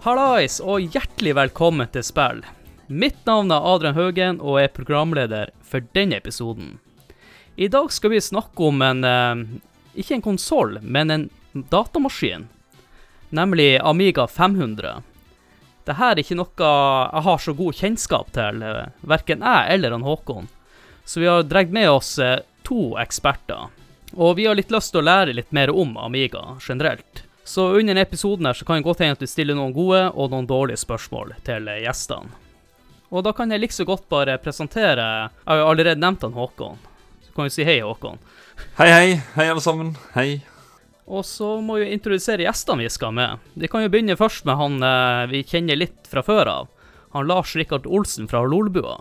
Hallais, og hjertelig velkommen til spill. Mitt navn er Adrian Haugen, og er programleder for denne episoden. I dag skal vi snakke om en eh, Ikke en konsoll, men en datamaskin. Nemlig Amiga 500. Dette er ikke noe jeg har så god kjennskap til, eh, verken jeg eller han Håkon. Så vi har dratt med oss eh, to eksperter. Og vi har litt lyst til å lære litt mer om Amiga generelt. Så under episoden her så kan det godt hende at vi stiller noen gode og noen dårlige spørsmål til eh, gjestene. Og da kan jeg like så godt bare presentere Jeg har jo allerede nevnt han Håkon. Så kan vi si hei, Håkon. Hei, hei. Hei, alle sammen. Hei. Og så må vi introdusere gjestene vi skal med. Vi kan jo begynne først med han eh, vi kjenner litt fra før av. Han Lars Rikard Olsen fra Lolbua.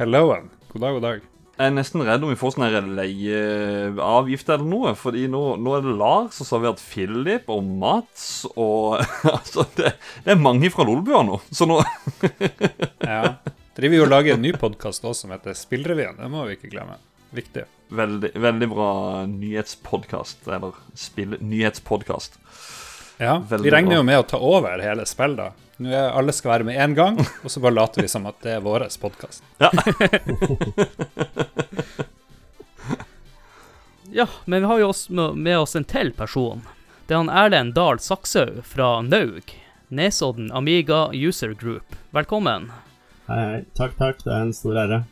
Helloen. God dag, god dag. Jeg er nesten redd om vi får sånn leieavgift eller noe. Fordi nå, nå er det Lars, og så har vi hatt Philip og Mats og Altså, det, det er mange fra Lolbua nå. Så nå Ja. Driver jo og lager en ny podkast også som heter Spillrevyen. Det må vi ikke glemme. Viktig. Veldig, veldig bra nyhetspodkast. Eller spill-nyhetspodkast. Ja, Veldig Vi regner jo med å ta over hele spillet, da. Nå er alle skal være med én gang, og så bare later vi som at det er vår podkast. Ja, ja, men vi har jo også med- oss en til person. Det er han Erlend Dahl Sakshaug fra Naug. Nesodden Amiga User Group. Velkommen. Hei, hei. Takk, takk. Det er en stor ære.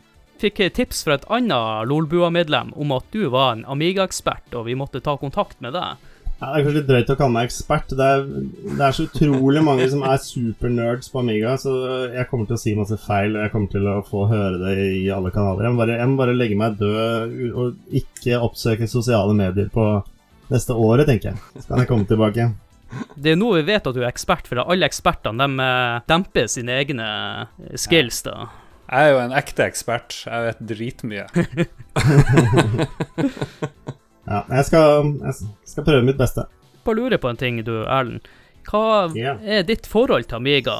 Fikk tips fra et annet Lolbua-medlem om at du var en Amiga-ekspert, og vi måtte ta kontakt med deg. Ja, det er kanskje litt drøyt å kalle meg ekspert. Det er, det er så utrolig mange som er supernerds på Amiga, så jeg kommer til å si masse feil, og jeg kommer til å få høre det i alle kanaler. Jeg må bare, jeg må bare legge meg død og ikke oppsøke sosiale medier på neste året, tenker jeg. Så kan jeg komme tilbake. Det er nå vi vet at du er ekspert, for alle ekspertene de eh, demper sine egne eh, skills. da. Jeg er jo en ekte ekspert. Jeg vet dritmye. Ja, jeg skal, jeg skal prøve mitt beste. Bare lurer på en ting, du Erlend. Hva yeah. er ditt forhold til Amiga?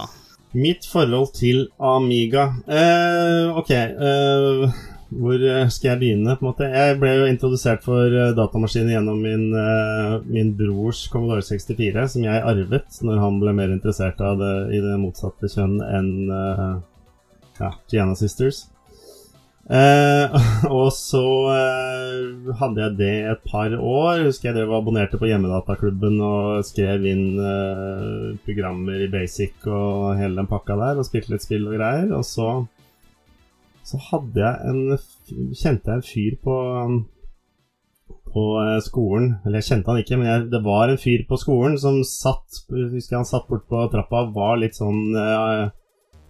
Mitt forhold til Amiga eh, Ok, eh, hvor eh, skal jeg begynne? på en måte? Jeg ble jo introdusert for datamaskinen datamaskiner gjennom min, eh, min brors Commodore 64, som jeg arvet når han ble mer interessert av det i det motsatte kjønn enn eh, ja, Gianna Sisters. Eh, og så eh, hadde jeg det et par år. Husker jeg drev og abonnerte på hjemmedataklubben og skrev inn eh, programmer i Basic og hele den pakka der, og spilte litt spill og greier. Og så så hadde jeg en kjente jeg en fyr på på eh, skolen Eller jeg kjente han ikke, men jeg, det var en fyr på skolen som satt Husker jeg han satt bort på trappa, var litt sånn eh,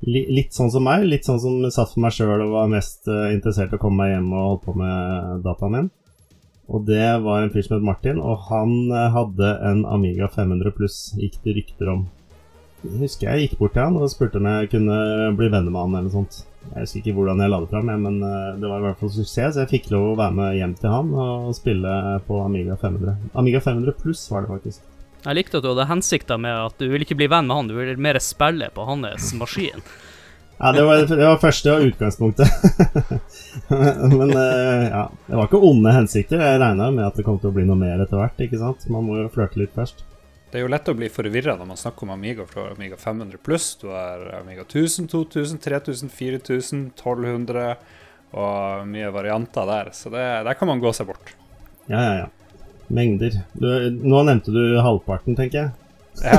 Litt sånn som meg. Litt sånn som satt for meg sjøl og var mest eh, interessert i å komme meg hjem og holde på med dataen min. Og det var en fyr som het Martin, og han eh, hadde en Amiga 500 pluss, gikk det rykter om. Jeg husker jeg gikk bort til han og spurte om jeg kunne bli venner med han eller noe sånt. Jeg husker ikke hvordan jeg la det fram, men eh, det var i hvert fall suksess, så jeg fikk lov å være med hjem til han og spille på Amiga 500. Amiga 500 pluss var det faktisk. Jeg likte at du hadde hensikter med at du ville ikke bli venn med han, du ville mer spille på hans maskin. Ja, det var, det var første og utgangspunktet. men eh, ja, det var ikke onde hensikter. Jeg regna med at det kom til å bli noe mer etter hvert, ikke sant. Man må jo flørte litt først. Det er jo lett å bli forvirra når man snakker om Amiga fra Amiga 500 pluss. Du har Amiga 1000, 2000, 3000, 4000, 1200 og mye varianter der. Så det, der kan man gå seg bort. Ja, ja, ja. Mengder. Du, nå nevnte du halvparten, tenker jeg.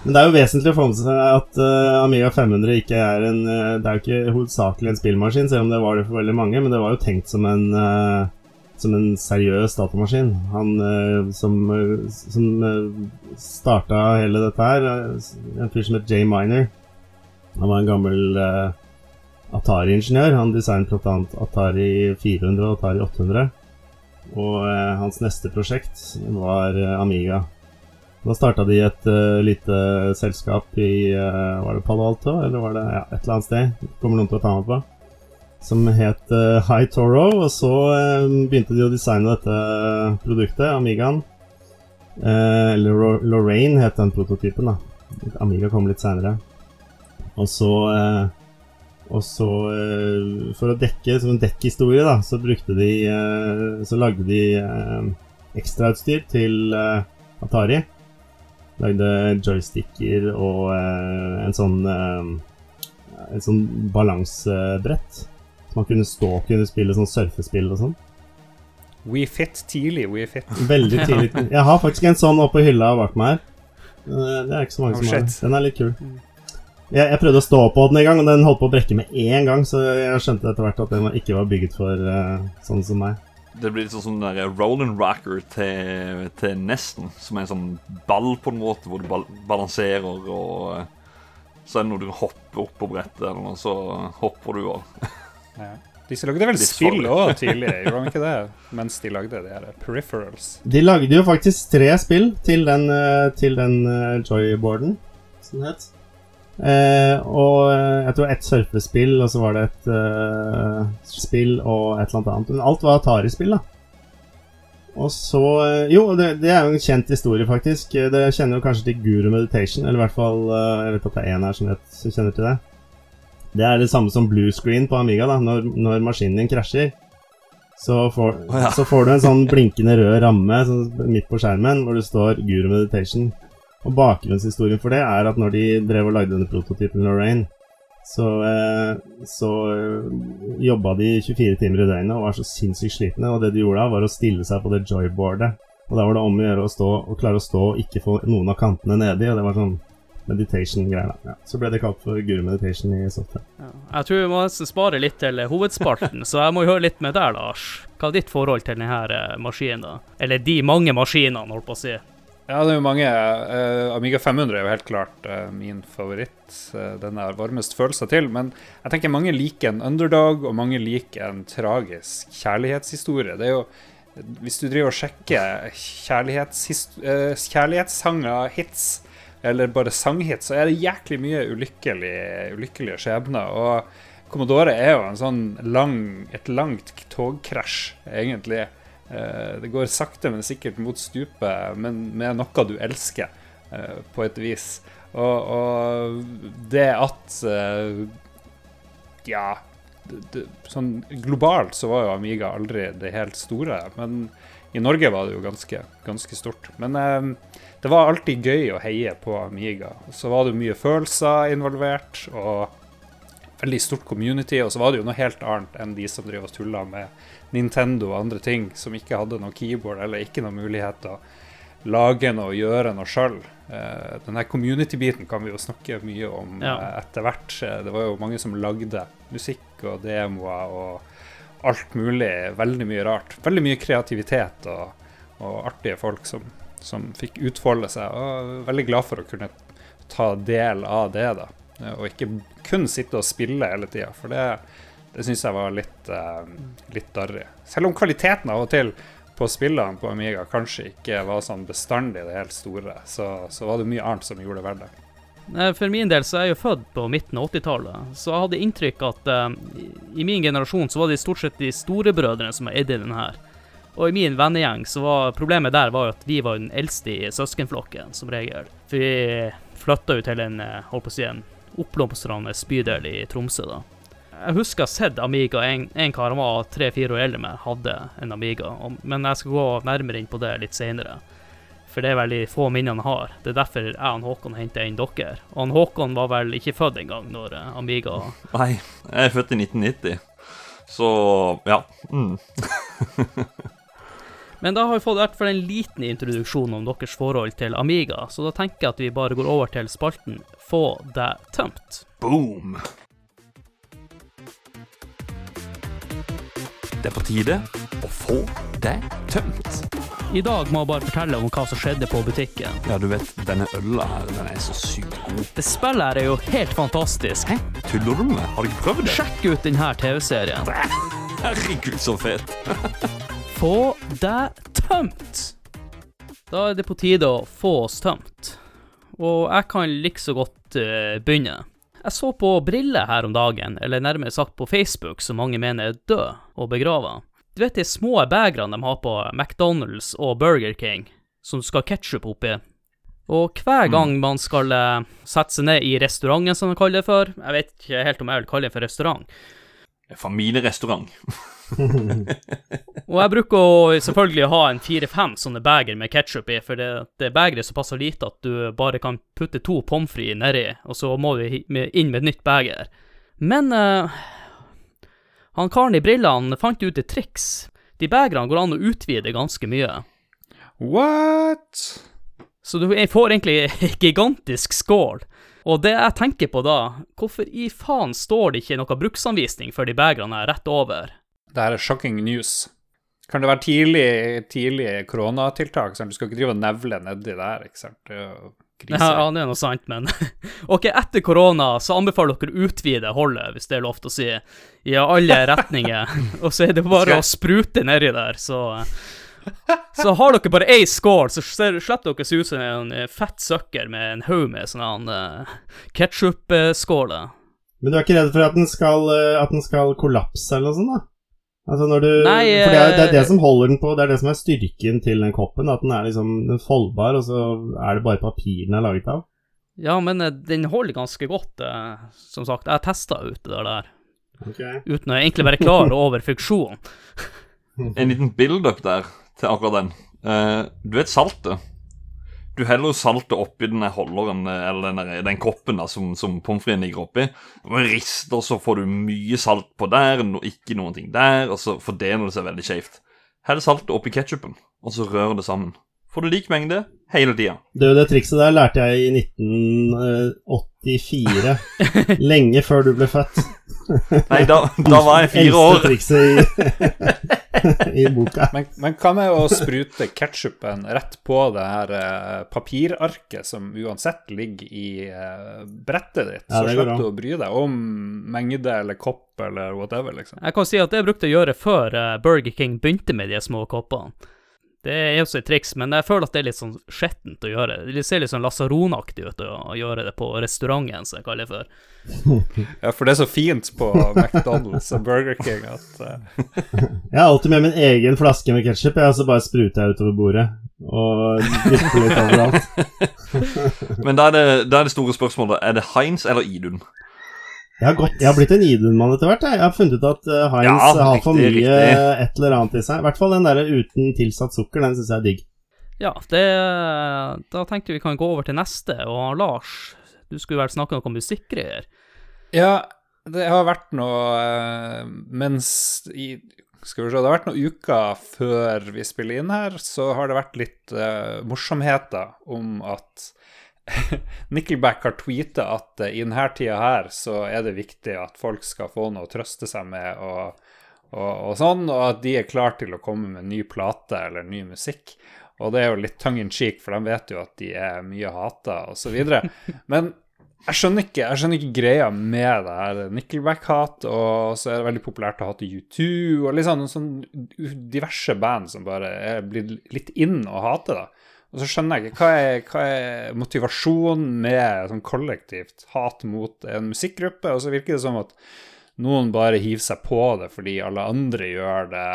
Men det er jo vesentlig å få med seg at uh, Amiga 500 ikke er en uh, Det er jo ikke hovedsakelig en spillmaskin, selv om det var det for veldig mange, men det var jo tenkt som en uh, som en seriøs datamaskin. Han som, som uh, starta hele dette her, en fyr som het Jay Miner. Han var en gammel eh, Atari-ingeniør. Han designet bl.a. Atari 400 og Atari 800. Og eh, hans neste prosjekt var eh, Amiga. Da starta de et uh, lite selskap i uh, Var det Palo Alto, eller var det ja, et eller annet sted? Kommer noen til å ta meg på. Som het uh, High Toro, og så begynte de å designe dette produktet, Amigaen. eller Lorraine het den prototypen, da. Amiga kom litt seinere. Og så og så, for å dekke som en dekkhistorie, da, så brukte de Så lagde de ekstrautstyr til Atari. Lagde joysticker og en sånn En sånn balansebrett. Så man kunne stå og kunne spille sånn surfespill og sånn. We fit tidlig, we fit. Veldig tidlig. Jeg har faktisk en sånn oppe hylla bak meg her. Eh, det er ikke så mange oh, som har Den er litt kul. Jeg, jeg, prøvde å stå på den en gang, og den holdt på å brekke med én gang, så jeg skjønte etter hvert at den ikke var bygget for uh, sånn som meg. Det blir litt sånn som der Roland Rocker til, til Nesten, som er en sånn ball på en måte, hvor du bal balanserer og eh, Så er det når du hopper opp på brettet, eller noe, så hopper du og ja. De lagde vel spill òg tidligere, gjorde de ikke det? Mens de lagde de her peripherals. De lagde jo faktisk tre spill til den, eh, til den joyboarden, som det het. Eh, og eh, jeg tror ett surfespill, og så var det et eh, spill og et eller annet annet. Men alt var Atari-spill, da. Og så eh, Jo, det, det, er jo en kjent historie, faktisk. Det kjenner jo kanskje til Guru Meditation. Eller i hvert fall eh, Jeg vet at det er én her som, vet, som kjenner til det. Det er det samme som blue screen på Amiga. da Når, når maskinen din krasjer, så får, oh, ja. så får, du en sånn blinkende rød ramme sånn, midt på skjermen hvor det står Guru Meditation. Og bakgrunnshistorien for det er at når de drev og lagde denne prototypen Lorraine, så, eh, så eh, jobba de 24 timer i døgnet og var så sinnssykt slitne. Og det de gjorde da, var å stille seg på det joyboardet. Og da var det om å gjøre å stå og klare å stå og ikke få noen av kantene nedi. Og det var sånn meditation-greier. Ja. Så ble det kalt for Guru Meditation i software. Ja. Jeg tror vi må spare litt til hovedspalten, så jeg må høre litt med deg, Lars. Hva er ditt forhold til denne eh, maskinen? Eller de mange maskinene, holdt på å si. Ja, det er jo mange. Uh, Amiga 500 er jo helt klart uh, min favoritt. Uh, den er varmest følelser til. Men jeg tenker mange liker en underdog, og mange liker en tragisk kjærlighetshistorie. Det er jo Hvis du driver og sjekker kjærlighetssanger, hits, eller bare sanghits, så er det jæklig mye ulykkelig, ulykkelige skjebner. Og Commodore er jo en sånn lang, et langt togkrasj, egentlig. Eh, det går sakte, men sikkert mot stupet, men med noe du elsker, eh, på et vis. Og, og det at eh, Ja, det, sånn globalt så var jo Amiga aldri det helt store, men i Norge var det jo ganske, ganske stort. Men det var alltid gøy å heie på Amiga. Så var det mye følelser involvert, og veldig stort community. Og så var det jo noe helt annet enn de som driver og tuller med Nintendo og andre ting, som ikke hadde noe keyboard eller ikke noen mulighet til å lage noe og gjøre noe sjøl. Uh, denne community-biten kan vi jo snakke mye om ja. uh, etter hvert. Eh, det var jo mange som lagde musikk og demoer og alt mulig. Veldig mye rart. Veldig mye kreativitet og, og artige folk som, som fikk utfolde seg. Og veldig glad for å kunne ta del av det, da. Og ikke kun sitte og spille hele tida, for det, det syns jeg var litt, uh, litt darrig. Selv om kvaliteten av og til på spillene på Amiga kanskje ikke var sånn bestandig det helt store, så, så var det mye annet som gjorde det verdt det. For min del så er jeg jo født på midten av 80-tallet, så jeg hadde inntrykk at uh, i min generasjon så var det stort sett de storebrødrene som eide den her. Og i min vennegjeng så var problemet der var at vi var den eldste i søskenflokken, som regel. For vi flytta jo til en, eh, holdt på å si, en oppblomstrende bydel i Tromsø. da. Jeg husker jeg har sett Amiga. En, en kar han var tre-fire år eldre med, hadde en Amiga. Men jeg skal gå nærmere inn på det litt seinere. For det er veldig få minnene jeg har. Det er derfor jeg og Håkon henter inn dere. Og han Håkon var vel ikke født engang når eh, Amiga Nei, jeg er født i 1990. Så ja. Mm. Men da har vi fått i hvert fall en liten introduksjon om deres forhold til Amiga, så da tenker jeg at vi bare går over til spalten Få deg tømt. Boom! Det er på tide å få deg tømt. I dag må jeg bare fortelle om hva som skjedde på butikken. Ja, du vet, denne øla her, den er så sykt god. Det spillet her er jo helt fantastisk. Hæ? Tuller du med Har du ikke prøvd det? Sjekk ut denne TV-serien. Herregud, så fet. Få deg tømt. Da er det på tide å få oss tømt. Og jeg kan like så godt uh, begynne. Jeg så på briller her om dagen, eller nærmere sagt på Facebook, som mange mener er død og begrava. Du vet de små begrene de har på McDonald's og Burger King, som du skal ha ketsjup oppi? Og hver gang man skal uh, sette seg ned i restauranten, som de kaller det for Jeg vet ikke helt om jeg vil kalle det for restaurant. Familierestaurant. Og jeg bruker å selvfølgelig ha en fire-fem sånne beger med ketsjup i, for det, det er begeret er såpass lite at du bare kan putte to pommes frites nedi, og så må du inn med et nytt beger. Men uh, han karen i brillene fant ut et triks. De begerne går an å utvide ganske mye. What? Så du får egentlig en gigantisk skål. Og det jeg tenker på da, hvorfor i faen står det ikke noe bruksanvisning for de begrene rett over? Det her er shocking news. Kan det være tidlig, tidlig koronatiltak? Sant? Du skal ikke drive og nevle nedi der, ikke sant? Det krise. Ja, det er noe sant, men OK, etter korona så anbefaler dere å utvide holdet, hvis det er lov til å si, i alle retninger. Og så er det bare å sprute nedi der, så Så har dere bare ei skål, så ser- slipper dere se ut som en eh, fett søkker med en haug med sånne uh, ketsjupskåler. Men du er ikke redd for at den skal, eh, at den skal kollapse eller noe sånt, da? Altså når du Nei, For det er, det er det eh, som holder den på Det er det som er styrken til den koppen. At den er liksom den er foldbar, og så er det bare papir den er laget av. Ja, men eh, den holder ganske godt, eh, som sagt. Jeg testa ut det der Okay. uten å egentlig være klar over funksjonen. En liten build-up der til akkurat den. Eh, du vet saltet? Du heller jo saltet oppi den der holderen, eh, eller den, den koppen da, som, som pommes fritesen ligger oppi. Rister, så får du mye salt på der, no, ikke noen ting der, og så fordeler det seg veldig skjevt. Hell saltet oppi ketsjupen, og så rør det sammen. Får du lik mengde hele tida. Det, det trikset der lærte jeg i 1984. lenge før du ble født. Nei, da, da var jeg fire år. Eldste trikset i, i boka. Men, men hva med å sprute ketsjupen rett på det her eh, papirarket som uansett ligger i eh, brettet ditt? Ja, så slipper du å bry deg om mengde eller kopp eller whatever, liksom. Jeg kan si at det brukte jeg å gjøre før eh, Burger King begynte med de små koppene. Det er også et triks, men jeg føler at det er litt sånn skjettent å gjøre. Det ser litt sånn lasaronaktig ut å å gjøre det på restauranten, som jeg kaller det for. Ja, for det er så fint på McDonald's og Burger King at uh... Jeg har alltid med min egen flaske med ketsjup, og så bare spruter jeg utover bordet. Og drikker litt overalt. Men da er, det, da er det store spørsmålet er det Heinz eller Idun. Jeg har, gått, jeg har blitt en Idun-mann etter hvert. Jeg. jeg har funnet ut at uh, Heinz Ja, har for mye riktig. et eller annet i seg. I hvert fall den der uten tilsatt sukker, den syns jeg er digg. Ja, det Da tenkte vi kan gå over til neste, og Lars, du skulle vel snakke noe om musikkgreier? Ja, det har vært noe eh, mens i Skal vi se, det har vært noen uker før vi spiller inn her, så har det vært litt uh, morsomheter om at Nickelback har tweeta at eh, i denne tida her så er det viktig at folk skal få noe å trøste seg med og, og, og sånn, og at de er klar til å komme med ny plate eller ny musikk. Og det er jo litt tongue in cheek, for de vet jo at de er mye hata osv. Men jeg skjønner, ikke, jeg skjønner ikke greia med det her Nickelback-hat, og så er det veldig populært å hate U2, og liksom noen sånn diverse band som bare er blitt litt inn å hate, da. Og så skjønner jeg ikke hva er, hva er motivasjonen med sånn kollektivt hat mot en musikkgruppe, og så virker det som at noen bare hiver seg på det fordi alle andre gjør det.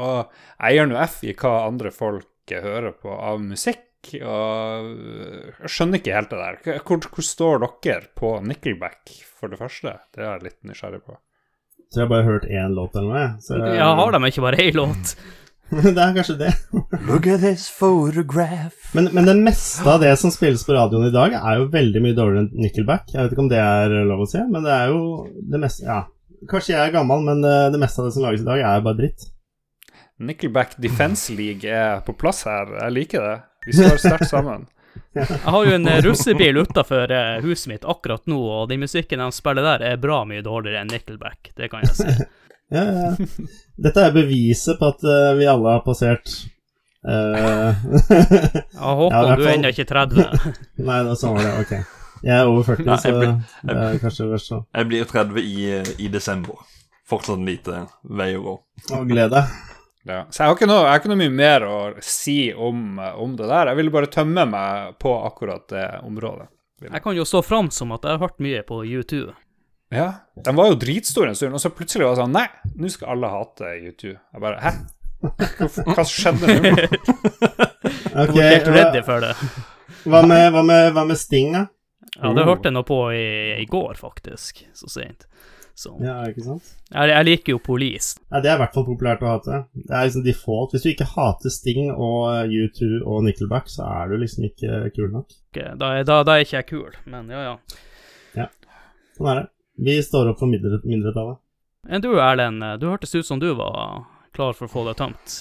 Og jeg gjør nå F i hva andre folk hører på av musikk, og jeg skjønner ikke helt det der. Hvor, hvor står dere på Nickelback, for det første? Det er jeg litt nysgjerrig på. Så jeg har bare hørt én låt eller noe, jeg. Så, Ja, har de ikke bare én låt? det er kanskje det. Look at this photograph. Men, men det meste av det som spilles på radioen i dag, er jo veldig mye dårligere enn Nickelback. Jeg vet ikke om det er lov å si, men det er jo det meste Ja, kanskje jeg er gammel, men det, det meste av det som lages i dag, er bare dritt. Nickelback Defense League er på plass her. Jeg liker det. Vi står sterkt sammen. Jeg har jo en eh, russebil utafor huset mitt akkurat nå, og den musikken de spiller der, er bra mye dårligere enn Nickelback, det kan jeg si. Ja. Dette er beviset på at uh, vi alle har passert uh, Ja, Håkon, Ja, du er ennå ikke 30. Nei, da, sånn var det. Ok. Jeg er over 40, Nei, jeg så blir- det er kanskje verst så. Jeg blir 30 i, i desember. Fortsatt en lite vei å gå. Og glede. deg. Ja. Så jeg har, ikke noe, jeg har ikke noe mye mer å si om, om det der. Jeg ville bare tømme meg på akkurat det området. Jeg kan jo stå fram som at jeg har hørt mye på U2. Ja, De var jo dritstor en stund, og så plutselig var det sånn Nei, nå skal alle hate U2. Jeg bare Hæ? Hva skjedde nå? Jeg var helt redd ready for det. hva, med, hva, med, hva med Sting, da? Ja, det hørte jeg noe på i, i går, faktisk. Så sent. Så Ja, ikke sant? jeg, jeg liker jo Police. Ja, det er i hvert fall populært å hate. Det er liksom default. Hvis du ikke hater Sting og eh, U2 og Nickelback, så er du liksom ikke kul nok. Da, er- da, da er ikke jeg kul, men ja, ja. Sånn er det. Vi står opp for mindre, mindretallet. Enn du, Erlend, du hørtes ut som du var klar for å få det tømt.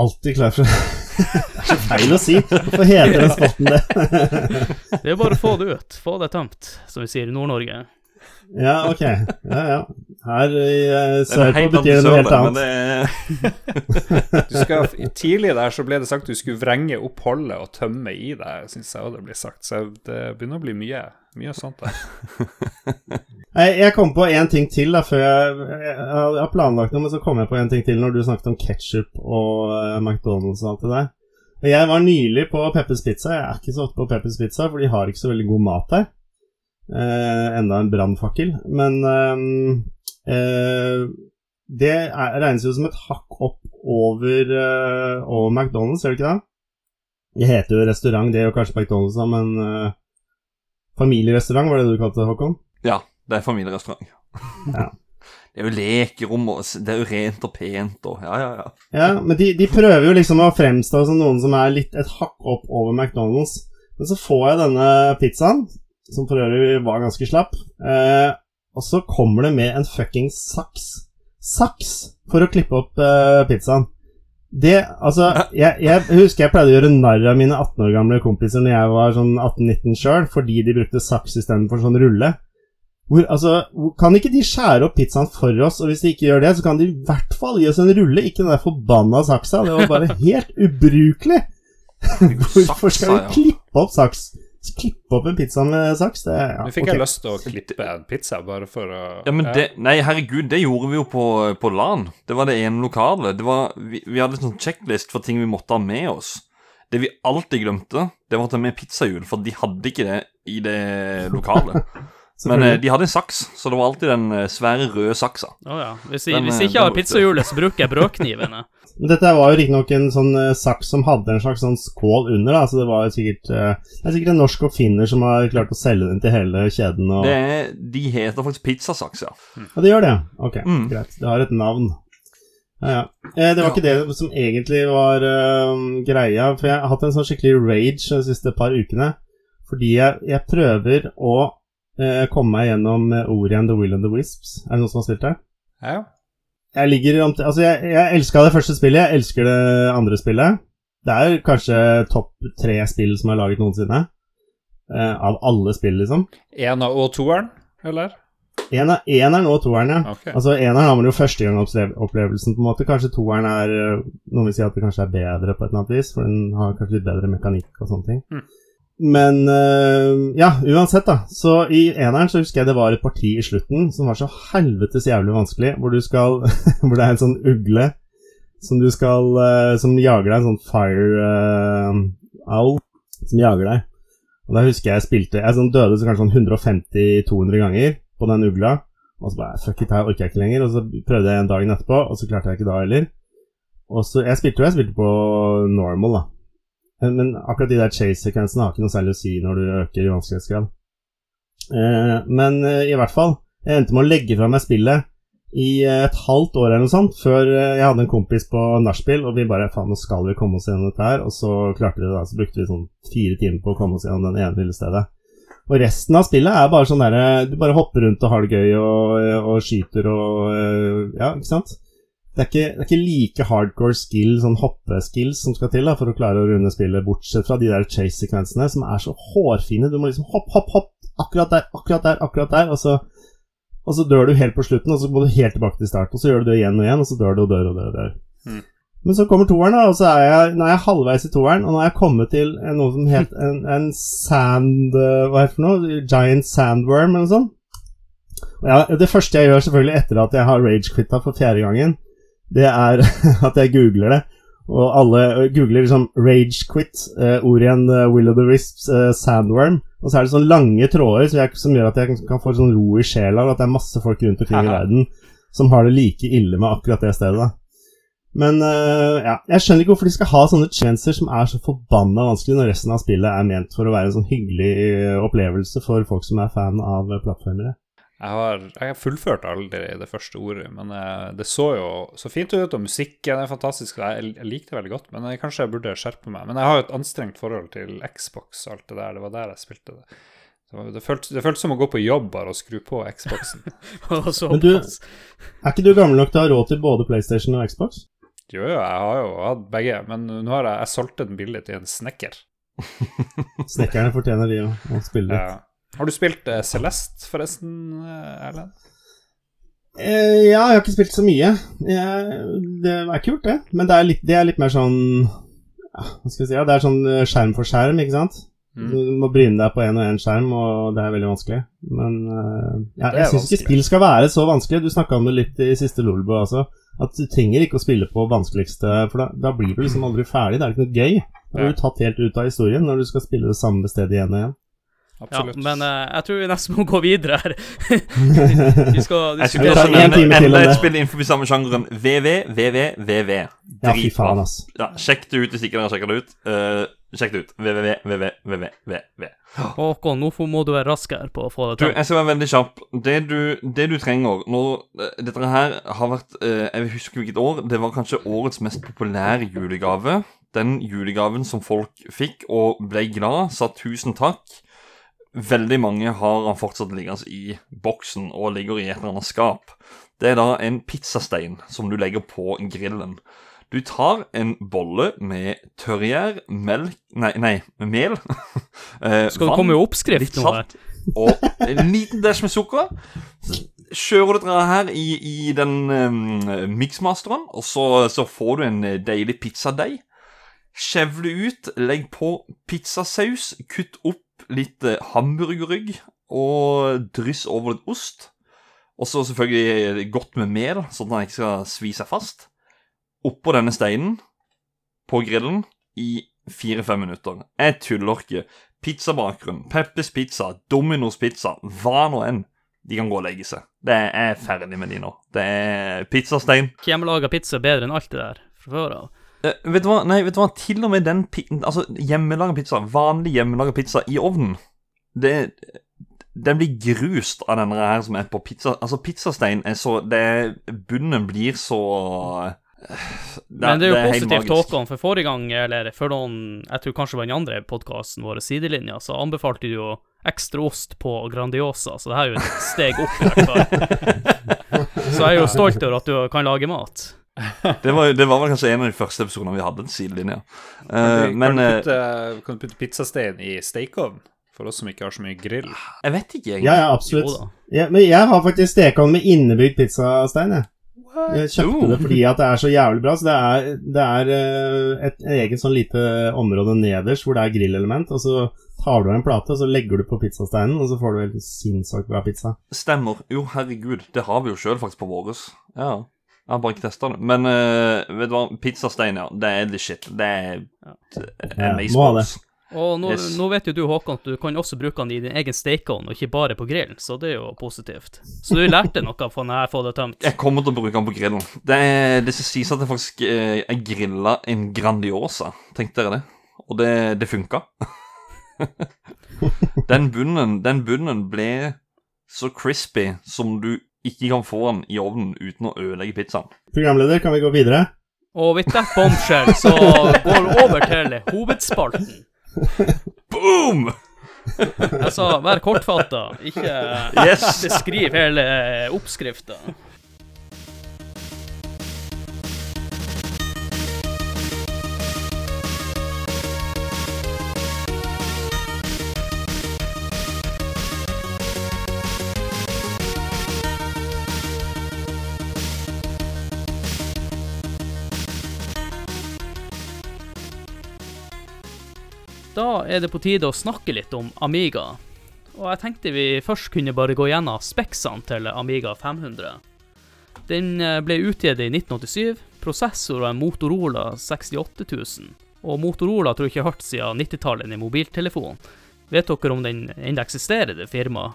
Alltid klar for Det er så feil å si. Hvorfor heter den spotten det? Det er bare å få det ut. Få det tømt, som vi sier i Nord-Norge. ja, ok. Ja, ja. Her i eh, Det sørpå betyr det noe helt annet. det Du skal, tidlig der så ble det sagt du skulle vrenge opp holdet og tømme i deg, syns jeg òg det blir sagt. Så det begynner å bli mye, mye sånt der. Jeg kom på en ting til da, før jeg, jeg, har planlagt noe, men så kom jeg på en ting til når du snakket om ketchup og uh, McDonald's og alt det der. Jeg var nylig på Peppers Pizza. Jeg er ikke så ofte på Peppers Pizza, for de har ikke så veldig god mat der. Eh, enda en brannfakkel. Men eh, det er, regnes jo som et hakk opp over, over McDonald's, gjør det ikke det? Det heter jo restaurant, det jo kanskje McDonald's, men familierestaurant, var det det du kalte det, Håkon? Ja, det er familierestaurant. Ja. Det er jo lekerom, og det er jo rent og pent og Ja, ja, ja. Ja, men de, de prøver jo liksom å fremstå som noen som er litt et hakk opp over McDonald's. Men så får jeg denne pizzaen, som for øvrig var ganske slapp, eh, og så kommer det med en fucking saks. Saks for å klippe opp eh, pizzaen. Det, altså jeg, jeg husker jeg pleide å gjøre narr av mine 18 år gamle kompiser når jeg var sånn 18-19 sjøl, fordi de brukte saks istedenfor sånn rulle. Hvor, altså, kan ikke de skjære opp pizzaen for oss, og hvis de ikke gjør det, så kan de i hvert fall gi oss en rulle, ikke den der forbanna saksa. Det var bare helt ubrukelig. Hvorfor skal vi klippe opp saks? Klippe opp en pizza med saks? Det, ja, Nå fikk okay. jeg lyst til å klippe en pizza bare for å Ja, men det Nei, herregud, det gjorde vi jo på, på LAN. Det var det ene lokalet. Det var, vi, vi hadde en sånn checklist for ting vi måtte ha med oss. Det vi alltid glemte, det var å ta med pizzahjul, for de hadde ikke det i det lokalet. Men eh, de hadde en saks, så det var alltid den eh, svære røde saksa. Å ja. Hvis Den, hvis eh, jeg ikke har pizzahjulet, så bruker jeg brødknivene. Dette var jo riktignok en sånn uh, saks som hadde en slags sånn skål under, da, så det var jo sikkert uh, Det er sikkert en norsk oppfinner som har klart å selge den til hele kjeden. Og, Det er, de heter faktisk pizzasaks, ja. Ja, det gjør det. Ok, Mm. greit. Det har et navn. Ja, ja. Eh, det var ikke det som egentlig var uh, greia, for jeg har hatt en sånn skikkelig rage de siste par ukene. Fordi jeg, jeg prøver å eh, komme meg gjennom ordet Ori and the Will and the Wisps. Er det noen som har stilt det? Ja. Jeg ligger om Altså, jeg, jeg elska det første spillet, jeg elsker det andre spillet. Det er kanskje topp tre spill som er laget noensinne. Uh, av alle spill, liksom. En av og toeren, eller? En er- Eneren og toeren, ja. Okay. Altså, eneren har man jo førstegangsopplevelsen, på en måte. Kanskje toeren er øh, Noen vil si at det kanskje er bedre på et eller annet vis, for den har kanskje litt bedre mekanikk og sånne ting. Mm. Men øh, ja, uansett, da. Så i eneren så husker jeg det var et parti i slutten som var så helvetes jævlig vanskelig, hvor du skal Hvor det er en sånn ugle som du skal øh, Som jager deg, en sånn fire uh, owl som jager deg. Og da husker jeg jeg spilte Jeg sånn døde så kanskje sånn 150-200 ganger på den ugla. Og så bare Fuck it, her orker jeg ikke lenger. Og så prøvde jeg en dagen etterpå, og så klarte jeg ikke da heller. Og så Jeg spilte jo jeg spilte på normal, da. Men, men akkurat de der chase-sekvensene har ikke noe særlig å si når du øker i vanskelighetsgrad. Eh, men eh, i hvert fall, jeg endte med å legge fra meg spillet i eh, et halvt år eller noe sånt, før eh, jeg hadde en kompis på nachspiel, og vi bare Faen, nå skal vi komme oss gjennom dette her. Og så klarte vi det, da. Så brukte vi sånn fire timer på å komme oss gjennom den ene lille stedet. Og resten av spillet er bare sånn derre Du bare hopper rundt og har det gøy og, og skyter og eh, Ja, ikke sant? Det er ikke, det er ikke like hardcore skill, sånn hoppeskills, som skal til da, for å klare å runde spillet, bortsett fra de der chase-sekvensene, som er så hårfine. Du må liksom hopp, hopp, hopp, akkurat der, akkurat der, akkurat der, og så, og så dør du helt på slutten, og så må du helt tilbake til start, og så gjør du det igjen og igjen, og så dør du og dør og dør og dør. Mm. Men så kommer toeren, da, og så er jeg, nå er jeg halvveis i toeren, og nå er jeg kommet til noe som het en, en sand eh, Hva heter det for noe? Giant sandworm, eller noe sånt. Ja, det første jeg gjør, selvfølgelig etter at jeg har rage-quitta for fjerde gangen, det er at jeg googler det. Og alle googler liksom Rage Quit, igjen uh, Will of the Wisps, eh, Sandworm. Og så er det sånne lange tråder som, jeg, som gjør at jeg kan få sånn ro i sjela, og at det er masse folk rundt omkring i verden som har det like ille med akkurat det stedet. da. Men uh, ja, jeg skjønner ikke hvorfor de skal ha sånne chancer som er så forbanna vanskelig, når resten av spillet er ment for å være en sånn hyggelig opplevelse for folk som er fan av plattformere. Jeg har, jeg har fullført aldri det første ordet, men uh, det så jo så fint ut, og musikken er fantastisk. Jeg, jeg likte det veldig godt, men jeg, kanskje jeg burde skjerpe meg. Men jeg har jo et anstrengt forhold til Xbox og alt det der. Det var der jeg spilte det. Det føltes, det føltes som å gå på jobb bare og skru på Xboxen. men du, er ikke du gammel nok til å ha råd til både PlayStation og Xbox? Jo, jo, jeg har jo hatt begge, men nå har jeg, jeg solgt den billig til en snekker. Snekkerne fortjener de å spille litt. Ja. Har du spilt uh, Celeste, forresten, uh, Erlend? Uh, ja, jeg har ikke spilt så mye. Jeg, det er kult, det. Men det er litt, det er litt mer sånn ja, Hva skal vi si? Ja, det er sånn skjerm for skjerm, ikke sant? Mm. Du må bryne deg på én og én skjerm, og det er veldig vanskelig. Men ja, jeg syns ikke spill skal være så vanskelig. Du snakka om det litt i siste Lolbo også. At du trenger ikke å spille på vanskeligste, for da, da blir du liksom aldri ferdig. Det er ikke noe gøy. Da blir du tatt helt ut av historien når du skal spille det samme stedet igjen og igjen. Absolutt. Ja, men uh, jeg tror vi nesten må gå videre her. vi skal, diskutere en time til Enda et spill innenfor samme sjangeren. VV, VV, VV. Ja, fy faen, ass. Ja, sjekk det ut hvis ikke dere har sjekka det ut. Uh, sjekk det ut. VVV, VV, VV, VV. Håkon, nå må du være raskere på å få det til. Du, jeg skal være veldig kjapp. Det du, det du trenger når eh, Dette her har vært uh, Jeg husker hvilket år. Det var kanskje årets mest populære julegave. Den julegaven som folk fikk og ble glad, sa tusen takk Veldig mange har han fortsatt liggende i boksen og ligger i et eller annet skap. Det er da en pizzastein som du legger på grillen. Du tar en bolle med tørrgjær, melk Nei, nei mel. eh, Skal det komme i oppskrift litt salt og en liten dæsj med sukker. Kjører du dette her i, i den um, miksmasteren, og så, så, får du en deilig pizzadeig. Skjevle ut, legg på pizzasaus, kutt opp litt eh, hamburgerrygg og dryss over litt ost. Og så selvfølgelig godt med mel, sånn at den ikke skal svi seg fast. Oppå denne steinen på grillen i fire-fem minutter. Jeg tuller ikke. Pizzabakgrunn, Peppes Pizza, Dominos Pizza, hva nå enn. De kan gå og legge seg. Det er ferdig med de nå. Det er pizzastein. Hvem lager pizza bedre enn alt det der fra før av. Uh, vet du hva? Nei, vet du hva? Til og med den Altså, hjemmelaga pizza, vanlig hjemmelaga pizza i ovnen, det Den blir grust av denne her som er på pizza Altså, pizzastein er så det, Bunnen blir så det, Men det er jo det er positivt, Håkon, for forrige gang, eller for noen Jeg tror kanskje det var den andre podkasten vår, Sidelinja, så anbefalte du jo ekstra ost på Grandiosa, så det her er jo et steg opp, i hvert fall. så jeg er jo stolt over at du kan lage mat. det, var, det var vel kanskje en av de første episodene vi hadde en sidelinje. Uh, men kan du, putte, eh, kan du putte pizzastein i stekeovn? For oss som ikke har så mye grill. Jeg vet ikke, egentlig. Ja, ja, absolutt. Ja, men jeg har faktisk stekeovn med innebygd pizzastein, jeg. Jeg kjøpte det fordi at det er så jævlig bra. Så det er, det er eh, et eget sånn lite område nederst hvor det er grillelement. Og så tar du av en plate, og så legger du på pizzasteinen, og så får du helt sinnssykt bra pizza. Stemmer. Jo, herregud. Det har vi jo sjøl faktisk på våres. Ja. Jeg har bare ikke testa det. Men uh, vet du hva, pizzastein, ja. Det er the shit. Det er ja. amazeballs. Og nå, yes. nå, vet jo du, Håkon, at du kan også bruke den i din egen stekeovn, og ikke bare på grillen, så det er jo positivt. Så du lærte noe av når jeg får det tømt? Jeg kommer til å bruke den på grillen. Det, det skal sies at jeg faktisk eh, jeg grilla en Grandiosa, tenkte dere det? Og det, det funka. den, bunnen, den bunnen ble så crispy som du ikke kan få den i ovnen uten å ødelegge pizzaen. Programleder, kan vi gå videre? Og with that bombshell så går vi over til hovedspalten. Boom! Altså, vær kortfatta, ikke yes. beskriv hele oppskrifta. Da er det på tide å snakke litt om Amiga. Og jeg tenkte vi først kunne bare gå gjennom speksene til Amiga 500. Den eh, ble utgitt i 1987. Prosessor var Motorola 68000. Og Motorola tror jeg ikke har hørt siden 90-tallet i mobiltelefon. Vet dere om den ennå eksisterer, det firmaet?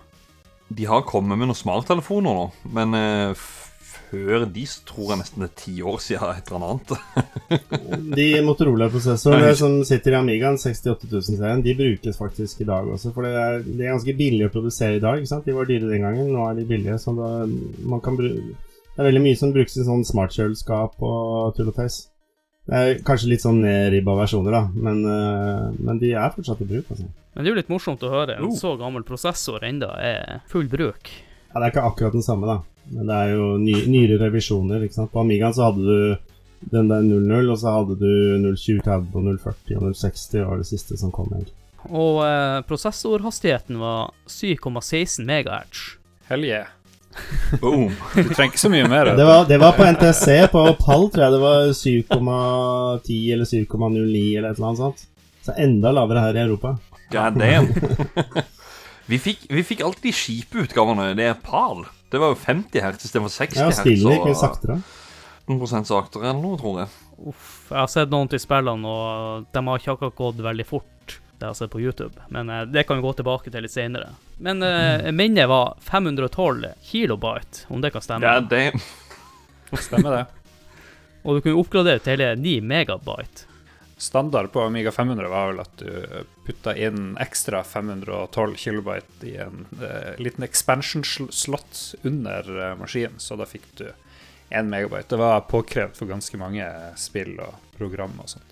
De har kommet med noen smarttelefoner nå, men eh, før de tror jeg nesten det er ti år siden et eller annet. De Motorola-prosessorene som sitter i Amigaen 68000-serien, de brukes faktisk i dag også. For det er, de er ganske billige å produsere i dag. ikke sant? De var dyre den gangen, nå er de billige. Så da, man kan bru det er veldig mye som brukes i sånn smartkjøleskap og tull og tøys. Det er kanskje litt sånn nedribba versjoner, da, men, eh, men de er fortsatt i bruk. altså. Men det er jo litt morsomt å høre en Oh. så gammel prosessor enda er full bruk. Ja, Det er ikke akkurat den samme, da. Men det er jo ny, nyere revisjoner. ikke sant? På Amigaen så hadde du den der 00, og så hadde du 02030 og 040 og 060 var det siste som kom. egentlig. Og eh, prosessorhastigheten var 7,16 MHz. Hell yeah. Boom. Du trenger ikke så mye mer. Det var, det var på NTSC, på PAL tror jeg det var 7,10 eller 7,09 eller et eller annet sånt. Så enda lavere her i Europa. God damn. Vi fikk, vi fikk alltid de kjipe utgavene. Det er PAL. Det var jo 50 hertz istedenfor 60 Ja, hertz. spillet gikk mye saktere. 15 saktere enn noe, tror jeg. Uff, jeg har sett noen til spillene, og de har ikke akkurat gått veldig fort. Det har sett på YouTube, men eh, det kan vi gå tilbake til litt senere. Men eh, minnet var 512 kilobyte, om det kan stemme. Ja, det Stemmer det. Og du kunne oppgradere til hele 9 megabyte. Standard på Amiga 500 var vel at du putta inn ekstra 512 kilobyte i en eh, liten expansion sl- slot under eh, maskinen, så da fikk du 1 megabyte. Det var påkrevd for ganske mange spill og program og sånt.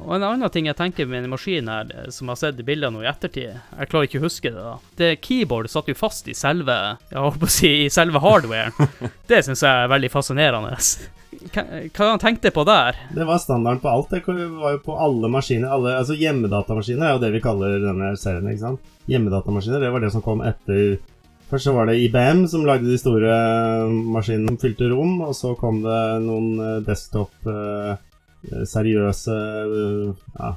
Og en annen ting jeg tenker med en maskin her, eh, som jeg har sett i bildene nå i ettertid Jeg klarer ikke å huske det, da. Det keyboard satt jo fast i selve Jeg holdt på å si i selve hardwaren. Det syns jeg er veldig fascinerende. Hva hva han tenkte på der? Det var standarden på alt. Det var jo på alle maskiner. Alle, altså Hjemmedatamaskiner er jo det vi kaller denne serien. ikke sant? Hjemmedatamaskiner, det var det som kom etter Først så var det IBM som lagde de store maskinene som fylte rom, og så kom det noen eh, desktop eh, seriøse eh, Ja,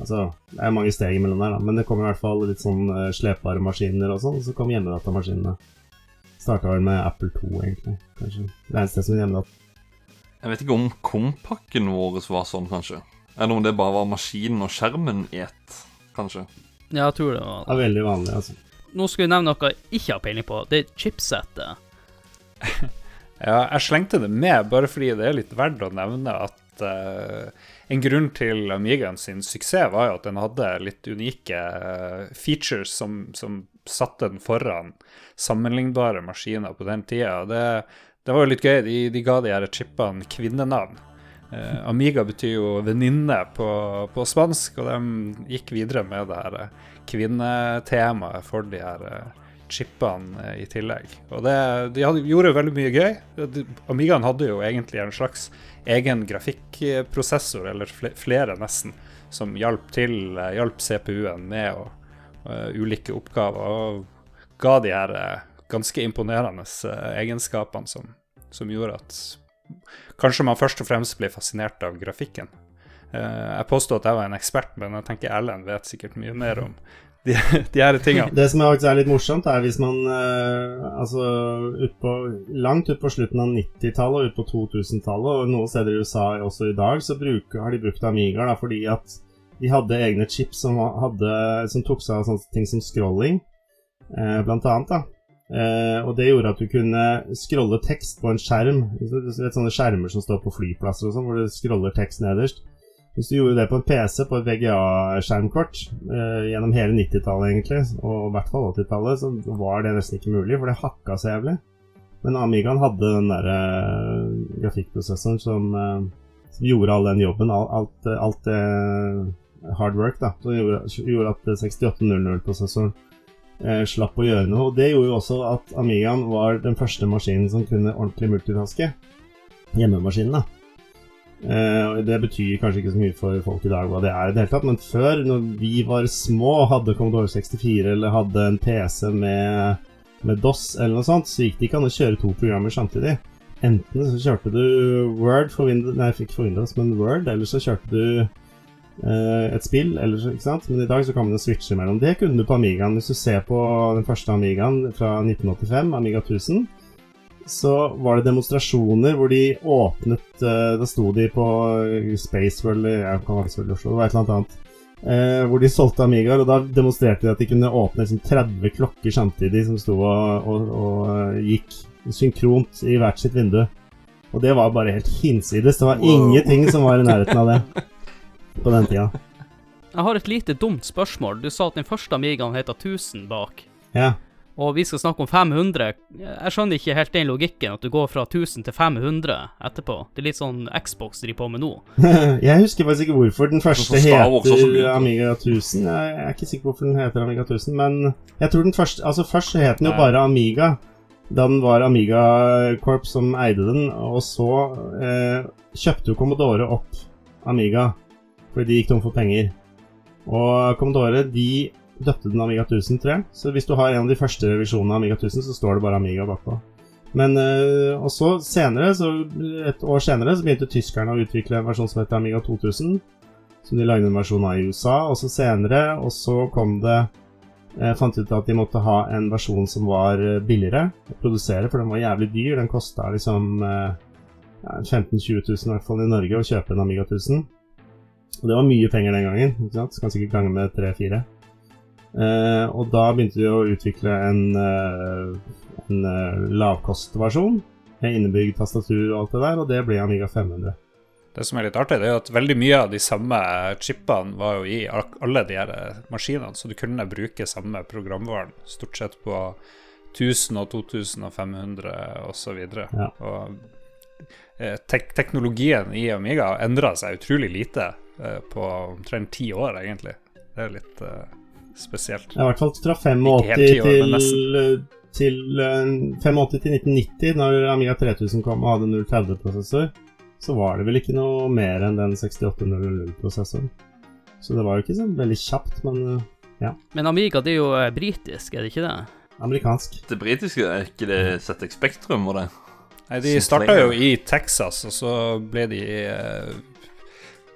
altså Det er mange steg imellom der, da, men det kom i hvert fall litt sånn eh, slepbare maskiner og sånn, og så kom hjemmedatamaskinene. Starta vel med Apple 2, egentlig. Kanskje. Det eneste som hjemmedat... Jeg vet ikke om kompakken vår var sånn, kanskje. Eller om det bare var maskinen og skjermen i ett, kanskje. Ja, jeg tror det var det. er veldig vanlig, altså. Nå skal vi nevne noe jeg ikke har peiling på. Det er chipsettet. Ja, jeg slengte det med bare fordi det er litt verdt å nevne at uh, en grunn til Amigaen sin suksess var jo at den hadde litt unike eh, features som, som satte den foran sammenlignbare maskiner på den tida. Det, det var jo litt gøy. De, de ga de her chipene kvinnenavn. Eh, Amiga betyr jo venninne på, på spansk, og de gikk videre med det her eh, kvinnetemaet for de her eh, chipene eh, i tillegg. Og det, de hadde, gjorde veldig mye gøy. Amigaen hadde jo egentlig en slags egen grafikkprosessor, eller flere nesten, som hjalp til, hjalp CPU-en med å, uh, ulike oppgaver, og ga de her ganske imponerende eh, egenskapene som, som gjorde at kanskje man først og fremst ble fascinert av grafikken. Eh, jeg påstår at jeg var en ekspert, men jeg tenker Erlend vet sikkert mye mer om de, de her tingene. Det som faktisk er litt morsomt, er hvis man eh, Altså ut på, langt ut på slutten av 90-tallet og ut på 2000-tallet, og noen steder i USA også i dag, så bruker, har de brukt Amiga da, fordi at de hadde egne chips som, hadde, som tok seg av sånne ting som scrolling, blant annet. da. Eh, og det gjorde at du kunne scrolle tekst på en skjerm. Du vet sånne skjermer som står på flyplasser og sånn, hvor du scroller tekst nederst. Hvis du gjorde det på en PC, på et VGA-skjermkort, uh, gjennom hele 90-tallet egentlig, og i hvert fall 80-tallet, så var det nesten ikke mulig, for det hakka så jævlig. Men Amigaen hadde den der uh, grafikkprosessoren som, eh, som gjorde all den jobben, alt, alt hard work, da, som gjorde, gjorde at 6800-prosessoren eh, slapp å gjøre noe. Og det gjorde jo også at Amigaen var den første maskinen som kunne ordentlig multitaske. Hjemmemaskinen, da. Eh, det betyr kanskje ikke så mye for folk i dag hva det er, i det hele tatt, men før, når vi var små og hadde Commodore 64 eller hadde en PC med, med DOS eller noe sånt, så gikk det ikke an å kjøre to programmer samtidig. Enten så kjørte du Word for Windows Nei, ikke for Windows, men Word, eller så kjørte du eh, et spill, eller ikke sant? Men i dag så kan man jo switche mellom. Det kunne du på Amigaen. Hvis du ser på den første Amigaen fra 1985, Amiga 1000, så var det demonstrasjoner hvor de åpnet eh, Da sto de på Space World Jeg kan være i Oslo, det var et eller annet. Eh, hvor de solgte Amigaer, og da demonstrerte de at de kunne åpne liksom 30 klokker samtidig som sto og, og, og eh, gikk synkront i hvert sitt vindu. Og det var bare helt hinsides. Det var Wow. ingenting som var i nærheten av det på den tida. Jeg har et lite dumt spørsmål. Du sa at den første Amigaen heter 1000 bak. Ja. Og vi skal snakke om 500. Jeg skjønner ikke helt den logikken, at du går fra 1000 til 500 etterpå. Det er litt sånn Xbox driver på med nå. Jeg husker faktisk ikke hvorfor den første heter. Amiga 1000. Jeg er ikke sikker på hvorfor den heter Amiga 1000, men jeg tror den første Altså, først så het den jo bare Amiga. Da den var Amiga Corp som eide den, og så eh, kjøpte jo Commodore opp Amiga fordi de gikk tom for penger. Og Commodore de døpte den Amiga 1000, tror jeg. Så hvis du har en av de første revisjonene av Amiga 1000, så står det bare Amiga bakpå. Men eh, også senere, så et år senere, så begynte tyskerne å utvikle en versjon som heter Amiga 2000. Som de lagde en versjon av i USA. Og så senere, og så kom det eh, Fant ut at de måtte ha en versjon som var eh, billigere å produsere, for den var jævlig dyr. Den kosta liksom ja, 15 000-20 000 i hvert fall i Norge å kjøpe en Amiga 1000. Og det var mye penger den gangen. ikke sant? Så kan sikkert gange med 3-4. Eh, og da begynte de å utvikle en, eh, en eh, lavkostversjon med innebygd tastatur og alt det der, og det ble Amiga 500. Det som er litt artig, det er at veldig mye av de samme chipene var jo i alle de her eh, maskinene, så du kunne bruke samme programvaren stort sett på 1000 og 2500 og 500 osv. Ja. Og eh, tek teknologien i Amiga endra seg utrolig lite på omtrent ti år, egentlig. Det er litt eh, spesielt. Ja, I hvert fall fra 85 Ikke år, til, til eh, 85 til 1990, når Amiga 3000 kom og hadde 030-prosessor, så var det vel ikke noe mer enn den 6800-prosessoren. Så det var jo ikke sånn veldig kjapt, men ja. Men Amiga det er jo eh, britisk, er det ikke det? amerikansk. Det britiske er ikke det ZX Spektrum og det? Nei, de starta jo i Texas, og så ble de eh,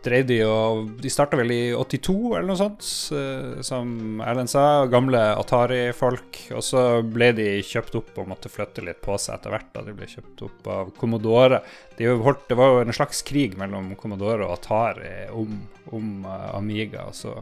Drev de og De starta vel i 82 eller noe sånt, eh, som Erlend sa. Gamle Atari-folk. Og så ble de kjøpt opp og måtte flytte litt på seg etter hvert. da De ble kjøpt opp av Commodore. De holdt, det var jo en slags krig mellom Commodore og Atari om, om eh, Amiga. og så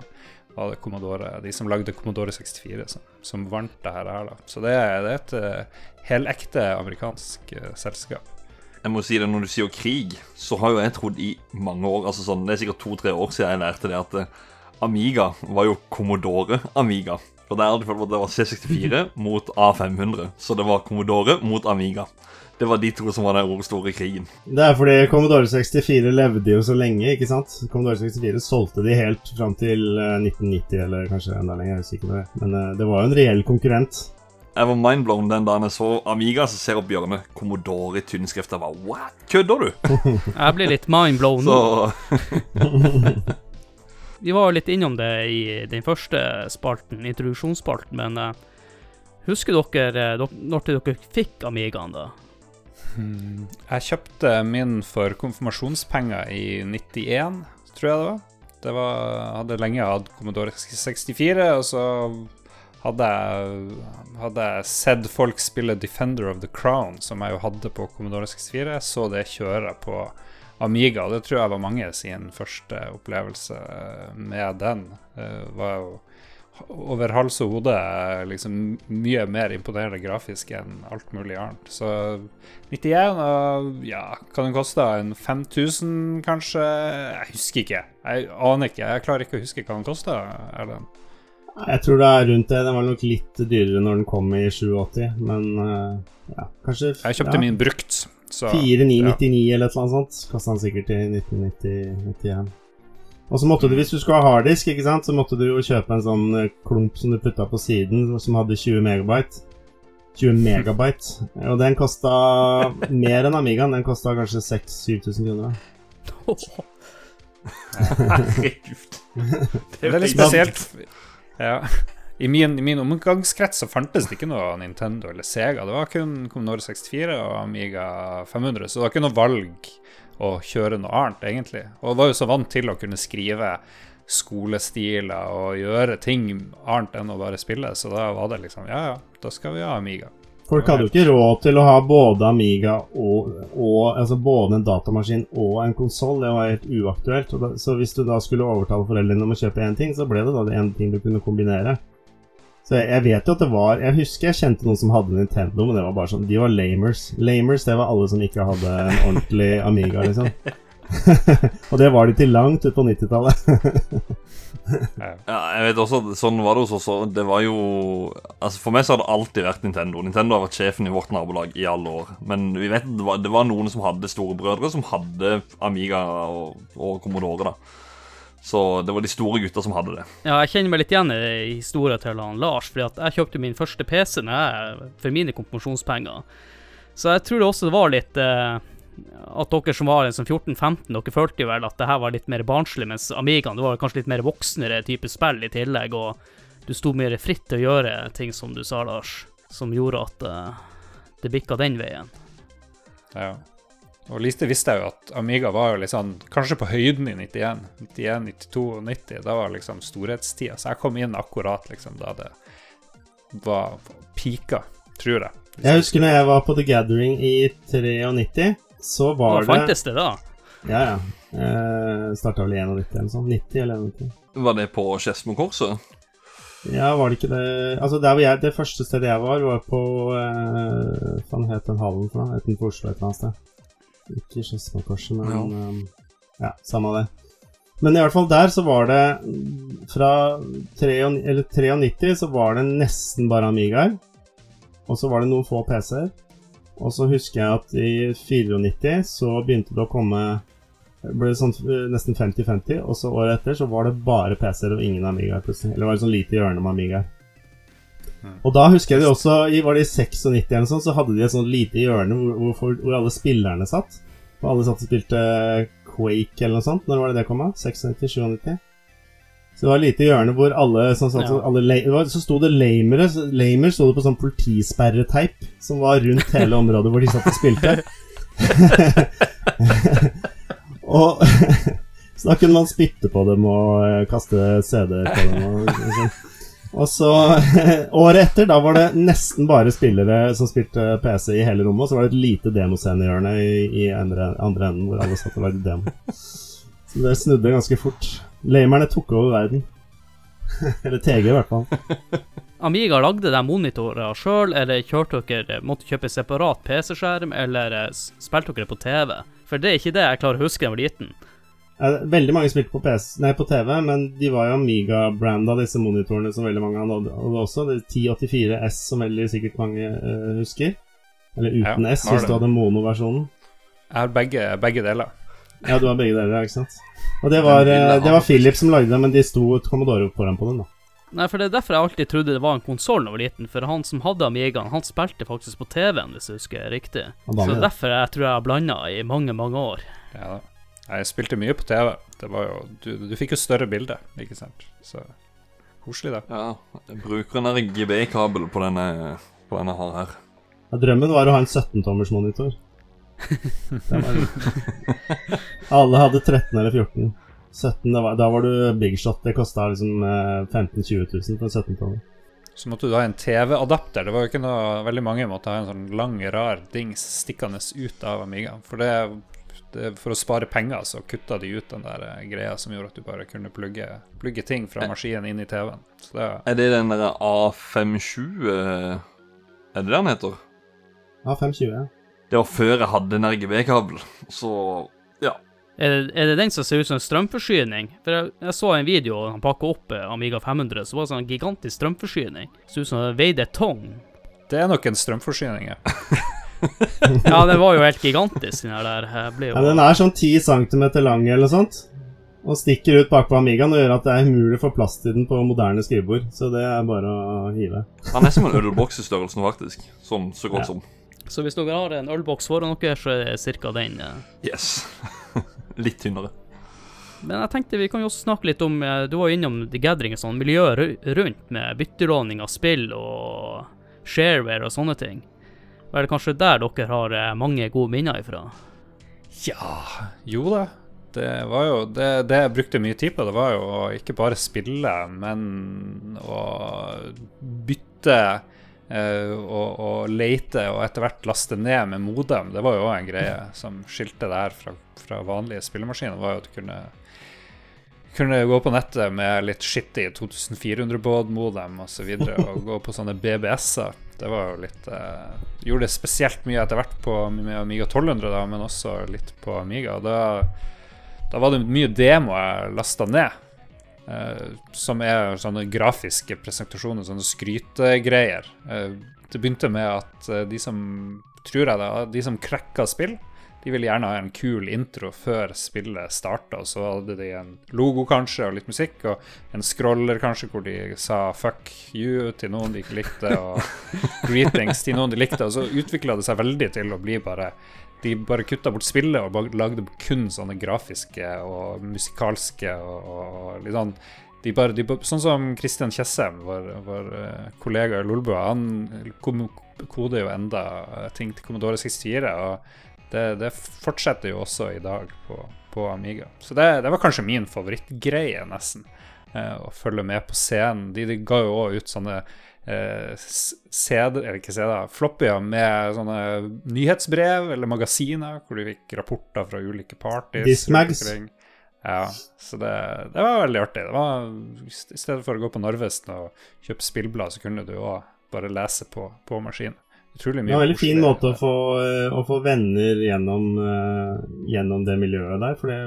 var det Commodore, de som lagde Commodore 64, som, som vant det her. da. Så det, det er et uh, helekte amerikansk uh, selskap. Jeg må si det, Når du sier krig, så har jo jeg trodd i mange år altså sånn, Det er sikkert to-tre år siden jeg lærte det at eh, Amiga var jo Commodore Amiga. For der hadde det det var C64 mot A500. Så det var Commodore mot Amiga. Det var de to som var den store krigen. Det er fordi Commodore 64 levde jo så lenge, ikke sant? Commodore 64 solgte de helt fram til eh, 1990, eller kanskje enda lenger, jeg er usikker på det. Men eh, det var jo en reell konkurrent. Jeg var mindblown den dagen jeg så Amiga, så ser opp hjørnet Commodore i tynnskrift. Jeg bare What? Kødder du? Jeg blir litt mindblown nå. Vi var jo litt innom det i den første spalten, introduksjonsspalten, men uh, husker dere uh, når dere fikk Amigaen, da? Jeg kjøpte min for konfirmasjonspenger i 91, tror jeg det var. Det var, hadde lenge hatt Commodore 64, og så hadde jeg, hadde jeg sett folk spille Defender of the Crown, som jeg jo hadde på Commodore 64. Jeg så det kjøre på Amiga, det tror jeg var mange sin første opplevelse med den. Det var jo over hals og hode liksom mye mer imponerende grafisk enn alt mulig annet. Så 91, ja, kan den koste en 5000 kanskje? Jeg husker ikke. Jeg aner ikke. Jeg klarer ikke å huske hva den kosta, Erlend. Jeg tror det er rundt det. Den var nok litt dyrere når den kom i 87, men eh, ja, kanskje Jeg kjøpte ja, min brukt, så 4999 eller et eller annet sånt. Kasta den sikkert i 1990-91. Og så måtte du, hvis du skulle ha harddisk, ikke sant, så måtte du jo kjøpe en sånn eh, klump som du putta på siden, som hadde 20 megabyte. 20 megabyte. Og den kosta mer enn Amigaen. Den kosta kanskje 6000-7000 kroner. Herregud. Det er veldig spesielt. Ja. I min, I min omgangskrets så fantes det ikke noe Nintendo eller Sega. Det var kun Commodore 64 og Amiga 500, så det var ikke noe valg å kjøre noe annet, egentlig. Og var jo så vant til å kunne skrive skolestiler og gjøre ting annet enn å bare spille, så da var det liksom Ja, ja, da skal vi ha Amiga. Folk hadde jo ikke råd til å ha både Amiga og, og altså både en datamaskin og en konsoll. Det var helt uaktuelt. Da, så hvis du da skulle overtale foreldrene om å kjøpe én ting, så ble det da én ting du kunne kombinere. Så jeg, jeg vet jo at det var Jeg husker jeg kjente noen som hadde Nintendo, men det var bare sånn De var lamers. Lamers, det var alle som ikke hadde en ordentlig Amiga, liksom. og det var de til langt ut på 90-tallet. Ja, jeg vet også, Sånn var det hos oss. Det var jo Altså For meg så har det alltid vært Nintendo. Nintendo har vært sjefen i vårt nabolag i alle år. Men vi vet det var, det var noen som hadde storebrødre som hadde Amiga og, og Commodore. da Så det var de store gutta som hadde det. Ja, jeg kjenner meg litt igjen i historien til han Lars, fordi at jeg kjøpte min første PC når jeg, for mine konfirmasjonspenger. Så jeg tror det også var litt eh, at dere som var liksom 14-15, dere følte jo vel at det her var litt mer barnslig, mens Amigaen det var kanskje litt mer voksnere type spill i tillegg, og du sto mer fritt til å gjøre ting, som du sa, Lars, som gjorde at uh, det bikka den veien. Ja. Og lite visste jeg jo at Amiga var jo liksom kanskje på høyden i 91, 91, 92 og 90. Da var liksom storhetstida. Så jeg kom inn akkurat liksom da det var pika, tror jeg. Jeg husker når jeg var på The Gathering i 93 så var det Fantes det da? Ja, ja. Eh, Starta vel i 91 eller sånn. 90 eller 91. Var det på Skedsmokorset? Ja, var det ikke det Altså, der hvor jeg, det første stedet jeg var, var på eh, Hva het den hallen for noe? Utenfor Oslo et eller annet sted. Ikke Skedsmokorset, men ja. Um, ja, samme det. Men i hvert fall der så var det Fra 93 så var det nesten bare Amigaer. Og så var det noen få PC-er. Og så husker jeg at i 94 så begynte det å komme ble det sånn eh, nesten 50-50, og så året etter så var det bare PC-er og ingen Amigaer plutselig. Eller var det sånn lite hjørne med Amigaer. Mm. Og da husker jeg de også, var det i 96 eller noe sånt, så hadde de et sånn lite hjørne hvor, hvor, hvor, alle spillerne satt. Og alle satt og spilte Quake eller noe sånt. Når var det det kom? 96-97? Så det var et lite hjørne hvor alle, sånn, sånn, ja. alle var, Så sto det lamere. Lamer sto det på sånn politisperreteip som var rundt hele området hvor de satt og spilte. og Så da kunne man spytte på dem og eh, kaste CD-er på dem. Og, og, sånn. og så Året etter, da var det nesten bare spillere som spilte PC i hele rommet. Og så var det et lite demoscenehjørne i, i andre, andre enden hvor alle satt og lagde demo. Så det snudde ganske fort. Lamerne tok over verden. eller TG, i hvert fall. Amiga lagde de monitorer sjøl, eller kjørte dere måtte kjøpe separat PC-skjerm, eller eh, spilte dere på TV? For det er ikke det jeg klarer å huske da jeg var liten. Veldig mange spilte på, PC, nei, på TV, men de var jo Amiga-branda, disse monitorene som veldig mange hadde også. Det er 1084 S, som veldig sikkert mange uh, husker. Eller uten ja, S, hvis du hadde mono-versjonen. Jeg har begge, begge deler. Ja, du har begge deler, ikke sant. Og det var, eh, det var Philip som lagde det, men de sto Commodore foran på den, da. Nei, for det er derfor jeg alltid trodde det var en konsoll da jeg var liten. For han som hadde Amigaen, han spilte faktisk på TV-en, hvis jeg husker riktig. Så derfor jeg tror jeg har blanda i mange, mange år. Ja, jeg spilte mye på TV. Det var jo Du, du fikk jo større bilde, ikke sant. Så koselig, det. Ja, jeg bruker en RGB-kabel på denne, på denne her. Ja, drømmen var å ha en 17-tommers monitor. Alle hadde 13 eller 14. 17, var, da var du big shot. Det kosta liksom 15 000-20 000 for 17 tommer. Så måtte du ha en TV-adapter. Det var jo ikke noe Veldig mange måtte ha en sånn lang, rar dings stikkende ut av Amiga. For det, det, for å spare penger så kutta de ut den der eh, greia som gjorde at du bare kunne plugge, plugge ting fra maskinen inn i TV-en. Det, er det den der A520 Er det det den heter? A520, ja. Det var før jeg hadde en RGB-kabel, så ja. Er det, er det, den som ser ut som en strømforsyning? For jeg, jeg så en video han pakka opp eh, Amiga 500, så var det sånn gigantisk strømforsyning. Så ut som det veide et tonn. Det er nok en strømforsyning, ja. ja, den var jo helt gigantisk, den der. Jo... Ja, den er sånn 10 cm lang eller noe sånt. Og stikker ut bakpå Amigaen og gjør at det er umulig å få plass til den på moderne skrivebord. Så det er bare å hive. Han er som en ølboks i størrelsen, faktisk. Sånn så godt ja. som. Så hvis dere har en ølboks foran dere, så er det ca. den. Yes. litt tynnere. Men jeg tenkte vi kan jo også snakke litt om eh, Du var jo innom The Gathering og sånn, miljøet rundt med byttelåning av spill og shareware og sånne ting. Og er det kanskje der dere har eh, mange gode minner ifra? Ja, jo da. Det var jo det, det, jeg brukte mye tid på, det var jo å ikke bare spille, men å bytte og, og lete og etter hvert laste ned med modem. Det var jo òg en greie som skilte det her fra, fra vanlige spillemaskiner. var jo at du kunne, kunne gå på nettet med litt skittig 2400-baud-modem osv. Og, så og gå på sånne BBS-er. Det var jo litt eh, Gjorde det spesielt mye etter hvert på, Amiga 1200, da, men også litt på Amiga. Da, da var det mye demo jeg lasta ned. Uh, som er sånne grafiske presentasjoner, sånne skrytegreier. Uh, det begynte med at uh, de som tror jeg det, de som cracker spill, de ville gjerne ha en kul intro før spillet starta. Så hadde de en logo kanskje, og litt musikk, og en scroller kanskje hvor de sa 'fuck you' til noen de ikke likte, og 'greetings' til noen de likte. Og så utvikla det seg veldig til å bli bare de bare kutta bort spillet og lagde kun sånne grafiske og musikalske og, og litt sånn de bare, de, Sånn som Christian Tjessem, vår, vår uh, kollega i Lolbua, han koder jo enda uh, ting til Commodore 64. Og det, det, fortsetter jo også i dag på, på Amiga. Så det, det, var kanskje min favorittgreie, nesten. Uh, å følge med på scenen. De, de ga jo òg ut sånne eh, CD, eller ikke CD, floppyer med sånne nyhetsbrev eller magasiner hvor du fikk rapporter fra ulike parties. Dismags. Ja, så det, det, var veldig artig. Det var, I stedet for å gå på Narvesen og kjøpe spillblad, så kunne du òg bare lese på, på maskinen. Utrolig mye. Det var en veldig fin måte å få, eh, å få venner gjennom, uh, gjennom, det miljøet der. For det,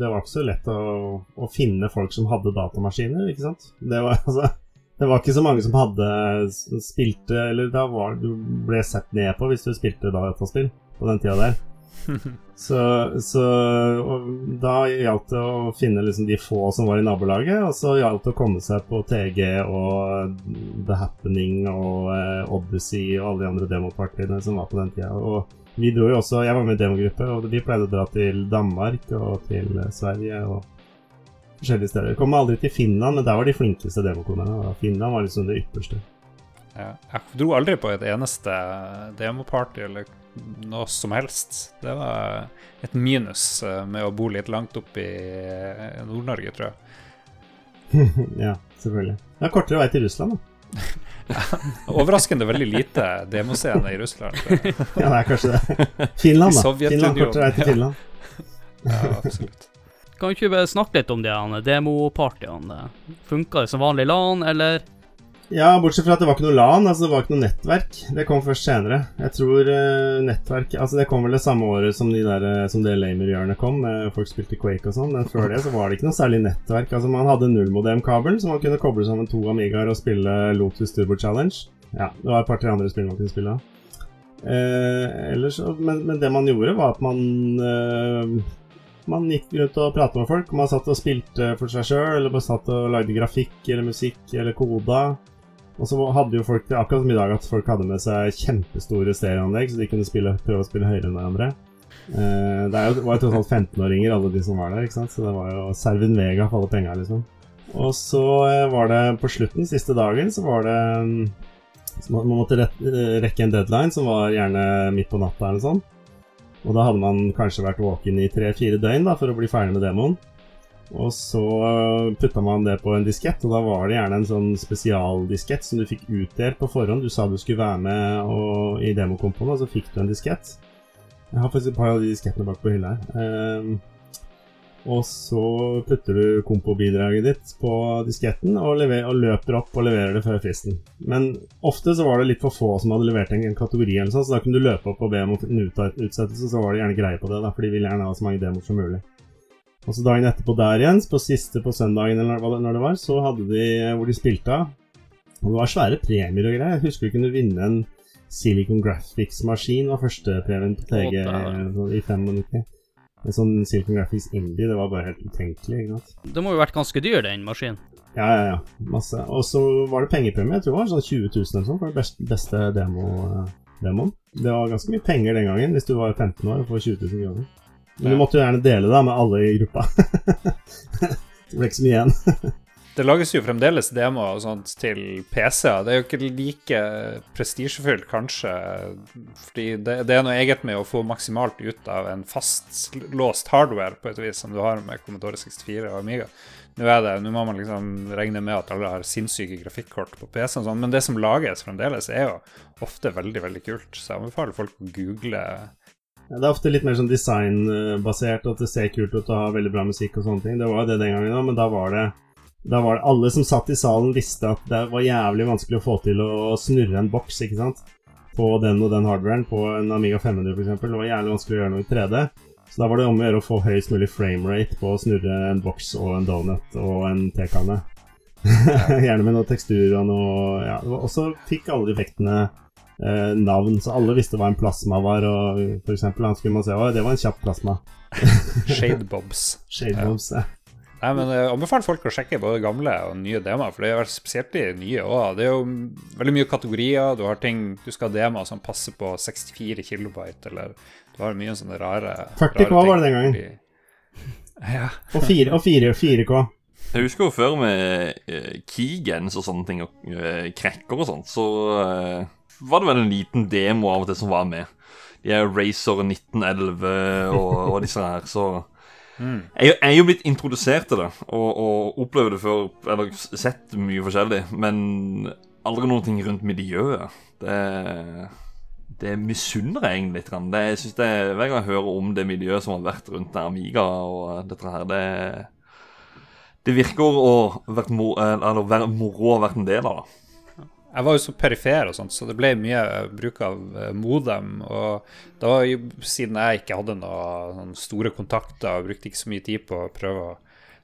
det var ikke så lett å, å, finne folk som hadde datamaskiner, ikke sant. Det var altså det var ikke så mange som hadde spilte Eller da var du ble sett ned på hvis du spilte dataspill på den tida der. Så, så da gjaldt det å finne liksom de få som var i nabolaget, og så gjaldt det å komme seg på TG og The Happening og eh, Odyssey og alle de andre demopartiene som var på den tida. Og vi dro jo også Jeg var med i demogruppe, og vi pleide å dra til Danmark og til Sverige. og forskjellige steder. Jeg kom aldri til Finland, men der var de flinkeste demokonene. Finland var liksom det ypperste. Ja, jeg dro aldri på et eneste demoparty eller noe som helst. Det var et minus eh, med å bo litt langt opp i eh, Nord-Norge, tror jeg. ja, selvfølgelig. Det er kortere vei til Russland, da. Overraskende veldig lite demoscene i Russland. ja, det er kanskje det. Finland, da. Finland, kortere vei til Finland. ja, absolutt. Kan vi ikke bare snakke litt om de demopartyene? Funka det som vanlig LAN, eller? Ja, bortsett fra at det var ikke noe LAN, altså det var ikke noe nettverk. Det kom først senere. Jeg tror uh, nettverk Altså det kom vel det samme året som, de der, uh, som det Lamer-hjørnet kom, med folk spilte Quake og sånn, men før det så var det ikke noe særlig nettverk. Altså Man hadde nullmodem-kabel, så man kunne koble sammen to Amigaer og spille Lotus Turbo Challenge. Ja, det var et par-tre andre spill man kunne spille av. Eh, ellers, men, men, det man gjorde, var at man man gikk rundt og prata med folk. Man satt og spilte for seg sjøl, eller man satt og lagde grafikk eller musikk eller koda. Og så hadde jo folk akkurat som i dag at folk hadde med seg kjempestore stereoanlegg, så de kunne spille, prøve å spille høyere enn hverandre. Eh, det var jo tross alt 15-åringer, alle de som var der, ikke sant? så det var jo Servin Vega for alle penga, liksom. Og så eh, var det på slutten, siste dagen, så var det mm, så Man måtte rekke en deadline som var gjerne midt på natta eller sånt. Og da hadde man kanskje vært våken i tre-fire døgn da, for å bli ferdig med demoen. Og så putta man det på en diskett, og da var det gjerne en sånn spesialdiskett som du fikk utdelt på forhånd. Du sa du skulle være med og, i demokompoen, og så fikk du en diskett. Jeg har faktisk et par av de diskettene bak på hylla her. Um, og så putter du kompobidraget ditt på disketten og, og, løper opp og leverer det før fristen. Men ofte så var det litt for få som hadde levert en, en kategori, eller sånn, så da kunne du løpe opp og be om en utsettelse, så var det gjerne greie på det, da, for de ville gjerne ha så mange demoer som mulig. Og så dagen etterpå der igjen, på siste på søndagen eller når det var, så hadde de hvor de spilte av. Og det var svære premier og greier. Jeg husker vi kunne vinne en Silicon Graphics-maskin, var førstepremien på TG i 95. En sånn Silicon Graphics Indie, det var bare helt utenkelig. ikke sant? Det må jo ha vært ganske dyr, den maskinen? Ja, ja, ja. Masse. Og så var det pengepremie. Jeg tror det var sånn 20 000 eller sånn for den beste, beste demo, demoen. Det var ganske mye penger den gangen, hvis du var 15 år og får 20 000 kroner. Men du måtte jo gjerne dele det med alle i gruppa. det ble ikke så mye igjen. Det lages jo fremdeles demoer og sånt til PC-er. Det er jo ikke like prestisjefylt, kanskje. Fordi det, det, er noe eget med å få maksimalt ut av en fastlåst hardware, på et vis, som du har med Commodore 64 og Amiga. Nå er det, nå må man liksom regne med at alle har sinnssyke grafikkort på PC, og sånn, men det som lages fremdeles, er jo ofte veldig veldig kult. Så jeg anbefaler folk å google det er ofte litt mer sånn designbasert, at det ser kult ut og har veldig bra musikk og sånne ting. Det var jo det den gangen òg, men da var det da var det Alle som satt i salen, visste at det var jævlig vanskelig å få til å snurre en boks, ikke sant? På den og den hardwaren, på en Amiga 500 f.eks. Det var jævlig vanskelig å gjøre noe i 3D. Så da var det om å gjøre å få høyest mulig framerate på å snurre en boks og en donut og en tekanne. Gjerne med noe tekstur og noe ja, Og så fikk alle effektene eh, navn, så alle visste hva en plasma var. Og for eksempel, han skulle man se Å, det var en kjapp plasma. Shade bobs. Ja. Nei, men Jeg anbefaler folk å sjekke både gamle og nye demoer, for det er spesielt de nye òg. Det er jo veldig mye kategorier. Du har ting du skal ha demoer som passer på 64 kilobyte, eller du har mye sånne rare 40K rare var det den gangen. Ja. Og 4, og 4, 4K. Jeg husker jo før med uh, keygens og sånne ting, og krekker og sånt, så uh, var det vel en liten demo av og til som var med. De er Racer 1911 og, og disse her, så Mm. Jeg, jeg er jo blitt introdusert til det, og, og opplevd det før, eller sett mye forskjellig, men aldri noen ting rundt miljøet. Det, det misunner jeg egentlig litt. Det, jeg synes det, Hver gang jeg hører om det miljøet som har vært rundt Amiga og dette her, det det virker å være moro å ha vært en del av det. Jeg var jo så perifer og sånt, så det ble mye bruk av eh, modem. Og da siden jeg ikke hadde noen store kontakter og brukte ikke så mye tid på å prøve å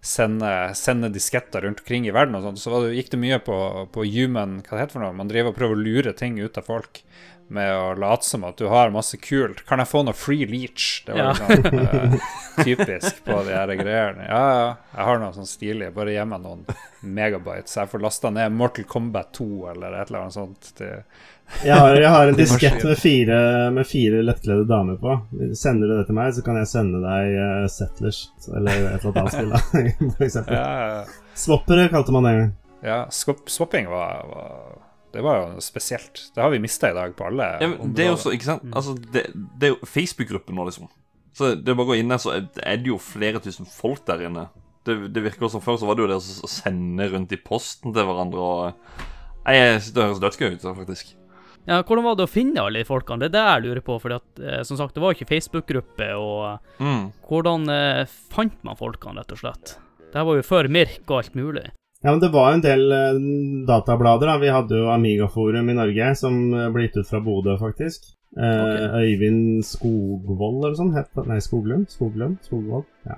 sende, sende disketter rundt omkring i verden og sånt, så det, gikk det mye på, på human Hva det heter for noe? Man driver og prøver å lure ting ut av folk med å late som at du har masse kult. Kan jeg få noe free leach? Det var Ja. liksom uh, typisk på de her greiene. Ja, ja, jeg har noe sånn stilig. Bare gi meg noen megabytes. Jeg får lasta ned Mortal Kombat 2 eller et eller annet sånt. til Jeg har, jeg har en diskett med fire, med fire lettkledde damer på. Sender du det til meg, så kan jeg sende deg uh, Settlers, eller et eller annet spill, da, for eksempel. Ja, Swappere kalte man det en gang. ja swap, swapping var, var Det var jo spesielt. Det har vi mista i dag på alle Ja, men det er jo så, ikke sant? Altså, det, det er jo Facebook-gruppen nå, liksom. Så det er bare å gå inn der, så er det jo flere tusen folk der inne. Det, det virker som Før så var det jo det å sende rundt i posten til hverandre og Nei, jeg sitter det høres dødsgøy ut, faktisk. Ja, hvordan var det å finne alle de folkene? Det er det jeg lurer på. fordi eh, som sagt, det var ikke Facebook-gruppe. Og Mm. hvordan eh, fant man folkene, rett og slett? Det her var jo før Mirk og alt mulig. Ja, men det var en del eh, datablader. da Vi hadde jo Amigaforum i Norge, som eh, ble gitt ut fra Bodø, faktisk. Eh, Ok. Øyvind Skogvold eller sånn het Nei, Skoglund? Skoglund? Skogvold? Ja.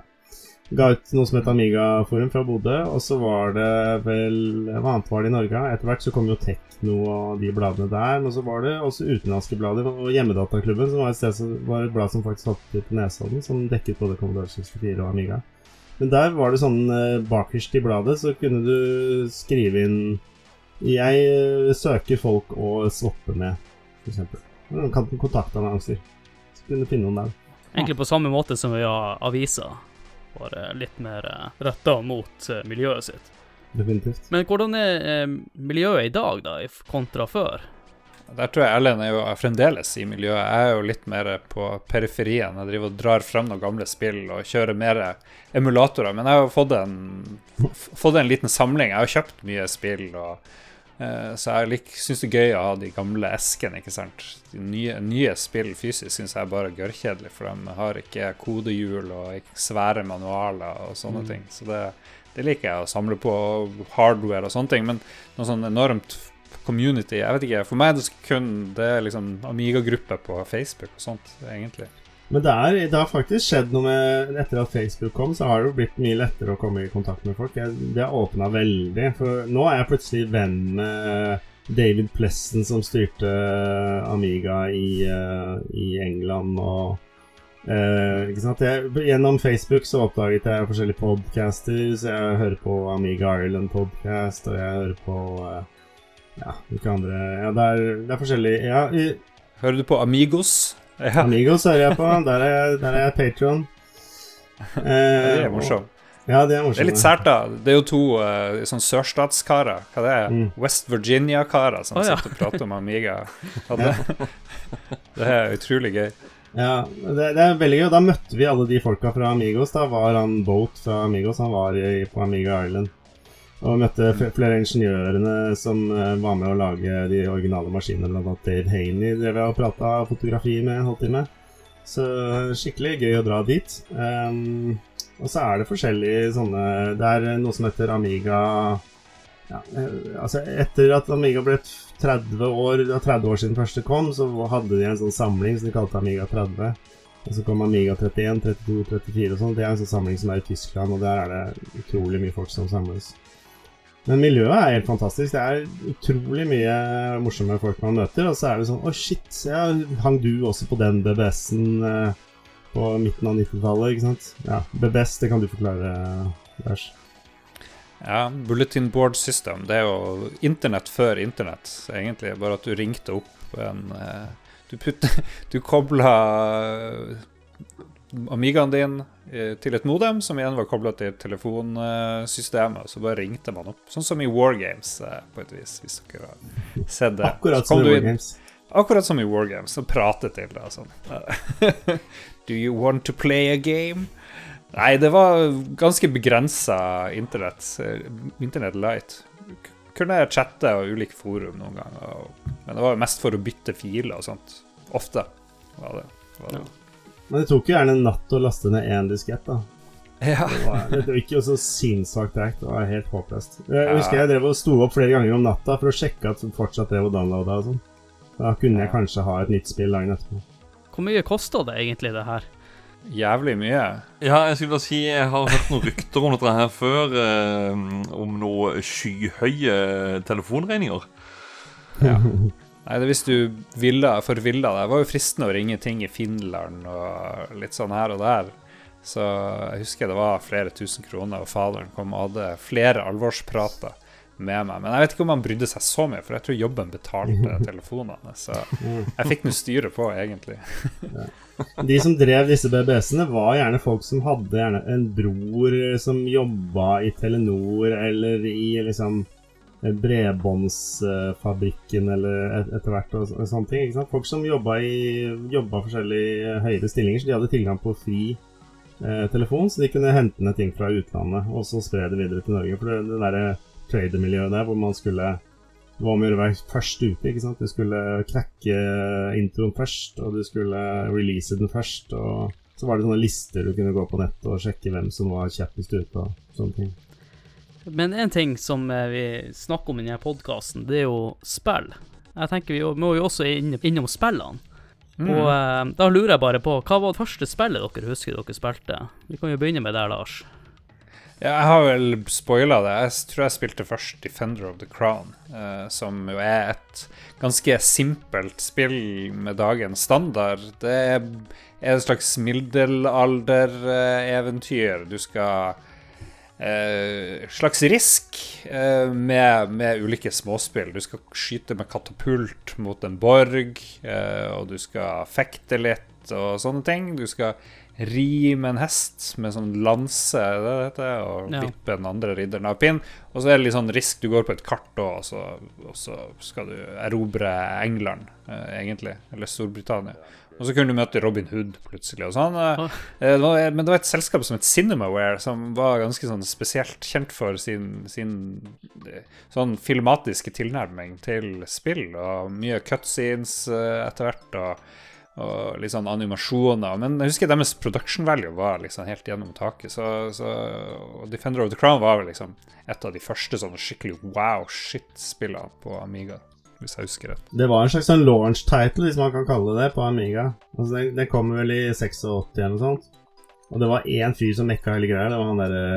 Ga ut noe som het Amigaforum fra Bodø, og så var det vel Hva annet var det i Norge? Etter hvert så kom jo Tekno og de bladene der, men så var det også utenlandske blader. Og Hjemmedataklubben, som var et, sted som, var et blad som faktisk holdt til på Nesodden, som dekket både Commodore 64 og Amiga. Men der var det sånn eh, bakerst i bladet så kunne du skrive inn Jeg eh, søker folk å swappe med, f.eks. Kontaktannonser. Så kunne du finne noen der. Egentlig på samme måte som vi har aviser. Bare litt mer uh, retta mot eh, miljøet sitt. Definitivt. Men hvordan er eh, miljøet i dag, da, kontra før? Der tror jeg Erlend er jo fremdeles i miljøet. Jeg er jo litt mer på periferien. Jeg driver og drar frem noen gamle spill og kjører mer emulatorer. Men jeg har jo fått en, fått en liten samling. Jeg har kjøpt mye spill. Og, eh, så jeg lik, syns det er gøy å ha de gamle eskene. ikke sant? De nye, nye spill fysisk syns jeg er bare gørrkjedelig, for de har ikke kodehjul og svære manualer og sånne ting. Så det, det liker jeg å samle på. Hardware og sånne ting. Men noe sånn enormt community. Jeg vet ikke, For meg er det kun det er liksom Amiga-gruppe på Facebook og sånt, egentlig. Men det, er, det har faktisk skjedd noe med Etter at Facebook kom, så har det jo blitt mye lettere å komme i kontakt med folk. Jeg, det har åpna veldig. For nå er jeg plutselig venn med David Plessen, som styrte Amiga i, eh, i England og uh, ikke sant? Jeg, gjennom Facebook så oppdaget jeg forskjellige podcaster. Så jeg hører på Amiga Ireland podcast, og jeg hører på eh, Ja, hvilke andre Ja, det er, det er forskjellig Ja, i, Hører du på Amigos? Ja, Amigos hører jeg på. Der er jeg, der er jeg Patron. Eh, det er morsomt. Ja, det er morsomt. Det er litt sært, da. Det er jo to uh, sånn sørstatskarer. Hva det er Mm. West Virginia-karer som oh, ja. sitter og prater om Amiga. Ja, det, det er utrolig gøy. Ja, det, det er veldig gøy. Da møtte vi alle de folka fra Amigos. Da var han Boat fra Amigos. Han var i, på Amiga Island. Og møtte flere ingeniørene som eh, var med å lage de originale maskinene. Blant annet Dave Haney drev jeg og prata fotografi med en halvtime. Så skikkelig gøy å dra dit. Um, og så er det forskjellige sånne Det er noe som heter Amiga ja, eh, altså Etter at Amiga ble 30 år, ja, 30 år siden første kom, så hadde de en sånn samling som de kalte Amiga 30. Og så kom Amiga 31, 32, 34 og sånn. Det er en sånn samling som er i Tyskland, og der er det utrolig mye folk som samles. Men miljøet er helt fantastisk. Det er utrolig mye morsomme folk man møter. Og så er det sånn Å, shit, ja, hang du også på den BBS-en eh, på midten av 90-tallet, ikke sant? Ja, BBS, det kan du forklare, Lars. Ja, Bulletin Board System. Det er jo internett før internett, egentlig. Bare at du ringte opp en eh, Du putte, Du kobla Amigaen din eh, til et modem, som igjen var kobla til telefonsystemet. Så bare ringte man opp. Sånn som i Wargames, eh, på et vis, hvis dere har sett det. Akkurat som i Wargames. Akkurat som i Wargames, så pratet til deg og sånn. Do you want to play a game? Nei, det var ganske begrensa internett. eh, Internett light. Kunne jeg chatte og ulike forum noen ganger, og- men det var jo mest for å bytte filer og sånt. Ofte var det. Var det. Men det tok jo gjerne en natt å laste ned én diskett, da. Ja. Det, var, det gikk jo så sinnssvakt tregt. Det var helt håpløst. Jeg Ja. husker jeg drev og sto opp flere ganger om natta for å sjekke at fortsatt drev og downloada og sånn. Da kunne jeg kanskje ha et nytt spill dagen etterpå. Hvor mye koster det egentlig, det her? Jævlig mye. Ja, jeg skulle bare si jeg har hørt noen rykter om dette her før. Eh, om noe skyhøye telefonregninger. Ja. Nei, det hvis du ville forvilla deg Det var jo fristende å ringe ting i Finland og litt sånn her og der. Så jeg husker det var flere tusen kroner, og faderen kom og hadde flere alvorsprater med meg. Men jeg vet ikke om han brydde seg så mye, for jeg tror jobben betalte telefonene. Så jeg fikk nå styre på, egentlig. De som drev disse BBS-ene, var gjerne folk som hadde en bror som jobba i Telenor eller i liksom bredbåndsfabrikken eller et, etter hvert og, og sånne ting. Folk som jobba i jobba forskjellige høyere stillinger, så de hadde tilgang på fri eh, telefon, så de kunne hente ned ting fra utlandet og så spre det videre til Norge. For det, det derre trader-miljøet der hvor man skulle det var om å gjøre å være først ute. ikke sant? Du skulle knekke introen først, og du skulle release den først. og Så var det sånne lister du kunne gå på nettet og sjekke hvem som var kjappest ute. og sånne ting. Men en ting som eh, vi snakker om i denne podkasten, det er jo spill. Jeg tenker Vi må jo også inn, innom spillene. Og eh, da lurer jeg bare på, hva var det første spillet dere husker dere spilte? Vi kan jo begynne med deg, Lars. Ja, jeg har vel spoila det. Jeg tror jeg spilte først Defender of the Crown, eh, som jo er et ganske simpelt spill med dagens standard. Det er et slags middelaldereventyr. Du skal slags risk eh, med, med ulike småspill. Du skal skyte med katapult mot en borg, eh, og du skal fekte litt og sånne ting. Du skal ri med en hest med sånn lanse, det det heter, og Ja. vippe den andre ridderen av pinn. Og så er det litt sånn risk. Du går på et kart, og så, og så skal du erobre England, eh, egentlig. Eller Storbritannia. Og så kunne du møte Robin Hood plutselig. og sånn. eh, Eh, Det var, men det var et selskap som het Cinemaware, som var ganske sånn spesielt kjent for sin, sin eh, sånn filmatiske tilnærming til spill, og mye cutscenes etter hvert, og, og litt sånn animasjoner. Men jeg husker deres production value var liksom helt gjennom taket. Så, så, og Defender of the Crown var vel liksom et av de første sånne skikkelig wow shit-spillene på Amiga, hvis jeg husker rett. Det var en slags sånn launch title, hvis man kan kalle det det, på Amiga. Altså, det, det kom vel i 86 eller noe sånt. Og det var én fyr som mekka hele greia. Det var han derre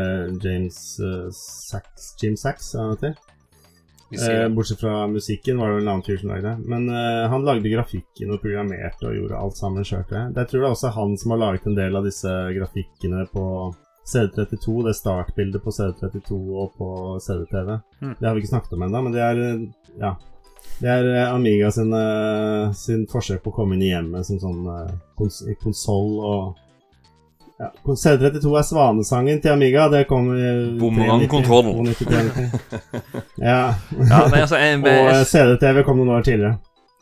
James uh, Sachs Jim Sachs, han heter. Eh, bortsett fra musikken var det vel en annen fyr som lagde det. Men eh, han lagde grafikken og programmerte og gjorde alt sammen sjøl. Jeg tror det er også han som har laget en del av disse grafikkene på CD32, det startbildet på CD32 og på CD-TV. Mm. Det har vi ikke snakket om ennå, men det er eh, ja. Det er eh, Amiga sin, eh, sin forsøk på å komme inn i hjemmet som sånn uh, kons konsoll og ja. CD32 er svanesangen til Amiga. Det kom i Bumerangkontrollen. 92, 93. Ja. Ja, nei, altså, jeg, Og CDTV kom noen år tidligere.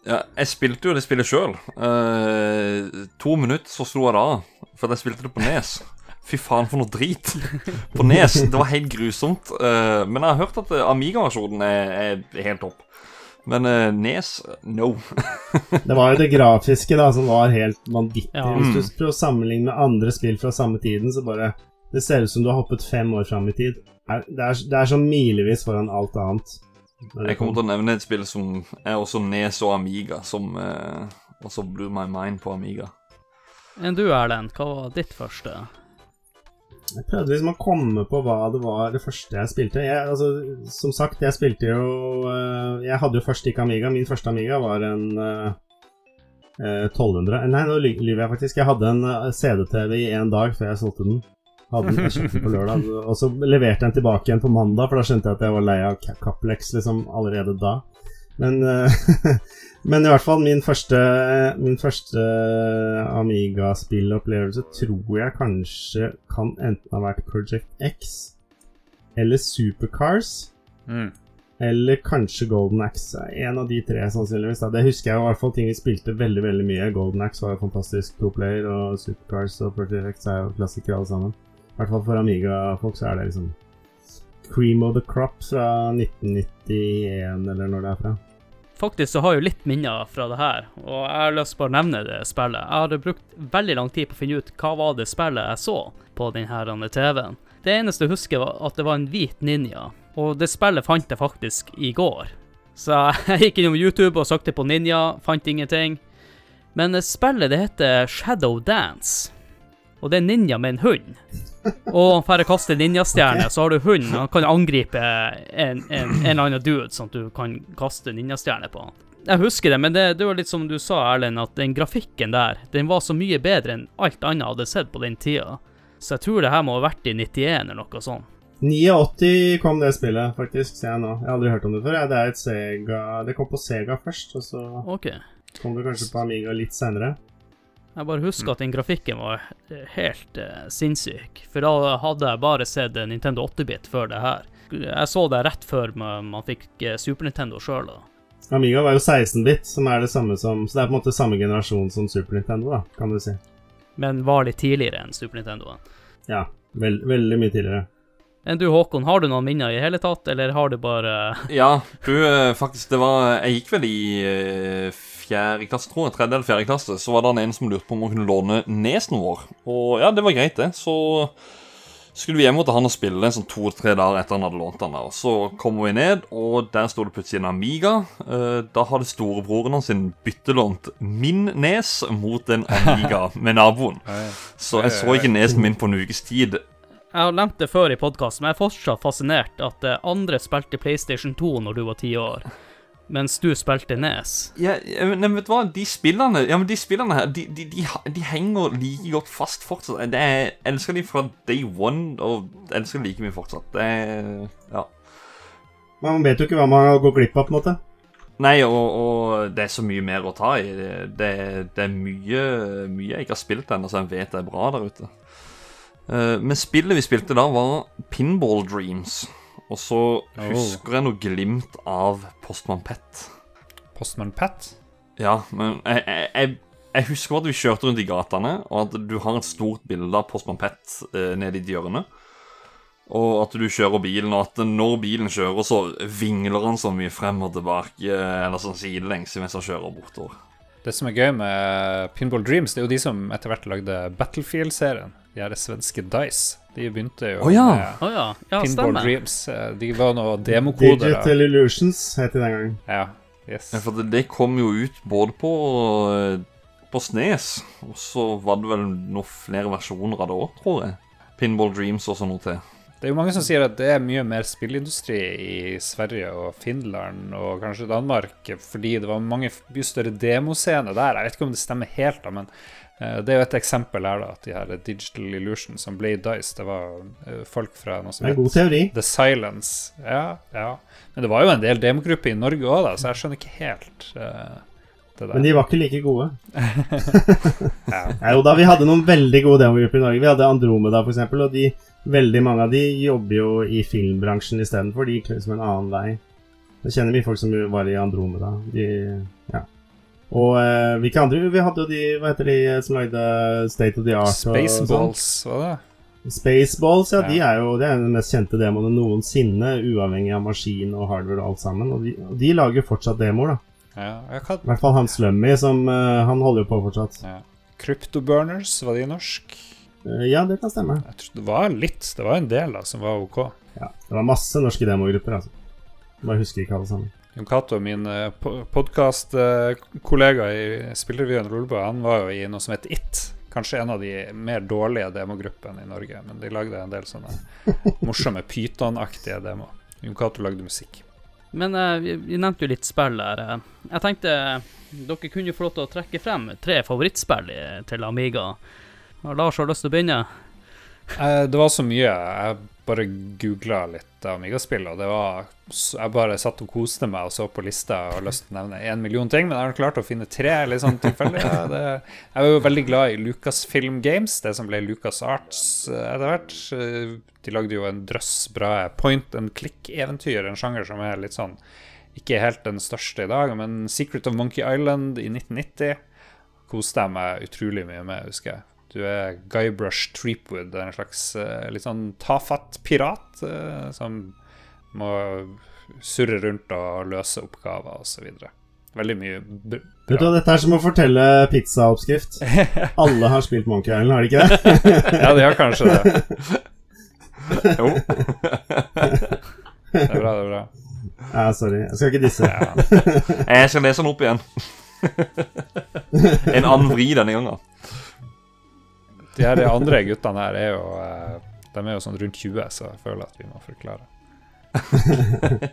Ja, jeg spilte jo det spillet sjøl. to minutter så slo jeg det av. For jeg spilte det på Nes. Fy faen, for noe drit. På Nes. Det var helt grusomt. Uh, men jeg har hørt at Amiga-versjonen er, er helt topp. Men uh, Nes no. det var jo det grafiske da som var helt vanvittig. Ja. Hvis du prøver å sammenligne med andre spill fra samme tiden, så bare Det ser ut som du har hoppet fem år fram i tid. Det er, det er sånn milevis foran alt annet. Jeg kommer til å nevne et spill som er også Nes og Amiga, som uh, også blew my mind på Amiga. Enn du, Erlend, hva var ditt første? Jeg prøvde liksom å komme på hva det var det første jeg spilte. Jeg, altså, som sagt, jeg spilte jo uh, Jeg hadde jo først ikke Amiga. Min første Amiga var en uh, uh, 1200 Nei, nå lyver jeg faktisk. Jeg hadde en eh, CD-TV i én dag før jeg solgte den. Hadde den, jeg på lørdag, og så leverte jeg den tilbake igjen på mandag, for da skjønte jeg at jeg var lei av Caplex liksom allerede da. Men Men i hvert fall min første, min første Amiga-spillopplevelse tror jeg kanskje kan enten ha vært Project X eller Supercars. Mm. Eller kanskje Golden Axe. En av de tre, sannsynligvis. Det husker jeg i hvert fall ting vi spilte veldig veldig mye. Golden Axe var jo fantastisk to-player, og Supercars og Project X er jo klassikere alle sammen. I hvert fall for Amiga-folk så er det liksom Cream of the Crop fra 1991, eller når det er fra. Faktisk så har jeg jo litt minner fra det her, og jeg har lyst til å nevne det spillet. Jeg hadde brukt veldig lang tid på å finne ut hva var det spillet jeg så på denne TV-en. Det eneste jeg husker, var at det var en hvit ninja, og det spillet fant jeg faktisk i går. Så jeg gikk innom YouTube og søkte på ninja, fant ingenting. Men spillet det heter Shadow Dance, og det er ninja med en hund. Og for å kaste ninjastjerne, så har du hund. Han kan angripe en, en, en eller annen dude, sånn at du kan kaste ninjastjerne på han. Jeg husker det, men det, det, var litt som du sa, Erlend, at den grafikken der, den var så mye bedre enn alt annet jeg hadde sett på den tida. Så jeg tror det her må ha vært i 91 eller noe sånt. 89 kom det spillet, faktisk, ser jeg nå. Jeg har aldri hørt om det før. Det er et Sega Det kom på Sega først, og så okay. kom det kanskje på Amiga litt senere. Jeg bare husker at den grafikken var helt uh, sinnssyk. For da hadde jeg bare sett Nintendo 8-bit før det her. Jeg så det rett før man, man fikk uh, Super Nintendo sjøl. Amiga var jo 16-bit, som er det samme som Så det er på en måte samme generasjon som Super Nintendo, da, kan du si. Men var litt tidligere enn Super Nintendo? Ja, veld, veldig mye tidligere. Enn du Håkon, har du noen minner i hele tatt, eller har du bare Ja, du, eh, faktisk, det var Jeg gikk vel i fjerde klasse, tror jeg, tredje eller fjerde klasse, så var det en som lurte på om hun kunne låne nesen vår. Og ja, det var greit, det. Så skulle vi hjem til han og spille en sånn to-tre dager etter han hadde lånt den der. Så kommer vi ned, og der sto det plutselig en Amiga. Eh, da hadde storebroren hans byttelånt min nes mot en Amiga med naboen. Så jeg så ikke nesen min på en ukes tid. Jeg har nevnt det før i podkasten, men jeg er fortsatt fascinert at eh, andre spilte PlayStation 2 når du var ti år mens du spilte Nes. Ja, men vet du hva, de spillene Ja, men de spillene her, de, de, de, de henger like godt fast fortsatt. Det er, jeg elsker de fra day one, og jeg elsker like mye fortsatt. Det er Ja. Man vet jo ikke hva man går glipp av, på en måte. Nei, og, og, det er så mye mer å ta i. Det, det er mye, mye jeg ikke har spilt ennå, så jeg vet det er bra der ute. Uh, men spillet vi spilte da, var Pinball Dreams. Og så husker jeg noe glimt av Postmann Pet. Postmann Pet? Ja, men jeg, jeg, jeg husker at vi kjørte rundt i gatene, og at du har et stort bilde av Postmann Pet eh, nede i et hjørne. Og at du kjører bilen, og at når bilen kjører, så vingler han så mye frem og tilbake, eller sånn sidelengs mens han kjører bortover. Det som er gøy med Pinball Dreams, det er jo de som etter hvert lagde Battlefield-serien. De her svenske Dice. De begynte jo oh, ja. med oh, ja. Ja, Pinball stemmer. Dreams. Eh, de var noe demokoder. Digital Illusions het de den gangen. Ja, yes. ja, for det, det, kom jo ut både på, eh, på Snes, og så var det vel noen flere versjoner av det òg, tror jeg. Pinball Dreams og sånn noe til. Det er jo mange som sier at det er mye mer spillindustri i Sverige og Finland og kanskje Danmark, fordi det var mange mye større demoscener der. Jeg vet ikke om det stemmer helt, da, men det er jo et eksempel her, da, at de her Digital Illusion som ble Dice, det var uh, folk fra noe som het The Silence. Ja, ja. Men det var jo en del demogrupper i Norge òg, så jeg skjønner ikke helt uh, men de var ikke like gode. ja. Jo da, vi hadde noen veldig gode demogrupper i Norge. Vi hadde Andromeda, f.eks., og de Veldig mange av de jobber jo i filmbransjen istedenfor. De gikk liksom en annen vei. Jeg kjenner mye folk som var i Andromeda. De, ja. Og eh, hvilke andre Vi hadde jo de Hva heter de som lagde State of the Art? Spaceballs, var det? Spaceballs, ja, Ja. De er jo det er den mest kjente demoene noensinne, uavhengig av maskin og hardware og alt sammen. Og de, og de lager fortsatt demoer, da. Ja, kan... I hvert fall han Slummy, som uh, Han holder jo på fortsatt. ja. Cryptoburners, var de norsk? Uh, ja, det kan stemme. Det var litt, det var en del da som var ok. Ja, Det var masse norske demogrupper, altså. Bare husker ikke alle sammen. Jon Cato, min uh, podkastkollega i Spillrevyen Lolbø, han var jo i noe som heter It. Kanskje en av de mer dårlige demogruppene i Norge, men de lagde en del sånne morsomme pytonaktige demoer. Jon Cato lagde musikk. Men eh, vi, nevnte jo litt spill der. eh. Jeg tenkte dere kunne jo få lov til å trekke frem tre favorittspill til Amiga. Og Lars har lyst til å begynne. Eh, det var så mye. Jeg bare googla litt Amiga-spill, og det var Jeg bare satt og koste meg og så på lista og lyst til å nevne én million ting, men jeg har klart å finne tre litt sånn tilfeldig. Jeg var jo veldig glad i Lucasfilm Games, det som ble Lucas Arts eh, etter hvert. Eh, De lagde jo en drøss bra point and click-eventyr, en sjanger som er litt sånn ikke helt den største i dag, men Secret of Monkey Island i 1990 koste jeg meg utrolig mye med, husker jeg. Du er Guybrush Treepwood, en slags eh, litt sånn tafatt pirat eh, som må surre rundt og løse oppgaver osv. Veldig mye bra. Vet du Dette er som å fortelle pizzaoppskrift. Alle har spilt Monkey Island, har de ikke det? Ja, de har kanskje det. Jo. Det er bra, det er bra. Ja, sorry. Jeg skal ikke disse. Ja. Jeg skal lese den opp igjen. En annen vri denne gangen. De her de andre guttene her er jo eh, De er jo sånn rundt 20, så jeg føler at vi må forklare.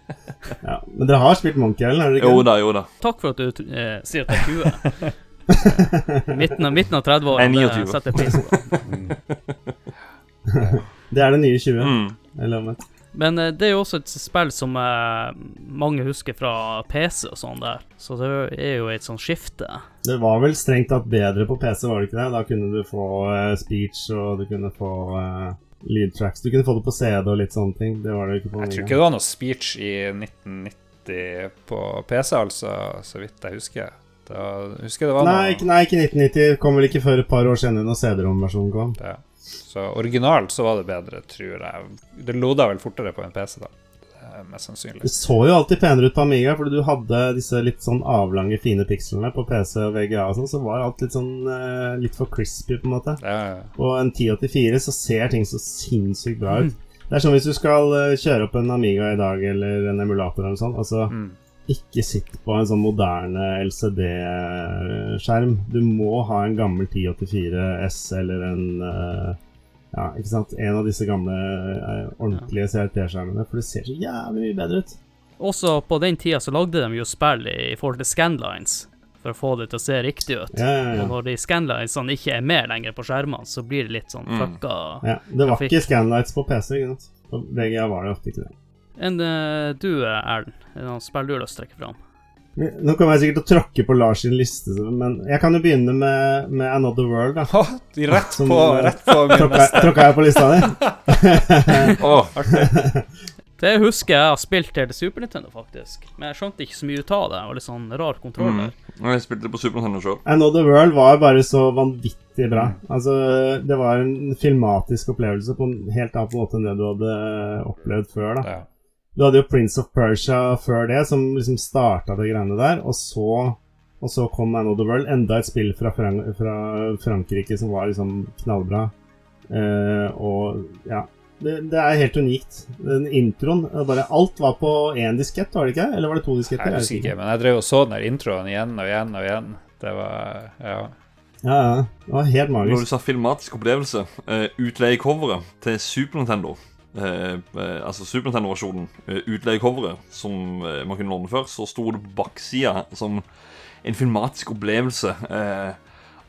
Ja. Men dere har spilt Monkey Island, har dere ikke? Jo da, jo da. Takk for at du eh, sier at det er 20. midten av, midten av 30 år er 29. setter pris på. Det er det nye 20. Mm. Eller omvendt. Men eh, det er jo også et spill som eh, mange husker fra PC og sånn der. Så det er jo et sånt skifte. Det var vel strengt tatt bedre på PC, var det ikke det? Da kunne du få eh, speech, og du kunne få lydtracks. Du kunne få det på CD og litt sånne ting. Det var det ikke på Jeg tror ikke det var noe speech i 1990 på PC, altså, så vidt jeg husker. Da jeg det var Nei, noe ikke, nei, ikke 1990. Kom vel ikke før et par år senere når CD-rom-versjonen kom. Ja. Så originalt så var det bedre, tror jeg. Det loda vel fortere på en PC, da. Det er mest sannsynlig. Det så jo alltid penere ut på Amiga, fordi du hadde disse litt sånn avlange, fine pikslene på PC og VGA og sånn, så var alt litt sånn eh, litt for crispy, på en måte. Ja, ja. På en 1084 så ser ting så sinnssykt bra ut. Det er som hvis du skal eh, kjøre opp en Amiga i dag, eller en emulator eller noe sånt. Altså, mm, ikke sitt på en sånn moderne LCD-skjerm. Du må ha en gammel 1084 S eller en eh, Ja, ikke sant? En av disse gamle eh, ordentlige CRT-skjermene, for det ser så jævlig mye bedre ut. Også på den tida så lagde de jo spill i forhold til scanlines. For å få det til å se riktig ut. Ja, ja, Og når de scanlinesene ikke er med lenger på skjermene, så blir det litt sånn Mm. fucka. ja det var Grafikk. ikke scanlights på PC, ikke sant? På VGA var det ofte ikke det. Enn eh, du, Erlend? Er noen spill du har lyst til å trekke fram? Nå kommer jeg sikkert til å tråkke på Lars sin liste, men jeg kan jo begynne med, med Another World, da. Å, rett på, Som, rett på min Tråkka, neste. tråkka jeg på lista di? Det husker jeg har spilt til Super Nintendo, faktisk. Men jeg skjønte ikke så mye ut av det. Det var litt sånn rar kontroll der. mm. Jeg spilte det på Super Nintendo Show. Another World var bare så vanvittig bra. Altså, det var en filmatisk opplevelse på en helt annen måte enn det du hadde opplevd før. da Ja. Du hadde jo Prince of Persia før det, som liksom starta det greiene der. Og så, og så kom Another World, enda et spill fra, Frank fra Frankrike som var liksom knallbra. Uh, og ja det, det er helt unikt. Den introen bare, Alt var på én diskett, var det ikke? Eller var det to disketter? Jeg husker ikke. men jeg drev og så den der introen igjen og igjen og igjen. Det var Ja. Ja, ja. Det var helt Når du sa filmatisk opplevelse, uh, utleiecoveret til Super Nintendo eh, eh, altså Super Nintendo-versjonen, uh, utleiecoveret som eh, man kunne låne før, så sto det på baksida som en filmatisk opplevelse. eh,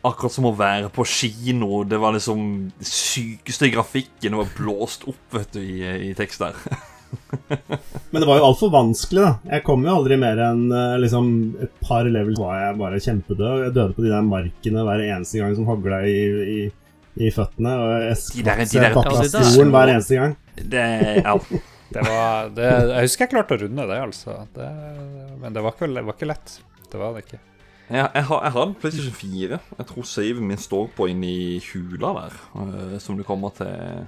akkurat som å være på kino. Det var liksom sykeste grafikken. Det var blåst opp, vet du, i, i tekst der. Men det var jo altfor vanskelig, da. Jeg kom jo aldri mer enn eh, liksom et par levels var jeg bare kjempedød. Jeg døde på de der markene hver eneste gang som hogla i, i, i føttene. Og jeg De der- de der- Ja, stolen hver eneste gang. Det, ja. Det var det, Jeg husker jeg klarte å runde det, altså. Det, men det var ikke, det var ikke lett. Det var det ikke. Jeg, jeg, har, jeg har en PlayStation 4. Jeg tror saven min står på inni hula der, eh, som du kommer til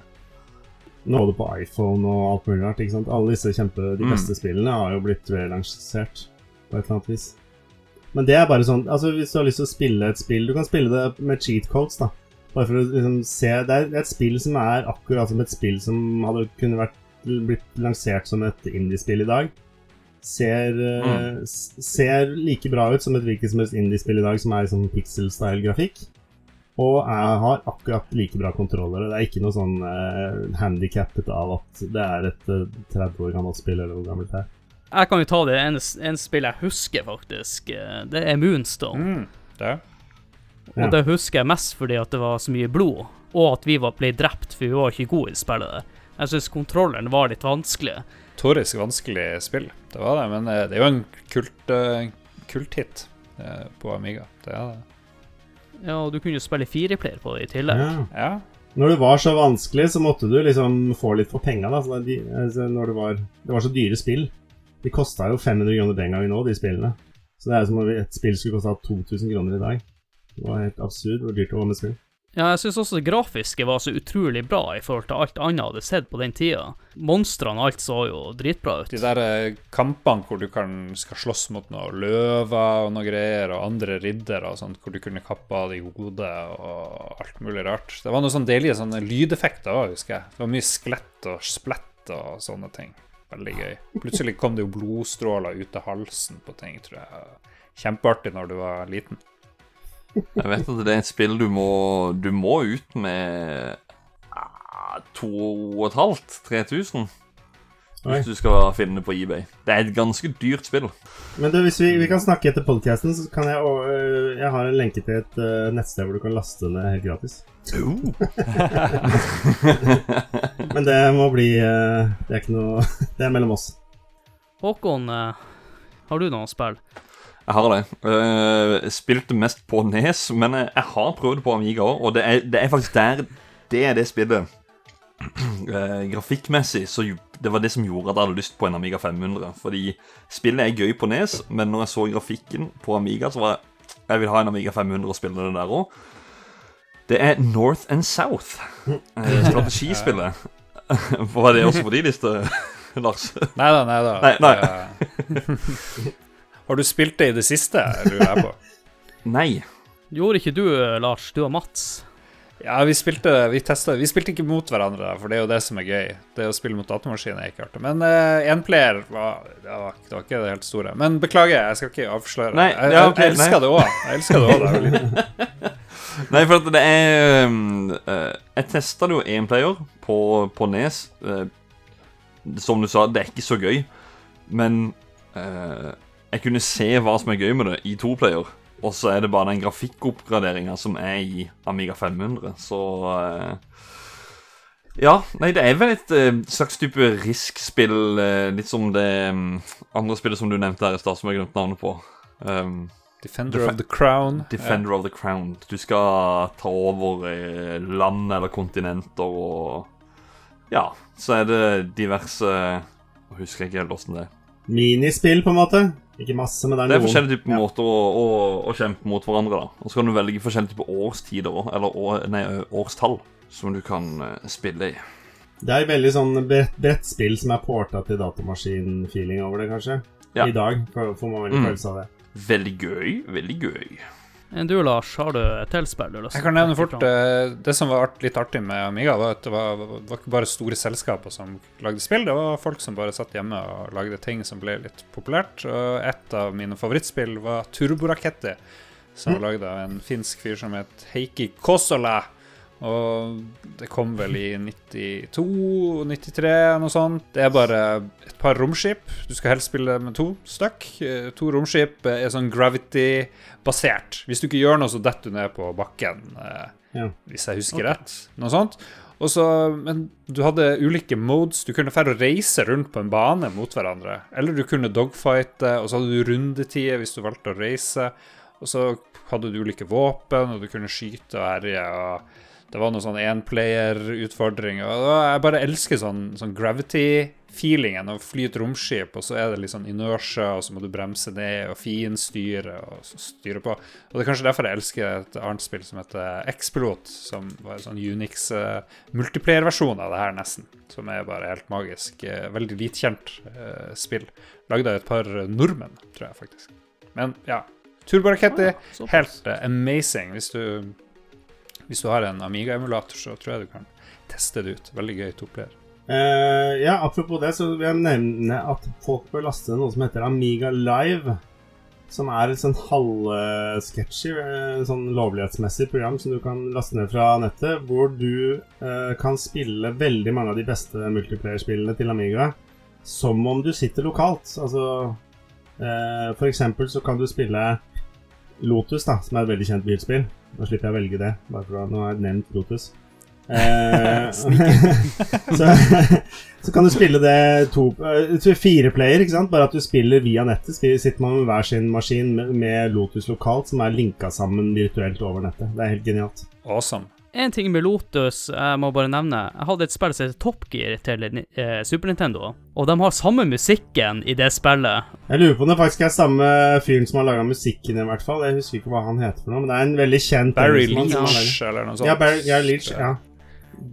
Nå det på iPhone og alt mulig rart. ikke sant? Alle disse kjempe, de Mm. beste spillene har jo blitt relansert på et eller annet vis. Men det er bare sånn Altså, hvis du har lyst til å spille et spill Du kan spille det med cheat codes, da. Bare for å liksom se Det er et spill som er akkurat som et spill som hadde kunne vært blitt lansert som et indiespill i dag. Ser, mm. ser like bra ut som et hvilket som helst indiespill i dag som er sånn pixel-style-grafikk. Og jeg har akkurat like bra kontrollere. Det er ikke noe sånn uh, handikappet av at det er et eh, 30 år gammelt spill, eller hvor gammelt det er. Jeg kan jo ta det ene en spill jeg husker, faktisk. Eh, Det er Moonstone. Mm, det. Ja. Og det husker jeg mest fordi at det var så mye blod, og at vi var, ble drept, for vi var ikke gode i spillet. Jeg syns kontrolleren var litt vanskelig. Torisk vanskelig spill, det var det. Men eh, det er jo en kult, eh, kulthit eh, på Amiga. Det er det. Ja, og du kunne jo spille fireplayer på det i tillegg. Ja. Ja. Når det var så vanskelig, så måtte du liksom få litt for penga. Da. De, altså, når det, var, det var så dyre spill. De kosta jo 500 kroner den gangen òg, de spillene. Så det er som om et spill skulle kosta 2000 kroner i dag. Det var helt absurd hvor dyrt det var med spill. Ja, jeg syns også det grafiske var så utrolig bra i forhold til alt annet jeg hadde sett på den tida. Monstrene og alt så jo dritbra ut. De der eh, kampene hvor du kan, skal slåss mot noen løver og noe greier, og andre riddere og sånt, hvor du kunne kappe av de hodet og alt mulig rart. Det var noen sånne deilige sånne lydeffekter òg, husker jeg. Det var mye sklett og splett og sånne ting. Veldig gøy. Plutselig kom det jo blodstråler ut av halsen på ting, tror jeg. Kjempeartig når du var liten. Jeg vet at det er et spill du må Du må ut med ah, 2500-3000 Oi. hvis du skal finne det på eBay. Det er et ganske dyrt spill. Men du, hvis vi, vi kan snakke etter podcasten, så kan jeg å- øh, Jeg har en lenke til et uh, nettsted hvor du kan laste ned helt gratis. Men det må bli uh, Det er ikke noe Det er mellom oss. Håkon, eh, har du noen spill? Jeg har det. Uh, spilte mest på Nes, men jeg, har prøvd på Amiga òg, og det er, det er faktisk der Det er det spillet. Uh, grafikkmessig så det var det som gjorde at jeg hadde lyst på en Amiga 500. Fordi spillet er gøy på Nes, men når jeg så grafikken på Amiga, så var jeg Jeg vil ha en Amiga 500 og spille det der òg. Det er North and South. Uh, strategispillet. Var det også på de liste, Lars? Neida, neida. nei da. Nei, nei. Har du spilt det i det siste, lurer jeg på? Nei. Gjorde ikke du, eh, Lars? Du og Mats? Ja, vi spilte Vi testet, Vi spilte ikke mot hverandre, for det er jo det som er gøy. Det å spille mot datamaskin er ikke artig. Men énplayer var, det var, det var ikke det helt store. Men beklager, jeg skal ikke avsløre. Nei, jeg, jeg, jeg elsker nei. det òg. Jeg elsker det òg. Nei, for at det er eh, Jeg testa jo énplayer på, på Nes. Uh, som du sa, det er ikke så gøy. Men eh, jeg kunne se hva som er gøy med det i toplayer. Og så er det bare den grafikkoppgraderinga som er i Amiga 500. Så uh, Ja, nei, det er vel et uh, slags type risk-spill. Uh, litt som det um, andre spillet som du nevnte her i stad, som jeg glemte navnet på. Um, Defender of the Crown. Defender of the Crown. Du skal ta over uh, land eller kontinenter og Ja, så er det diverse Jeg husker ikke helt åssen det er. Minispill, på en måte. Ikke masse, men det er Det er forskjellige typer Ja. måter å, å, å kjempe mot hverandre. da Og så kan du velge forskjellige typer årstider eller år, nei, årstall, som du kan eh, spille i. Det er veldig sånn brett, brettspill som er porta til datamaskin-feeling over det, kanskje. Ja. I dag får får man veldig Mm. følelse av det. Veldig gøy. Veldig gøy. Enn du, Lars, har du et til spill du har lyst Jeg til kan å nevne fort eh, Det som var art, litt artig med Amiga, var at det var, var ikke bare store selskaper som lagde spill, det var folk som bare satt hjemme og lagde ting som ble litt populært. Og et av mine favorittspill var Turboraketti, som var lagd av en finsk fyr som het Heikki Kosola. Og det kom vel i 92, 93, noe sånt. Det er bare et par romskip. Du skal helst spille med to stykk. Eh, To romskip eh, er sånn gravity-basert. Hvis du ikke gjør noe, så detter du ned på bakken, eh, Ja. hvis jeg husker rett. Noe sånt. Og så, men du hadde ulike modes. Du kunne færre reise rundt på en bane mot hverandre. Eller du kunne dogfighte, og så hadde du rundetider hvis du valgte å reise. Og så hadde du ulike våpen, og du kunne skyte og herje. og Det var noen sånn enplayer-utfordringer. Og jeg bare elsker sånn, sånn gravity-feelingen. Å fly et romskip, og så er det litt sånn inertia, og så må du bremse ned og finstyre og styre på. Og det er kanskje derfor jeg elsker et annet spill som heter X-Pilot, som var en sånn Unix uh, multiplayer-versjon av det her, nesten. Som er bare helt magisk. Uh, veldig litkjent eh, spill. Lagd av et par nordmenn, tror jeg faktisk. Men ja. Turbaraketti, Ah, ja, helt uh, amazing. Hvis du, hvis du har en Amiga-emulator, så tror jeg du kan teste det ut. Veldig gøy toplayer. Uh, ja, apropos det, så vil jeg nevne at folk bør laste noe som heter Amiga Live. Som er et sånn halvsketchy, eh, sånn lovlighetsmessig program som du kan laste ned fra nettet. Hvor du uh, kan spille veldig mange av de beste multiplayer-spillene til Amiga som om du sitter lokalt. Altså uh, For eksempel så kan du spille Lotus, da, som er et veldig kjent bilspill. Nå slipper jeg å velge det, bare for at nå har jeg nevnt Lotus. Eh, så, så kan du spille det to, eh, fire player, ikke sant? bare at du spiller via nettet. Spiller, sitter man med hver sin maskin med, med Lotus lokalt, som er linka sammen virtuelt over nettet. Det er helt genialt. Awesome. En ting med Lotus jeg må bare nevne. Jeg hadde et spill som heter Top Gear til eh, Super Nintendo, og de har samme musikken i det spillet. Jeg lurer på om det faktisk er samme fyren som har laga musikken, i hvert fall. Jeg husker ikke hva han heter for noe, men det er en veldig kjent Barry Leach eller noe sånt. Ja, Barry ja, Leach. Ja.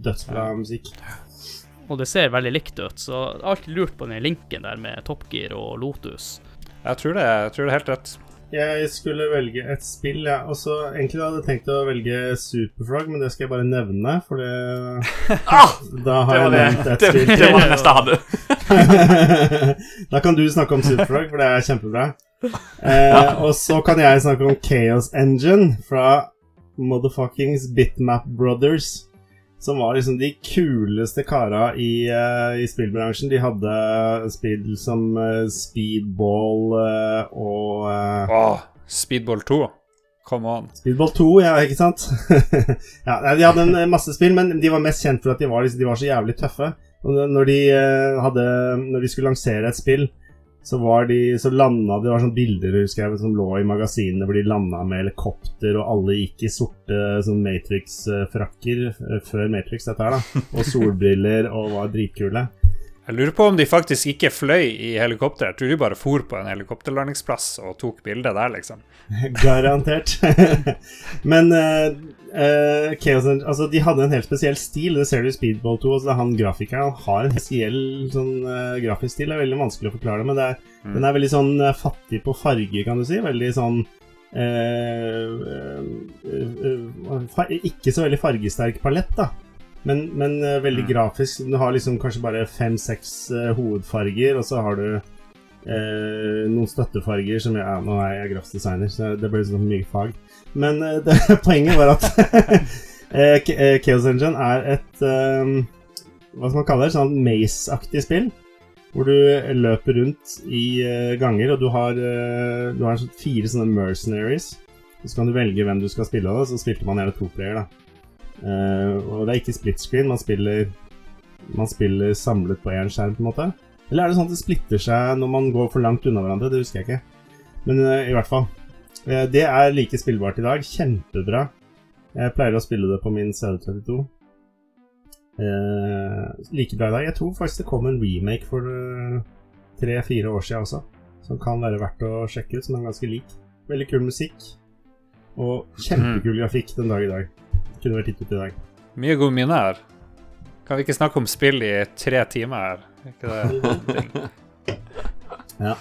Dødsbra musikk. Og det ser veldig likt ut, så jeg har alltid lurt på den linken der med Top Gear og Lotus. Jeg tror det, jeg tror det er helt rett. Jeg skulle velge et spill, ja. Og så egentlig hadde jeg tenkt å velge Superfrog, men det skal jeg bare nevne, for det Ah! Da har Det jeg nevnt et det, spill. det var det neste jeg hadde. da kan du snakke om Superfrog, for det er kjempebra. Eh, og så kan jeg snakke om Chaos Engine fra motherfuckings Bitmap Brothers. Som var liksom de kuleste kara i, uh, i spillbransjen. De hadde spill som uh, Speedball uh, og Åh, Speedball 2. Come on. Speedball 2, ja, ikke sant? ja, De hadde en masse spill, men de var mest kjent for at de var, liksom- de var så jævlig tøffe. Når de, hadde, når de skulle lansere et spill, så var de Så landa Det var sånne bilder husker jeg, som lå i magasinene hvor de landa med helikopter, og alle gikk i sorte sånn Matrix-frakker eh, før Matrix, dette her, da. Og solbriller og var dritkule. Jeg lurer på om de faktisk ikke fløy i helikopter. Jeg tror de bare for på en helikopterlandingsplass og tok bilde der, liksom. Garantert. Men uh, uh, Chaos Altså, de hadde en helt spesiell stil. Det ser du i Speedball 2. Altså, han grafikeren har en spesiell sånn uh, grafisk stil. Det er veldig vanskelig å forklare det, men det er, Mm. den er veldig sånn fattig på farger, kan du si. Veldig sånn Ikke så veldig fargesterk palett, da. Men, men uh, veldig Mm. grafisk. Du har liksom kanskje bare fem-seks uh, hovedfarger, og så har du eh, noen støttefarger som jeg, Nå er jeg grafisk designer, så det blir liksom mye fag. Men eh, det, poenget var at eh, eh, Chaos Engine er et eh, Hva skal man kalle det? Sånn Maze-aktig spill. Hvor du løper rundt i uh, ganger, og du har, uh, du har fire sånne mercenaries. Så kan du velge hvem du skal spille av, så spilte man gjerne to player, da. Eh, og det er ikke split screen, man spiller Man spiller samlet på én skjerm, på en måte. Eller er det sånn at det splitter seg når man går for langt unna hverandre? Det husker jeg ikke. Men eh, i hvert fall. Eh, det er like spillbart i dag. Kjempebra. Jeg pleier å spille det på min CD32. Eh, like bra i dag. Jeg tror faktisk det kom en remake for tre-fire år siden også. Som kan være verdt å sjekke ut, som er ganske lik. Veldig kul musikk. Og kjempekul grafikk den dag i dag. Kunne vært gitt ut i dag. Mye gode minner. Kan vi ikke snakke om spill i tre timer her? Er Ikke det ja.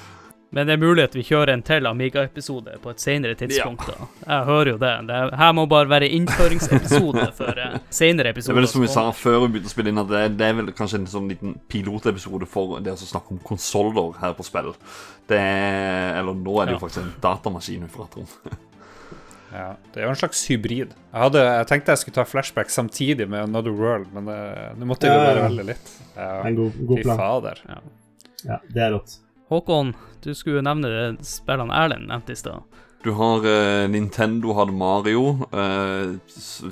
Men det er mulig at vi kjører en til Amiga-episode på et senere tidspunkt. da. Jeg hører jo det. det er, her må bare være innføringsepisode for uh, senere Det er vel som vi sa før vi begynte å spille inn, at det, det er vel kanskje en sånn liten pilotepisode for det å snakke om konsoller her på spill. Det er, Eller nå er det jo Ja. faktisk en datamaskin vi prater om. Ja, det er jo en slags hybrid. Jeg, hadde, jeg tenkte jeg skulle ta flashback samtidig med Another World, men det nå måtte jeg jo Ja, ja, bare ja. velge litt. Ja, En god, god plan. fader. Ja, det er rått. Håkon, du skulle nevne spillene Erlend nevnte i stad. Du har uh, Nintendo hadde Mario, uh,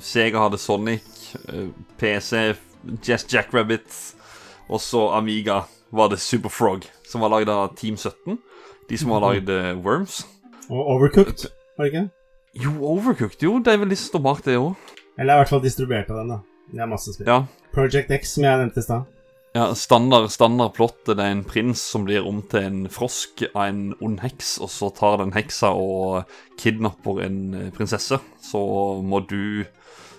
Sega hadde Sonic, uh, PC Just Jackrabbit, og så Amiga var det Superfrog, som var lagd av Team 17. De som har lagd eh, Worms. Og Overcooked, var det ikke? Jo, Overcooked, jo. Det er vel de som står bak det òg. Eller er i hvert fall distribuert av den, da. Det er masse spill. Ja. Project X, som jeg nevnte i stad. ja standard, standard plott. det er en prins som blir om til en frosk av en ond heks, og så tar den heksa og kidnapper en eh, prinsesse. Så må du,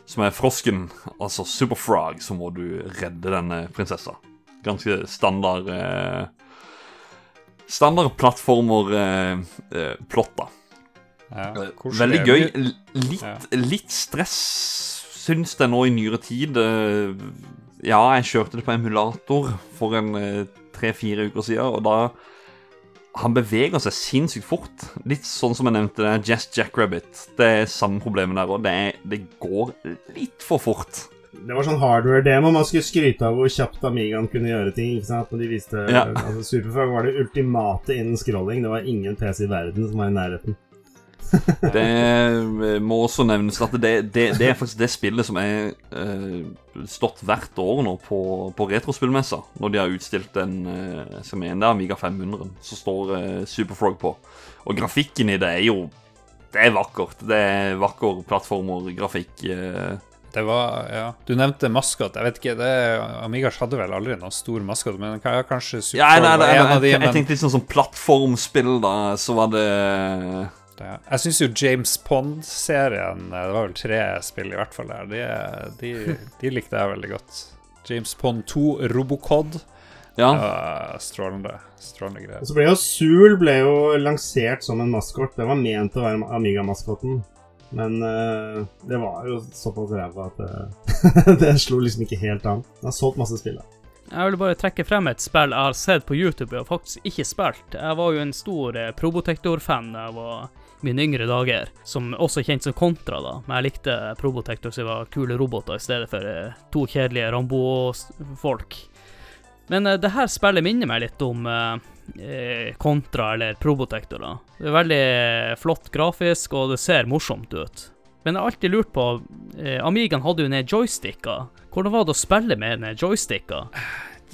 som er frosken, altså Superfrog, så må du redde denne prinsessa. Ganske standard eh, Standard plattformer-plott, da. Ja. Veldig gøy. Litt, Ja. litt stress, syns jeg nå i nyere tid. Eh, Ja, jeg kjørte det på emulator for en eh, tre-fire uker siden, og da Han beveger seg sinnssykt fort. Litt sånn som jeg nevnte, det Jess Jazz Jackrabbit. Det er samme problemet der òg. Det, det går litt for fort. Det var sånn hardware-demo. Man skulle skryte av hvor kjapt Amigaen kunne gjøre ting. ikke sant? Og de viste, Ja. altså Superfrog var det ultimate innen scrolling. Det var ingen PC i verden som var i nærheten. Det eh, må også nevnes at det, det, det er faktisk det spillet som er eh, stått hvert år nå på, på retrospillmessa. Når de har utstilt en eh, som er en der Amiga 500, så står eh, Superfrog på. Og grafikken i det er jo Det er vakkert. Det er vakker plattformer, grafikk. Det var, ja. Du nevnte maskot. Jeg vet ikke, det, Amigas hadde vel aldri noen stor maskot, men ka- kanskje Ja, Superfrog nei, nei, var nei, en av de, jeg, jeg men tenkte litt sånn som plattformspill, da. Så var det det, jeg syns jo James Pond-serien Det var vel tre spill i hvert fall der. De, de, de likte jeg veldig godt. James Pond 2 Robocod. Ja. Uh, strålende. Strålende greier. Og så ble jo Zool ble jo lansert som en maskot. Det var ment å være Amiga-maskoten. Men uh, det var jo såpass ræva at det, det slo liksom ikke helt an. Det har solgt masse spill. da. Jeg vil bare trekke frem et spill jeg har sett på YouTube og faktisk ikke spilt. Jeg var jo en stor eh, Probotector-fan da jeg var mine yngre dager, som også er kjent som Kontra, da. Men jeg likte Probotector som var kule roboter i stedet for eh, to kjedelige Rambo-folk. Men eh, det her spillet minner meg litt om eh, eh, Kontra eller Probotector. da. Det er veldig eh, flott grafisk, og det ser morsomt ut. Men jeg har alltid lurt på eh, Amigaen hadde jo ned joysticka. Hvordan var det å spille med ned joysticka?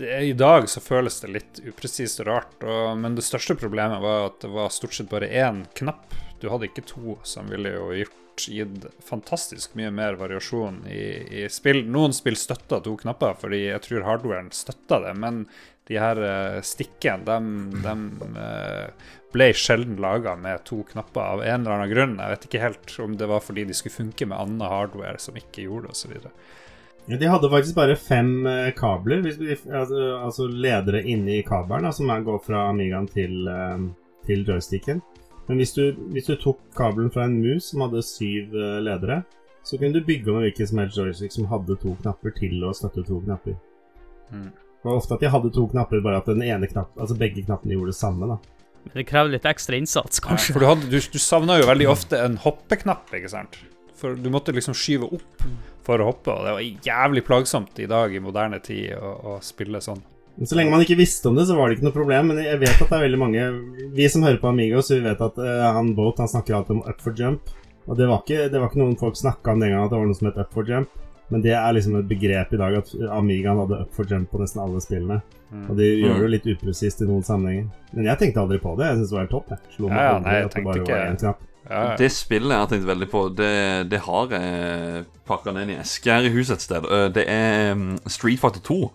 I dag så føles det litt upresist og rart, og, men det største problemet var at det var stort sett bare én knapp. Du hadde ikke to, som ville jo gjort gitt fantastisk mye mer variasjon i, i spill. Noen spill støtta to knapper, fordi jeg tror hardwaren støtta det, men de her uh, stikkene, de, de eh, ble sjelden laga med to knapper av en eller annen grunn. Jeg vet ikke helt om det var fordi de skulle funke med annen hardware som ikke gjorde det, osv. Ja, de hadde faktisk bare fem eh, kabler, altså, altså ledere inni kabelen, som altså går fra Amigaen til, eh, til joysticken. Men hvis du, hvis du tok kabelen fra en mus som hadde syv eh, ledere, så kunne du bygge om hvilken som helst joystick som hadde to knapper til å støtte to knapper. Mm. Det var ofte at de hadde to knapper, bare at den ene knapp, altså begge knappene gjorde det samme. da. Men Det krever litt ekstra innsats, Ja, kanskje. for du, hadde, du, du savna jo veldig ofte en hoppeknapp, ikke sant? For du måtte liksom skyve opp for å hoppe, og det var jævlig plagsomt i dag i moderne tid å, å spille sånn. Men Så lenge man ikke visste om det, så var det ikke noe problem. Men jeg vet at det er veldig mange Vi som hører på Amigos, vi vet at uh, han Boat han snakker alltid om up for jump. Og det var ikke, det var ikke noen folk snakka om den gangen at det var noe som het up for jump. Men det er liksom et begrep i dag at Amigaen hadde up for jump på nesten alle spillene. Mm. Og de gjør det jo litt upresist i noen sammenhenger. Men jeg tenkte aldri på det. Jeg syntes det var helt topp. Jeg. Slo meg Ja, ja, nei, jeg at det bare ikke- var én knapp. Ja, ja. Det spillet jeg har tenkt veldig på, det, det har jeg pakka ned i eske her i huset et sted. Eh, Det er mm, Street Fighter 2,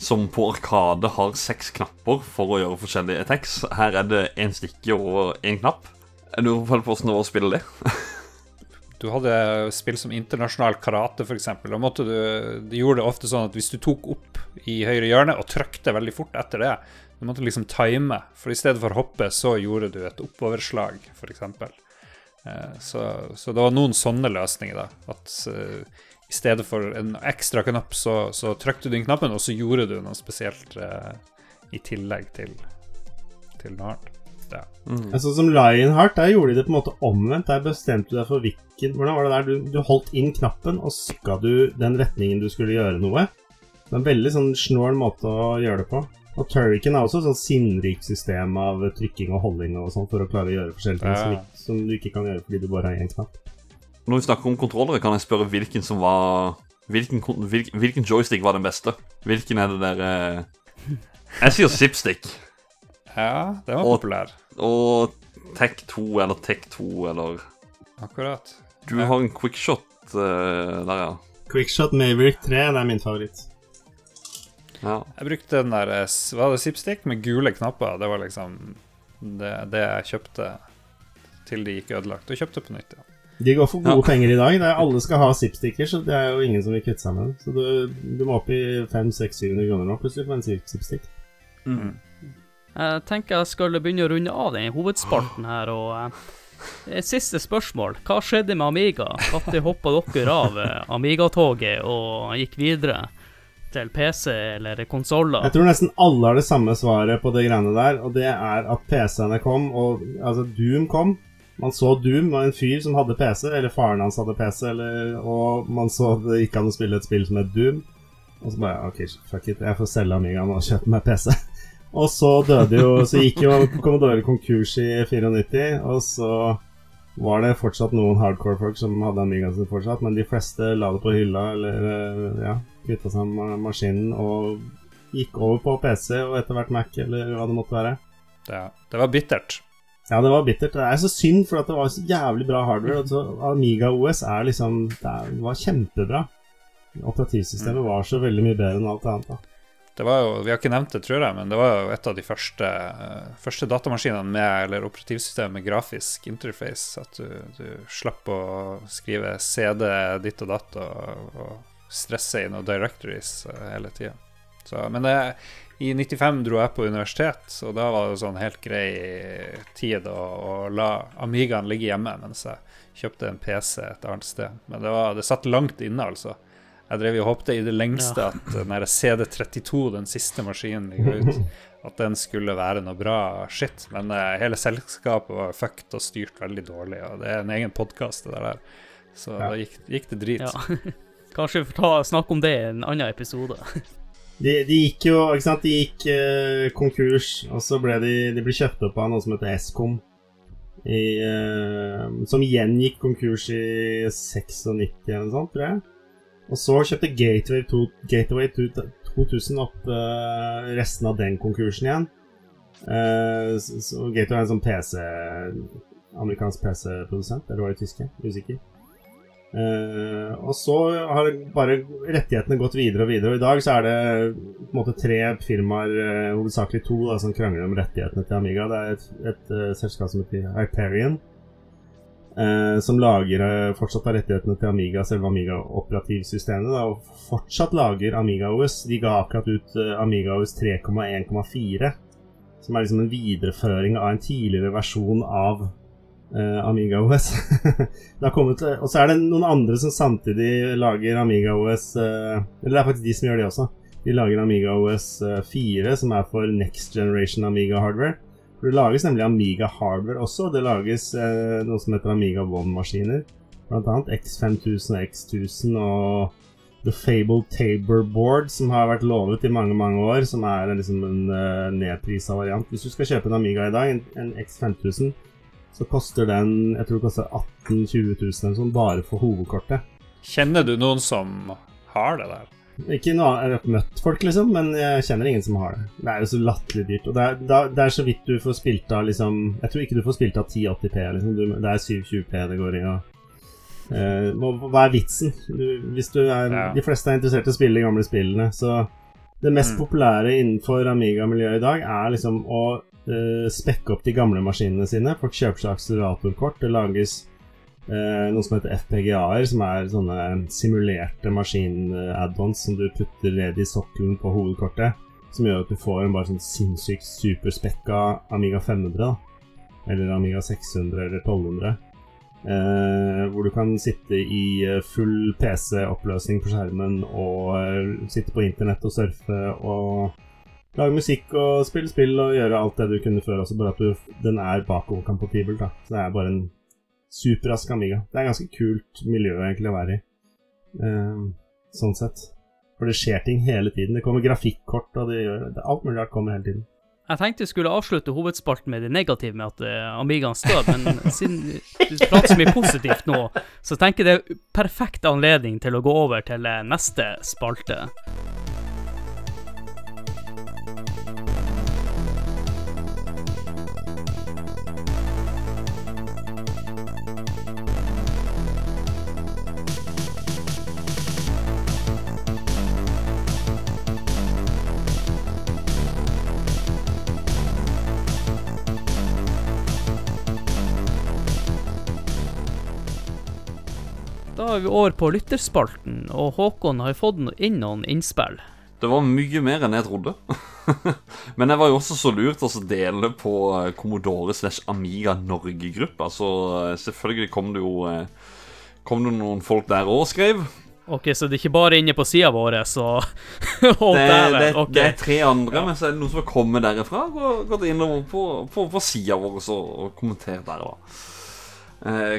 som på Arkade har seks knapper for å gjøre forskjellige attacks. Her er det én stikke og én knapp. Jeg lurer på hvordan det var å spille det. Du hadde spill som internasjonal karate, f.eks. Da gjorde det ofte sånn at hvis du tok opp i høyre hjørne og trykte veldig fort etter det, du måtte liksom time, for i stedet for å hoppe, så gjorde du et oppoverslag, f.eks. Eh, så, så det var noen sånne løsninger, da. At eh, i stedet for en ekstra knapp, så, så trykte du inn knappen, og så gjorde du noe spesielt eh, i tillegg til, til noe annet. Ja. Mm. Sånn som Lionheart, der gjorde de det på en måte omvendt. Der bestemte du deg for hvilken Hvordan var det der? Du, du holdt inn knappen, og sykka du den retningen du skulle gjøre noe. Det er en veldig sånn snål måte å gjøre det på. Og Turrican er også et sånn sinnrikt system av trykking og holding og sånn for å klare å gjøre forskjellige ting som, Ja. som, som du ikke kan gjøre fordi du bare har én knapp. Når vi snakker om kontrollere, kan jeg spørre hvilken som var Hvilken, hvilken, hvilken joystick var den beste? Hvilken er det der eh, Jeg sier Zipstick. ja, den var Og- populær. Og Tech 2 eller Tech 2 eller Akkurat. Du har en quickshot uh, der, ja. Quickshot Maverick 3 det er min favoritt. ja. Jeg brukte den der eh, Var det Zipstick med gule knapper? Det var liksom det, det jeg kjøpte til de gikk ødelagt, og kjøpte på nytt. ja. De går for gode Ja. penger i dag. Det er, alle skal ha zip-sticker, så det er jo ingen som vil kvitte seg med dem. Så du, du må opp i 500-600 kroner nå plutselig for en zip- zip-stick. Mm. Jeg tenker jeg skal begynne å runde av den hovedspalten her, og eh, siste spørsmål. Hva skjedde med Amiga? Når hoppa dere av eh, Amiga-toget og gikk videre til PC eller konsoller? Jeg tror nesten alle har det samme svaret på det greiene der, og det er at PC-ene kom, og altså Doom kom. Man så Doom var en fyr som hadde PC, eller faren hans hadde PC, eller, og man så det gikk an å spille et spill som het Doom. Og så bare OK, fuck it, jeg får selge Amigaen og kjøpe meg PC. Og så døde jo Så gikk jo Commodore konkurs i 94, og så var det fortsatt noen hardcore folk som hadde Amigaen sin fortsatt, men de fleste la det på hylla, eller eh, ja, kvitta seg med maskinen og gikk over på PC og etter hvert Mac, eller hva det måtte være. Det, det var bittert. Ja, det var bittert. Det er så synd, for det var så jævlig bra hardware. Altså, Amiga OS er liksom Det var kjempebra. Operativsystemet var så veldig mye bedre enn alt annet. da. Det var jo, Vi har ikke nevnt det, tror jeg, men det var jo et av de første, eh, første datamaskinene med eller operativsystemet med grafisk interface. At du, du slapp å skrive CD ditt og datt og, og stresse inn noen directories eh, hele tida. Men det, i 95 dro jeg på universitet, og da var det sånn helt grei tid å, å la Amigaen ligge hjemme mens jeg kjøpte en PC et annet sted. Men det, var, det satt langt inne, altså. Jeg drev og håpte i det lengste at den der CD32, den siste maskinen ligger ut, at den skulle være noe bra shit. Men uh, hele selskapet var fucked og styrt veldig dårlig, og det er en egen podkast, det der. Så Ja. da gikk, gikk det drit. Ja. Kanskje vi får ta, snakke om det i en annen episode. De, de gikk jo ikke sant, de gikk eh, konkurs, og så ble de, de ble kjøpt opp av noe som heter Eskom. I, eh, som igjen gikk konkurs i 96 eller noe sånt, tror jeg. Og så kjøpte Gateway, to, Gateway to- 2000 opp eh, resten av den konkursen igjen. Eh, så, Gateway er en sånn PC Amerikansk PC-produsent, eller var det tyske? Usikker. Eh, og så har bare rettighetene gått videre og videre. Og i dag så er det på en måte tre firmaer, uh, hovedsakelig to, da, som krangler om rettighetene til Amiga. Det er et, et uh, selskap som heter Hyperion, som lager fortsatt har rettighetene til Amiga, selve Amiga-operativsystemet, og fortsatt lager Amiga OS. De ga akkurat ut Amiga OS 3,1,4, som er liksom en videreføring av en tidligere versjon av eh, Amiga OS. kommet, og så er det noen andre som samtidig lager Amiga OS uh, Eller det er faktisk de som gjør det også. De lager Amiga OS eh, 4, som er for next generation Amiga hardware. For Det lages nemlig Amiga hardware også. Det lages uh, noe som heter Amiga One-maskiner. Blant annet X5000 og X1000 og The Fable Tabor Board, som har vært lovet i mange mange år, som er liksom en uh, nedprisa variant. Hvis du skal kjøpe en Amiga i dag, en, en X5000, så koster den jeg tror det koster 18 000-20 000 eller sånn bare for hovedkortet. Kjenner du noen som har det der? Ikke noe, jeg har møtt folk, liksom, men jeg kjenner ingen som har det. Det er jo så latterlig dyrt. Og det er, da- det er så vidt du får spilt av liksom Jeg tror ikke du får spilt av 1080P, liksom. Du, det er 720P det går i. Og, eh, må- hva er vitsen? Du, hvis du er Ja. De fleste er interessert i å spille de gamle spillene, så Det mest Mm. populære innenfor Amiga-miljøet i dag er liksom å eh, spekke opp de gamle maskinene sine. Folk kjøper seg akseleratorkort. Det lages uh, noe som heter FPGA-er, som er sånne simulerte maskin-add-ons som du putter ned i sokkelen på hovedkortet. Som gjør at du får en bare sånn sinnssykt superspekka Amiga 500, da. Eller Amiga 600 eller 1200. Eh, hvor du kan sitte i full PC-oppløsning på skjermen og eh, sitte på internett og surfe og lage musikk og spille spill og gjøre alt det du kunne før, også bare at du, den er bakoverkompatibel. da. Så det er bare en superrask Amiga. Det er ganske kult miljø egentlig å være i, eh, sånn sett. For det skjer ting hele tiden. Det kommer grafikkort, og det gjør det, alt mulig rart kommer hele tiden. Jeg tenkte jeg skulle avslutte hovedspalten med det negative med at uh, Amigaen står men siden du prater så mye positivt nå, så tenker jeg det er perfekt anledning til å gå over til eh, neste spalte. Er vi over på lytterspalten, og Håkon har fått inn noen innspill. Det var mye mer enn jeg trodde. Men jeg var jo også så lurt å dele på eh, Commodore slash Amiga Norge-gruppa. Så eh, selvfølgelig kom det jo eh, Kom det noen folk der òg og skrev. Ok, så det er ikke bare inne på sida vår, så Å, Det, dæven. det, ok. det er tre andre, men så er det noen som har kommet derifra. og Gått innover på, på, på sida vår og, kommentert der. da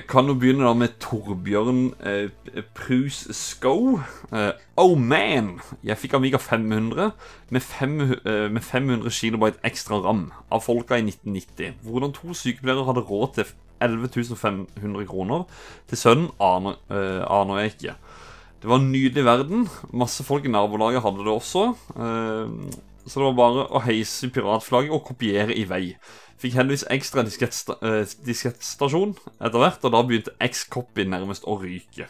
kan jo begynne da med Torbjørn eh, Prus Skow. Eh, oh man! Jeg fikk Amiga 500 med, fem, eh, med 500 kilobyte ekstra ram av folka i 1990. Hvordan to sykepleiere hadde råd til 11 500 kroner til sønnen, aner, eh, aner jeg ikke. Det var en nydelig verden. Masse folk i nabolaget hadde det også. Eh, så det var bare å heise piratflagget og kopiere i vei. Fikk heldigvis ekstra eh, diskettstasjon etter hvert, og da begynte X-Copy nærmest å ryke.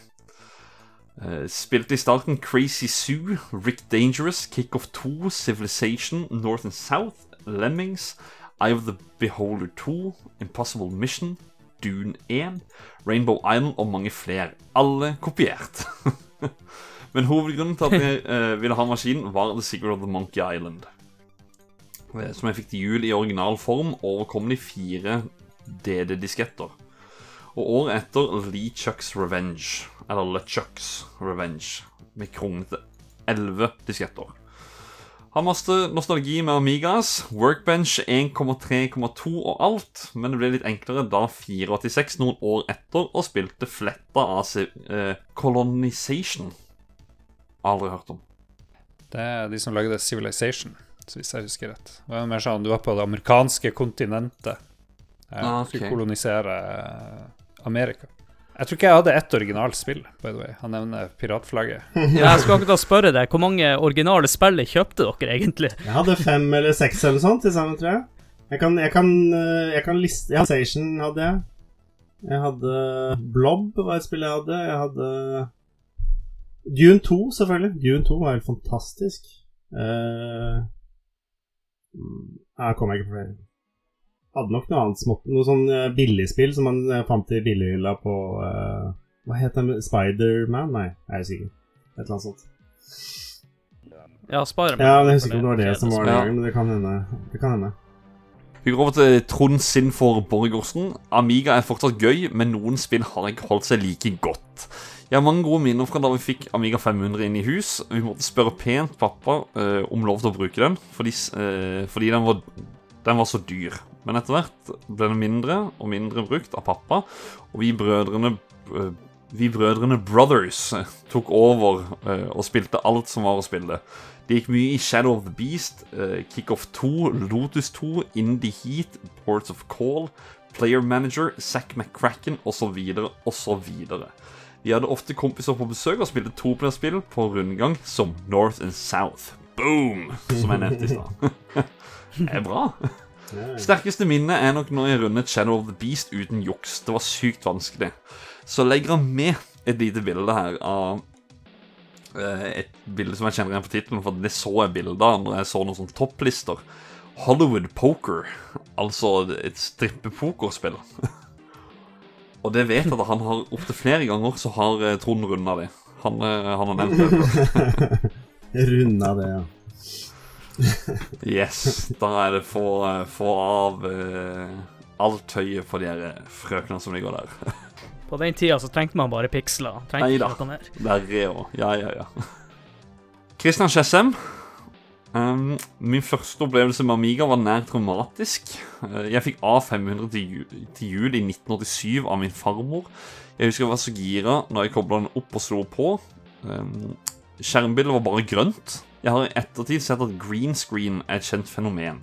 Eh, Spilte i starten Crazy Zoo, Rick Dangerous, Kickoff 2, Civilization, North and South, Lemmings, Eye of the Beholder 2, Impossible Mission, Dune 1, Rainbow Island og mange flere. Alle kopiert. Men hovedgrunnen til at jeg eh, ville ha maskinen, var The Secret of the Monkey Island. Eh, Som jeg fikk til jul i original form, overkommelig fire DD-disketter. Og året etter Lee Chucks Revenge, eller LeChucks Revenge, med kronglete elleve disketter. Har masse nostalgi med Amigas, Workbench 1,3,2 og alt, men det ble litt enklere da 486 noen år etter og spilte fletta av eh, Colonization. Aldri hørt om. Det er de som lagde Civilization, hvis jeg husker rett. Det var mer sånn, Du var på det amerikanske kontinentet. Eh, Ah, Skulle kolonisere eh, Amerika. Jeg tror ikke jeg hadde ett originalt spill, by the way. Han nevner piratflagget. Jeg skal da spørre deg, hvor mange originale spill kjøpte dere egentlig? Jeg hadde fem eller seks eller sånt til sammen, tror jeg. Jeg kan, jeg kan, eh, jeg kan liste ja, Station hadde jeg. Jeg hadde Blob var et spill jeg hadde. Jeg hadde Dune 2, selvfølgelig. Dune 2 var helt fantastisk. Uh, jeg kom ikke på flere. Hadde nok noe annet smått. Noe sånn eh, billigspill som man eh, fant i billighylla på uh, Hva het den? Spiderman? Nei, jeg er usikker. Et eller annet sånt. Ja, Spiderman. Ja, jeg husker ikke om det var det som var det, Ja. men det kan hende. Det kan hende. Vi går over til Trond Sinnfor Borgersen. Amiga er fortsatt gøy, men noen spill har ikke holdt seg like godt. Jeg har mange gode minner fra da vi fikk Amiga 500 inn i hus. Vi måtte spørre pent pappa eh, om lov til å bruke den, fordi, eh, fordi den, var, den var så dyr. Men etter hvert ble den mindre og mindre brukt av pappa, og vi brødrene eh, vi brødrene Brothers eh, tok over uh, og spilte alt som var å spille. Det gikk mye i Shadow of the Beast, uh, Kickoff 2, Lotus 2, Indie Heat, Ports of Call, Player Manager, Zack McCracken osv. osv. Vi hadde ofte kompiser på besøk og spilte toplayerspill på rundgang som North and South. Boom! Som jeg nevnte i stad. Det er bra. Sterkeste minnet er nok når jeg rundet Shadow of the Beast uten juks. Det var sykt vanskelig. Så legger han med et lite bilde her av eh, et bilde som jeg kjenner igjen på tittelen, for det så jeg bilder av når jeg så noen sånne topplister. Hollywood Poker, altså et strippepokerspill. Og det vet jeg at han har opptil flere ganger så har eh, Trond runda det. Han, eh, han har nevnt det. Runda det, ja. Yes, da er det få, få av uh, alt tøyet på de her eh, frøkene som ligger der. På den tida så trengte man bare piksler. Trengte Neida. ikke noe mer. Verre òg. Ja, ja, ja. Christian Skjessem. Um, min første opplevelse med Amiga var nær traumatisk. Uh, jeg fikk A500 til, jul, til jul i 1987 av min farmor. Jeg husker jeg var så gira når jeg kobla den opp og slo på. Um, skjermbildet var bare grønt. Jeg har i ettertid sett at green screen er et kjent fenomen.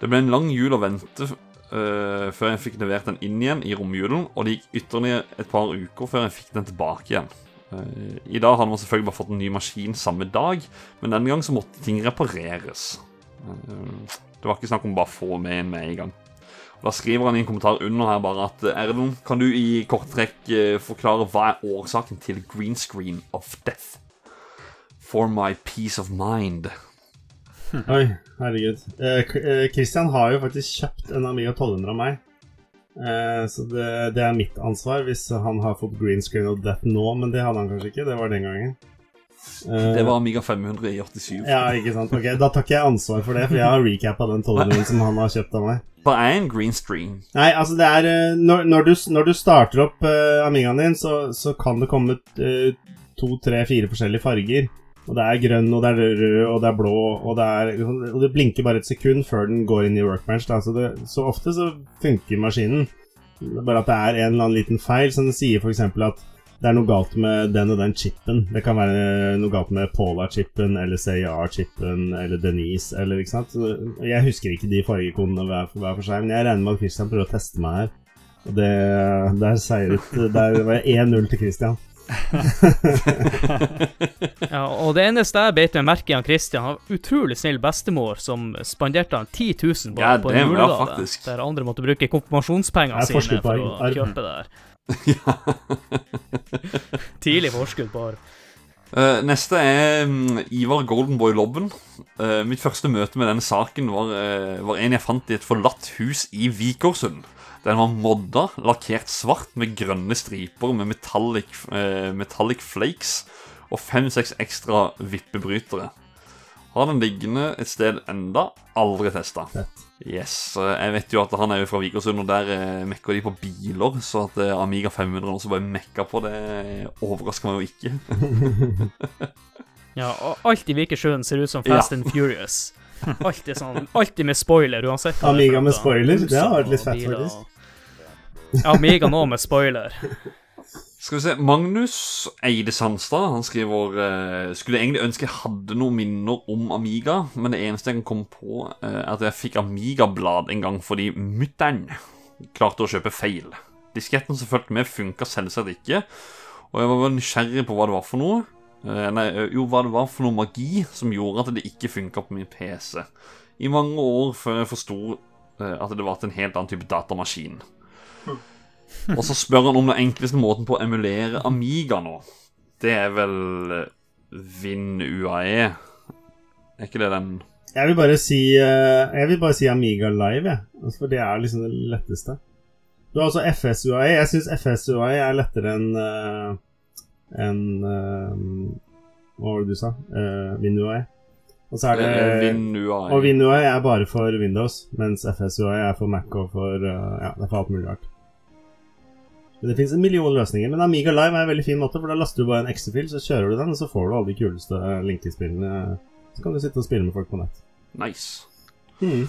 Det ble en lang jul å vente uh, før jeg fikk levert den inn igjen i romjulen, og det gikk ytterligere et par uker før jeg fikk den tilbake igjen. Eh, I dag hadde man selvfølgelig bare fått en ny maskin samme dag, men denne gang så måtte ting repareres. Eh, det var ikke snakk om bare få med en med en gang. Da skriver han i en kommentar under her bare at eh, Erlend, kan du i kort trekk forklare hva er årsaken til green screen of death? For my peace of mind. Oi, herregud. Kristian eh, har jo faktisk kjøpt en Amiga 1200 av meg. Eh, så det, det er mitt ansvar hvis han har fått green screen og death nå, men det hadde han kanskje ikke. Det var den gangen. Eh, Det var Amiga 500 i 87. Ja, ikke sant. Ok, Da tar ikke jeg ansvar for det, for jeg har recappa den 1200 som han har kjøpt av meg. Hva er en green screen? Nei, altså det er eh, Når, når, du, når du starter opp uh, Amigaen din, så, så kan det komme eh, to, tre, fire forskjellige farger. Og det er grønn, og det er rød, og det er blå, og det, er, og det blinker bare et sekund før den går inn i workbench. Da. Så, det, så ofte så funker maskinen. Er Bare at det er en eller annen liten feil. Så den sier f.eks. at det er noe galt med den og den chipen. Det kan være noe galt med Paula-chipen eller CIA-chipen eller Denise eller ikke sant. Jeg husker ikke de fargekonene hver, hver for seg, men jeg regner med at Christian prøver å teste meg her. Og det, der seiret Der var jeg 1-0 til Christian. Ja, og det eneste jeg beit meg merke i han Christian, har utrolig snill bestemor som spanderte han 10 000 på, Ja, på det en var julegave. faktisk. Der andre måtte bruke konfirmasjonspengene sine for å arv. kjøpe det her. Tidlig forskudd på arv. Uh, neste er um, Ivar Goldenboy Lobben. Uh, mitt første møte med denne saken var, uh, var en jeg fant i et forlatt hus i Vikersund. Den var modda, lakkert svart med grønne striper med metallic, eh, metallic flakes og fem-seks ekstra vippebrytere. Har den liggende et sted enda, aldri testa. Yes, eh, Jeg vet jo at han er jo fra Vikersund, og der eh, mekker de på biler. Så at eh, Amiga 500 også bare mekker på det, overrasker meg jo ikke. Ja, og alt i Vikersund ser ut som Ja. Fast and Furious. Alltid sånn, alltid med spoiler, uansett. Amiga med spoiler, det har vært litt fett, faktisk. Amiga nå med spoiler. Skal vi se, Magnus Eide Sandstad han skriver eh, Skulle egentlig ønske jeg hadde noen minner om Amiga, men det eneste jeg kan komme på, eh, er at jeg fikk Amiga-blad en gang fordi mutter'n klarte å kjøpe feil. Disketten som fulgte med, funka selvsagt ikke, og jeg var bare nysgjerrig på hva det var for noe. Eh, nei, jo, hva det var for noe magi som gjorde at det ikke funka på min PC. I mange år før jeg forsto at det var til en helt annen type datamaskin. Og så spør han om den enkleste måten på å emulere Amiga nå. Det er vel eh, WinUAE. Er ikke det den Jeg vil bare si eh, Jeg vil bare si Amiga Live, jeg. Altså, For det er liksom det letteste. Du har også FSUAE. Jeg syns FSUAE er lettere enn uh, enn eh, Hva var det du sa? WinUAE. Og så er det Eh, WinUAE. Og WinUAE er bare for Windows, mens FSUAE er for Mac og for eh, Ja, det er for alt mulig rart. Men Det finnes en million løsninger, men Amiga Live er en veldig fin måte, for da laster du bare en exe-fil, så kjører du den, og så får du alle de kuleste Linky-spillene. Så kan du sitte og spille med folk på nett. Nice. Hmm.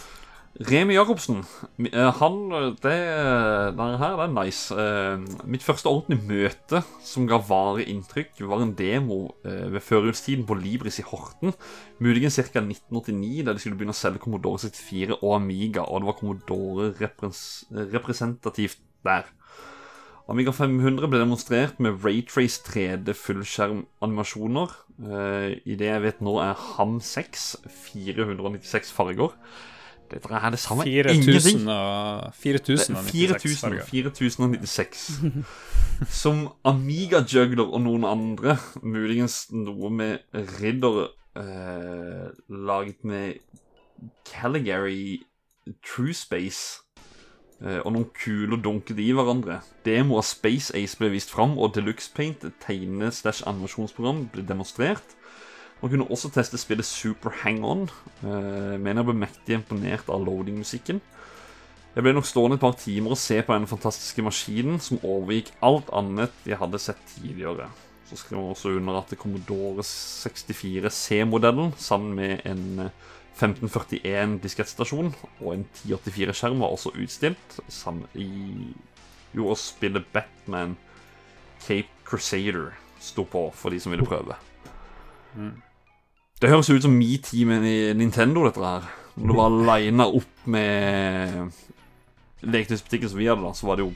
Remi Jacobsen. eh, Han Det der her, det er nice. Eh, Mitt første ordentlige møte som ga vare inntrykk, var en demo eh, ved førjulstiden på Libris i Horten. Muligens ca. 1989, da de skulle begynne å selge Commodore 64 og Amiga, og det var Commodore repres representativt der. Amiga 500 ble demonstrert med Raytrace 3D fullskjermanimasjoner. Uh, I det jeg vet nå, er HAM 6 496 farger. Dette er det samme 4000 og 4096 4000 farger. 4096. Som Amiga Juggler og noen andre, muligens noe med Ridder eh, laget med Caligari True Space. Eh, og noen kuler dunket i hverandre. Demo av Space Ace ble vist fram, og Deluxe Paint, et tegne-slash-animasjonsprogram, ble demonstrert. Man kunne også teste spillet Super Hang-On. Uh, mener jeg ble mektig imponert av loading-musikken. Jeg ble nok stående et par timer og se på den fantastiske maskinen som overgikk alt annet jeg hadde sett tidligere. Så skriver han også under at Commodore 64 C-modellen sammen med en eh, 1541 diskettstasjon og en 1084-skjerm var også utstilt. Sammen i Jo, å spille Batman Cape Crusader sto på for de som ville prøve. Det høres ut som Me Team i Nintendo, dette her. Når det var lina opp med leketøysbutikken som vi hadde, da, så var det jo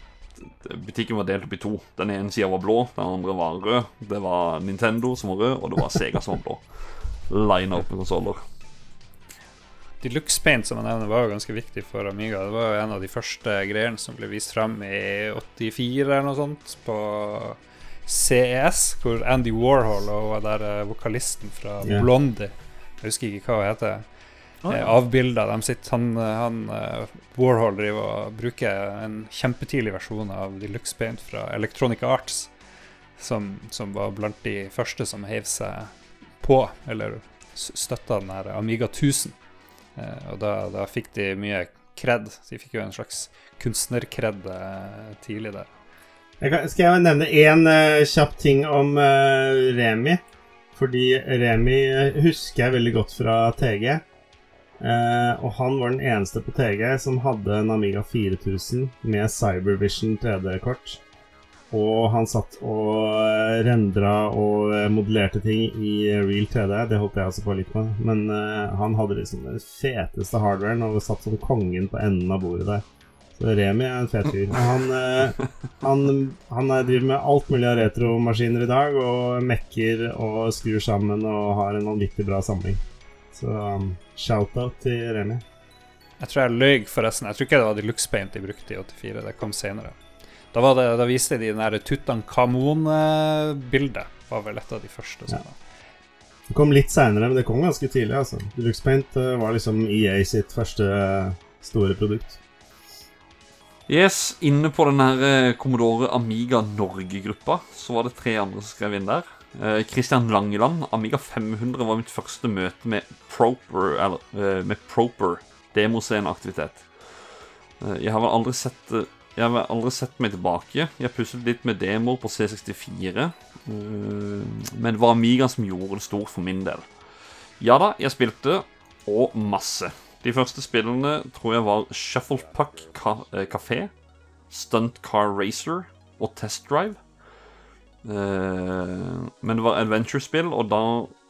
Butikken var delt opp i to. Den ene sida var blå, den andre var rød. Det var Nintendo som var rød, og det var Sega som var blå. Lina opp med konsoller. Deluxe Paint som jeg nevner var jo ganske viktig for Amiga. Det var jo en av de første greiene som ble vist frem i 84 eller noe sånt på CES, hvor Andy Warhol og hun der eh, vokalisten fra yeah. Blondie Jeg husker ikke hva hun heter. Eh, ja. avbilder. De sitt. han, han eh, Warhol driver og bruker en kjempetidlig versjon av Deluxe Paint fra Electronic Arts, som, som var blant de første som heiv seg på, eller støtta den her Amiga 1000. Eh, og da, da fikk de mye kred. De fikk jo en slags kunstnerkred eh, tidlig der. Jeg kan, skal jeg nevne én uh, kjapp ting om uh, Remi? Fordi Remi eh, husker jeg veldig godt fra TG. Uh, og han var den eneste på TG som hadde en Amiga 4000 med Cybervision 3D-kort. Og han satt og eh, rendra og eh, modellerte ting i eh, real 3D. Det holdt jeg også på litt med. Men uh, han hadde liksom den feteste hardwaren og satt som kongen på enden av bordet der. Så Remi er en fet fyr. Han, uh, han, han er- driver med alt mulig av retromaskiner i dag, og mekker og skrur sammen og har en vanvittig bra samling. Så um, shout-out til Remi. Jeg tror jeg løy, forresten. Jeg tror ikke det var Deluxe Paint de brukte i 84. Det kom senere. Da, var det, da viste de den der Tutankhamon-bildet. Var vel et av de første. Ja. Det kom litt seinere, men det kom ganske tidlig. altså. Deluxe Paint eh, var liksom EA sitt første eh, store produkt. Yes, inne på den her eh, Commodore Amiga Norge-gruppa så var det tre andre som skrev inn der. Eh, Christian Langeland, Amiga 500 var mitt første møte med proper, eller, eh, med proper demosceneaktivitet. Eh, jeg har vel aldri sett Jeg har aldri sett meg tilbake. Jeg puslet litt med demoer på C64. eh, men det var Amiga som gjorde det stort for min del. Ja da, jeg spilte, og masse. De første spillene tror jeg var Shufflepuck eh, Café, Stunt Car Racer og Test Drive. Eh, men det var adventure-spill, og da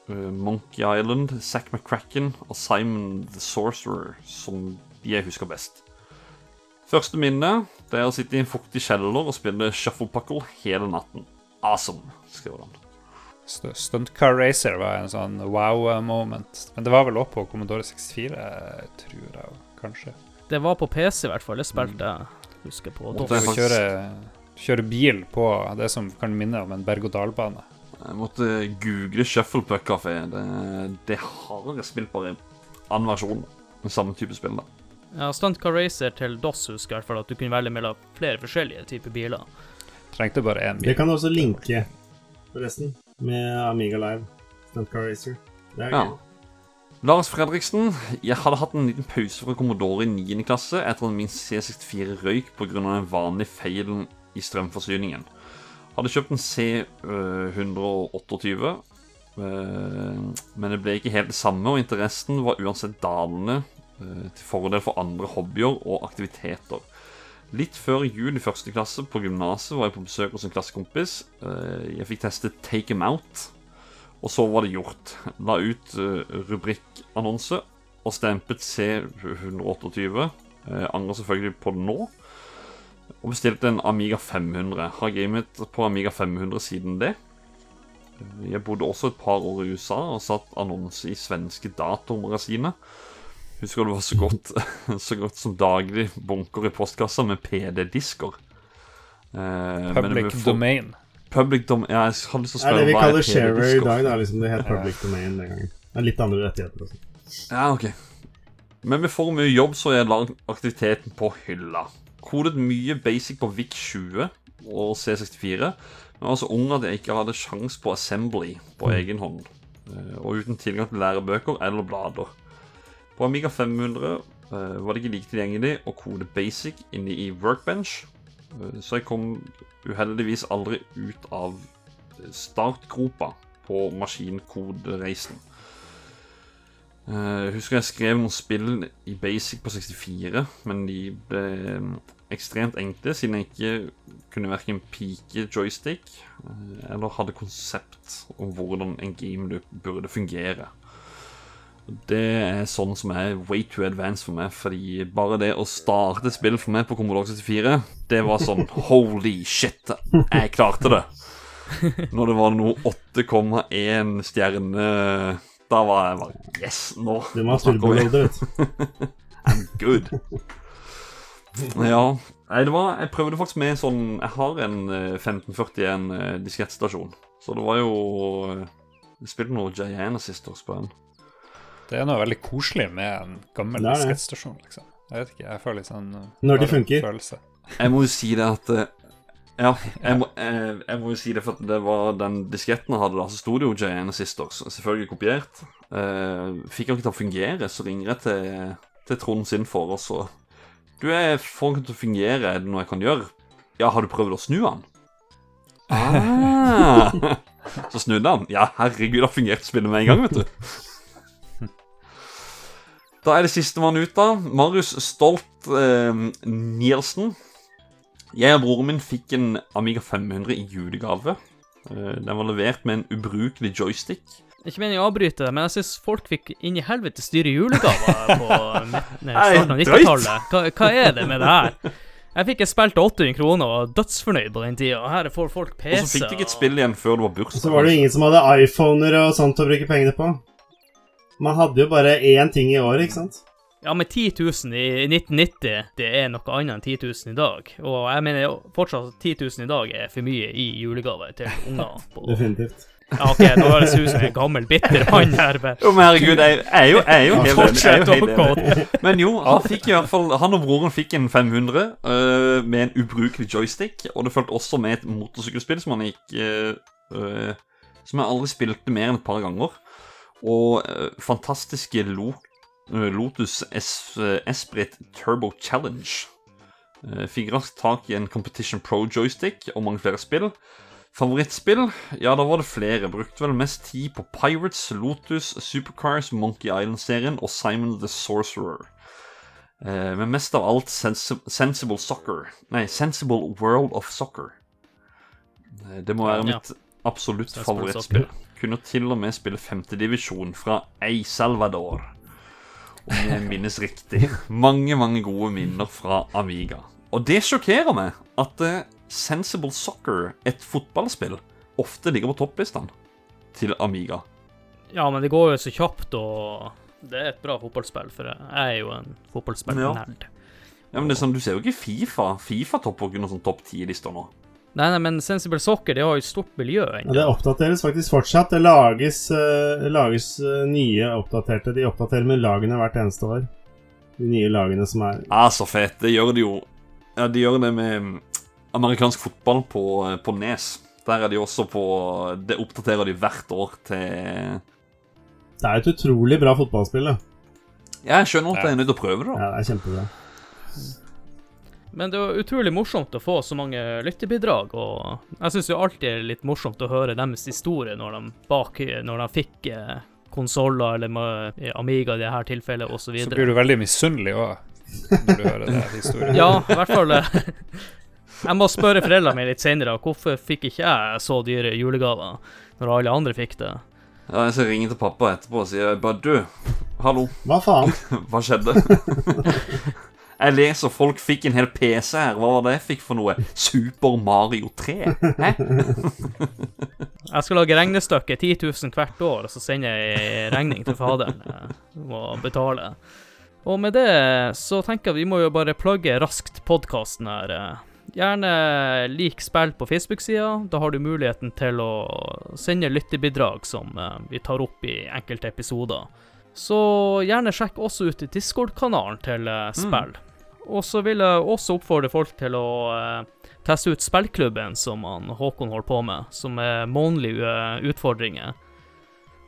Monkey Island, Zack McCracken og Simon the Sorcerer som jeg husker best. Første minne det er å sitte i en fuktig kjeller og spille shufflepuckle hele natten. Awesome, skriver han. St- Stunt Car Racer var en sånn wow-moment. Men det var vel også på Commodore 64, tror jeg kanskje. Det var på PC i hvert fall. Det spilte jeg, husker på. Måtte jeg kjøre, kjøre bil på det som kan minne om en berg-og-dal-bane. Jeg måtte google Shufflepuck-kafé. Det, det har jeg spilt bare i annen versjon. Med samme type spill, da. Ja, Stunt Car Racer til DOS husker jeg i hvert fall at du kunne velge mellom flere forskjellige typer biler. Trengte bare én Det bil. kan du også linke, forresten, med Amiga Live. Stunt Car Racer. Det er Ja. gøy. Lars Fredriksen. Jeg hadde hatt en liten pause fra Commodore i 9. klasse etter at min C64 røyk pga. den vanlige feilen i strømforsyningen. Hadde kjøpt en C128, men det ble ikke helt det samme, og interessen var uansett dalende eh, til fordel for andre hobbyer og aktiviteter. Litt før jul i første klasse på gymnaset var jeg på besøk hos en klassekompis. Eh, Jeg fikk testet Take 'em Out, og så var det gjort. La ut uh, rubrikkannonse og stempet C128. Uh, angrer selvfølgelig på det nå. Og bestilte en Amiga 500. Har gamet på Amiga 500 siden det. Eh, Jeg bodde også et par år i USA og satt annonse i svenske datormagasiner. Husker det var så godt, så godt som daglig bunker i postkassa med PD-disker. Eh, Public for- domain. Public dom... Ja, jeg hadde lyst til å Det er spørre det vi er kaller sharer i dag. da, liksom Det het public domain den gangen. Er litt andre rettigheter også. Ja, ok. Men med for mye jobb så jeg lagt aktiviteten på hylla. Kodet mye basic på VIC-20 og C64, men var så ung at jeg ikke hadde sjans på assembly på egen hånd. eh, Og uten tilgang til lærebøker eller blader. På Amiga 500 eh, var det ikke like tilgjengelig å kode basic inne i Workbench, eh, så jeg kom uheldigvis aldri ut av startgropa på maskinkodereisen. Eh, Jeg husker jeg skrev noen spill i Basic på 64, men de ble ekstremt enkle, siden jeg ikke kunne verken pike joystick eh, eller hadde konsept om hvordan en game loop burde fungere. Det er sånn som er way too advanced for meg, fordi bare det å starte spill for meg på Commodore 64, det var sånn holy shit, jeg klarte det. Når det var noe 8,1 stjerne Da var jeg bare Yes, nå, Det vi. turboloader. I'm good. Ja. Nei, det var Jeg prøvde faktisk med sånn Jeg har en eh, 1541 eh, diskettstasjon. Så det var jo eh, Jeg spilte noe Giana Sisters på den. Det er noe veldig koselig med en gammel Det diskettstasjon, liksom. Jeg vet ikke, jeg føler litt sånn Når de funker. Følelse. Jeg må jo si det at eh, Ja, jeg må, jeg, jeg må jo si det for at det var den disketten jeg hadde da, så sto det jo Giant Sisters, selvfølgelig kopiert. Uh, fikk han ikke til å fungere, så ringer jeg til, til Trond sin for oss og Du, jeg får den ikke til å fungere, er det noe jeg kan gjøre? Ja, har du prøvd å snu han? Ah. Så snudde han. Ja, herregud, det har fungert spillet med en gang, vet du. Da er det sistemann ut, da. Marius Stolt eh, Nielsen. Jeg og broren min fikk en Amiga 500 i julegave. Eh, den var levert med en ubrukelig joystick. Ikke meningen å avbryte, men jeg syns folk fikk inn i helvete dyre julegaver på midten, Nei, starten av 90-tallet. Hva, hva er det med det her? Jeg fikk et spill til 800 kroner og var dødsfornøyd på den tida. Her får folk PC. Og så fikk du ikke et spill igjen før det var bursdag. Så var det ingen som hadde iPhoner og sånt å bruke pengene på. Man hadde jo bare én ting i året, ikke sant? Ja, men 10 000 i 1990, det er noe annet enn 10 000 i dag. Og jeg mener fortsatt at 10 000 i dag er for mye i julegave til unger. På... Definitivt. Ja, OK, nå høres det ut som en gammel, bitter mann her. men- Jo, men herregud, jeg, jeg er jo, jeg er jo helt enig. Jeg er jo helt enig. Men jo, han fikk i hvert fall Han og broren fikk en 500 uh, med en ubrukelig joystick. Og det fulgte også med et motorsykkelspill som han gikk uh, uh, Som jeg aldri spilte mer enn et par ganger. Og øh, fantastiske øh, Lotus øh, Esprit Turbo Challenge. Fikk raskt tak i en Competition Pro joystick og mange flere spill. Favorittspill? Ja, da var det flere. Brukte vel mest tid på Pirates, Lotus, Supercars, Monkey Island-serien og Simon the Sorcerer. Eh, men mest av alt sens Sensible Soccer. Nei, Sensible World of Soccer. Eh, det må være mitt absolutt favorittspill. Kunne til og med spille femtedivisjon fra El Salvador. Om jeg minnes riktig. Mange, mange gode minner fra Amiga. Og det sjokkerer meg at uh, Sensible Soccer, et fotballspill, ofte ligger på topplistene til Amiga. Ja, men det går jo så kjapt, og det er et bra fotballspill, for jeg er jo en fotballspillnerd. Ja, men det er sånn, Du ser jo ikke Fifa. Fifa topper ikke noen sånn topp ti-lister nå. Nei, nei, men Sensible Soccer det har jo et stort miljø Ja, ennå. det oppdateres faktisk fortsatt. Det lages, uh, lages uh, nye oppdaterte. De oppdaterer med lagene hvert eneste år. De nye lagene som er Ah, så fett. Det gjør de jo Ja, de gjør det med mm, amerikansk fotball på, på Nes. Der er de også på Det oppdaterer de hvert år til Det er et utrolig bra fotballspill, da. Jeg skjønner at jeg er nødt til å prøve det, da. Ja, det er kjempebra. Men det var utrolig morsomt å få så mange lyttebidrag, og jeg syns jo alltid det er litt morsomt å høre deres historie når de, bak, når de fikk eh, konsoller eller eh, Amiga i dette tilfellet, osv. Så så blir du veldig misunnelig òg, når du hører den historien. Ja, i hvert fall eh, Jeg må spørre foreldrene mine litt senere hvorfor fikk ikke jeg så dyre julegaver når alle andre fikk det. Ja, jeg skal ringe til pappa etterpå og si bare Du, hallo, Hva faen? hva skjedde? Jeg leser folk fikk en hel PC her. Hva var det jeg fikk for noe? Super Mario 3? Hæ? Jeg skal lage regnestykke 10 000 hvert år, og så sender jeg regning til faderen. og Må betale. Og med det så tenker jeg vi må jo bare plugge raskt podkasten her. eh. Gjerne lik spill på Facebook-sida. Da har du muligheten til å sende lyttebidrag som eh, vi tar opp i enkelte episoder. Så gjerne sjekk også ut Discord-kanalen til spill. spill. Og så vil jeg også oppfordre folk til å eh, teste ut spillklubben som han Håkon holder på med, som er månedlige eh, utfordringer.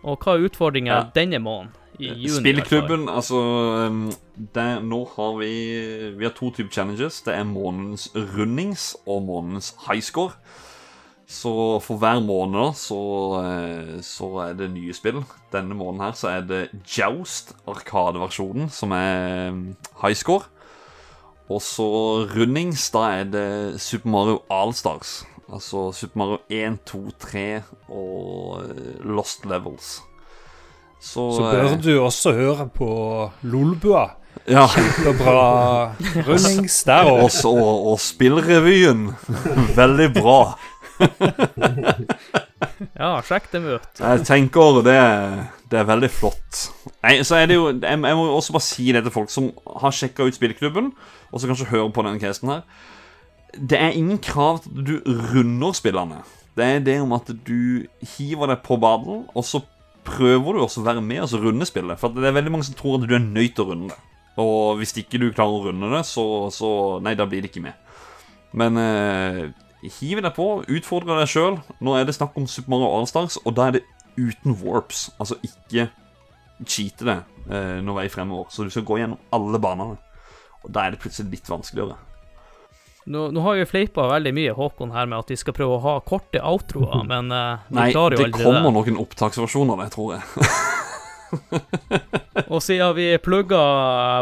Og hva er utfordringen Ja. denne måneden? I juni, i. Spillklubben, altså det, Nå har vi Vi har to typer challenges. Det er månedens rundings og månedens highscore. Så for hver måned så, eh, så er det nye spill. Denne måneden her så er det Joust, Arkadeversjonen, som er highscore. Og så rundings, da er det Super Mario Allstars. Altså Super Mario 1, 2, 3 og eh, Lost Levels. Så, Så eh, bør du også høre på Lolbua. Ja. Kjempebra rundings der òg. Og, så- og Spillrevyen. Veldig bra. Ja, sjekk dem ut. Jeg tenker det, det er veldig flott. Nei, så er det jo Jeg, jeg må også bare si det til folk som har sjekka ut spillklubben, og så kanskje hører på denne casen her. Det er ingen krav til at du runder spillene. Det er det om at du hiver deg på ballen, og så prøver du også å være med og runde spillet. For det er veldig mange som tror at du er nødt til å runde det. Og hvis ikke du klarer å runde det, så, så Nei, da blir det ikke med. Men eh, hiv deg på, utfordre deg sjøl. Nå er det snakk om Super Mario Allstars, og da er det uten warps. Altså ikke cheate det eh, noen vei fremover. Så du skal gå gjennom alle banene. Og da er det plutselig litt vanskeligere. Nå, nå har vi fleipa veldig mye Håkon her med at vi skal prøve å ha korte outroer, men uh, Nei, det kommer det. noen opptaksversjoner det, tror jeg. Og siden vi plugga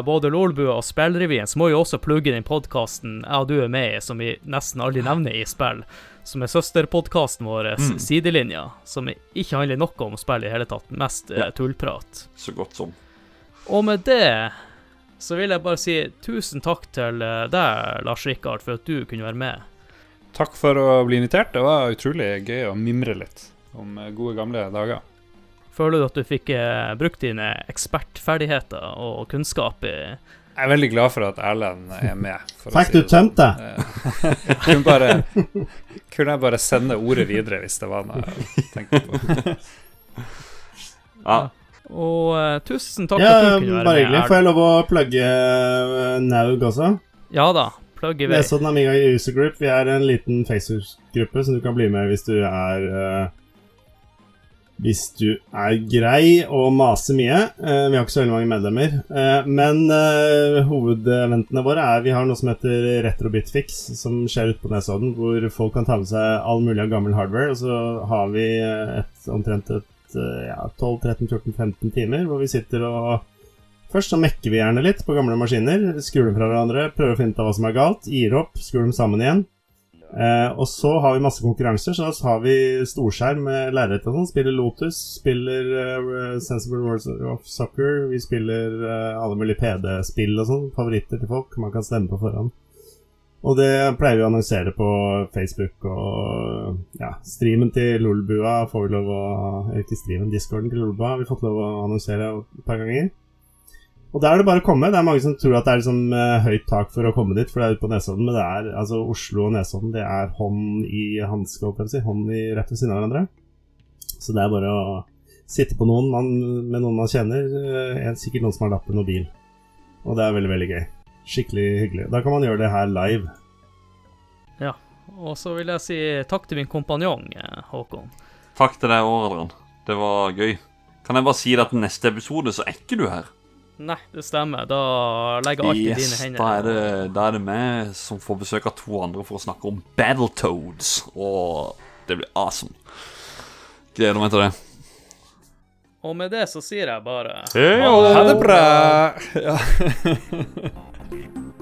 både Lolbua og Spillrevyen, så må vi også plugge den podkasten jeg og du er med i, som vi nesten aldri nevner i spill. Som er søsterpodkasten vår, Mm. Sidelinja. Som ikke handler noe om spill i hele tatt. Mest eh, Ja. tullprat. Så godt som. Og med det så vil jeg bare si tusen takk til eh, deg, Lars Rikard, for at du kunne være med. Takk for å bli invitert. Det var utrolig gøy å mimre litt om eh, gode, gamle dager. Føler du at du fikk eh, brukt dine ekspertferdigheter og kunnskap i Jeg er veldig glad for at Erlend er med. Fikk si du sånn. tømt deg? Eh, kunne, bare, kunne jeg bare sende ordet videre hvis det var noe jeg tenkte på. Ja, Og uh, tusen takk Ja, for at du kunne være bare med. hyggelig. Får jeg lov å plugge uh, Naug også? Ja da, plugg i vei. Nesodden Amiga User Group. Vi er en liten Facebook-gruppe som du kan bli med hvis du er uh, Hvis du er grei og maser mye. Vi har ikke så veldig mange medlemmer. Men hovedeventene våre er Vi har noe som heter Retrobitfix, som skjer ute på Nesodden. Hvor folk kan ta med seg all mulig av gammel hardware. Og så har vi et, omtrent et ja, 12-13-14-15 timer hvor vi sitter og Først så mekker vi gjerne litt på gamle maskiner. Skrur dem fra hverandre, prøver å finne ut av hva som er galt. Gir opp, skrur dem sammen igjen. Eh, og så har vi masse konkurranser. Så har vi storskjerm med lerret og sånn. Spiller Lotus, spiller uh, Sensible Words of Soccer. Vi spiller uh, alle mulige PD-spill og sånn. Favoritter til folk man kan stemme på forhånd. Og det pleier vi å annonsere på Facebook og ja, streamen til Lolbua får vi lov å ikke streamen, discorden til Lolbua har vi fått lov å annonsere et par ganger. Og der er det bare å komme. Det er mange som tror at det er liksom eh, høyt tak for å komme dit, for det er ute på Nesodden, men det er altså Oslo og Nesodden, det er hånd i hanske, si. Hånd i rett ved siden av hverandre. Så det er bare å sitte på noen man, med noen man kjenner. eh, Sikkert noen som har lappen og bil. Og det er veldig, veldig gøy. Skikkelig hyggelig. Da kan man gjøre det her live. Ja. Og så vil jeg si takk til min kompanjong, eh, Håkon. Takk til deg òg, Adrian. Det var gøy. Kan jeg bare si at neste episode så er ikke du her. Nei, det stemmer. Da legger alt i dine hender. da er, det, da er det meg som får besøk av to andre for å snakke om Battletoads. Og det blir awesome. Gleder meg til det. Og med det så sier jeg bare Ha det bra! Ja. Bye.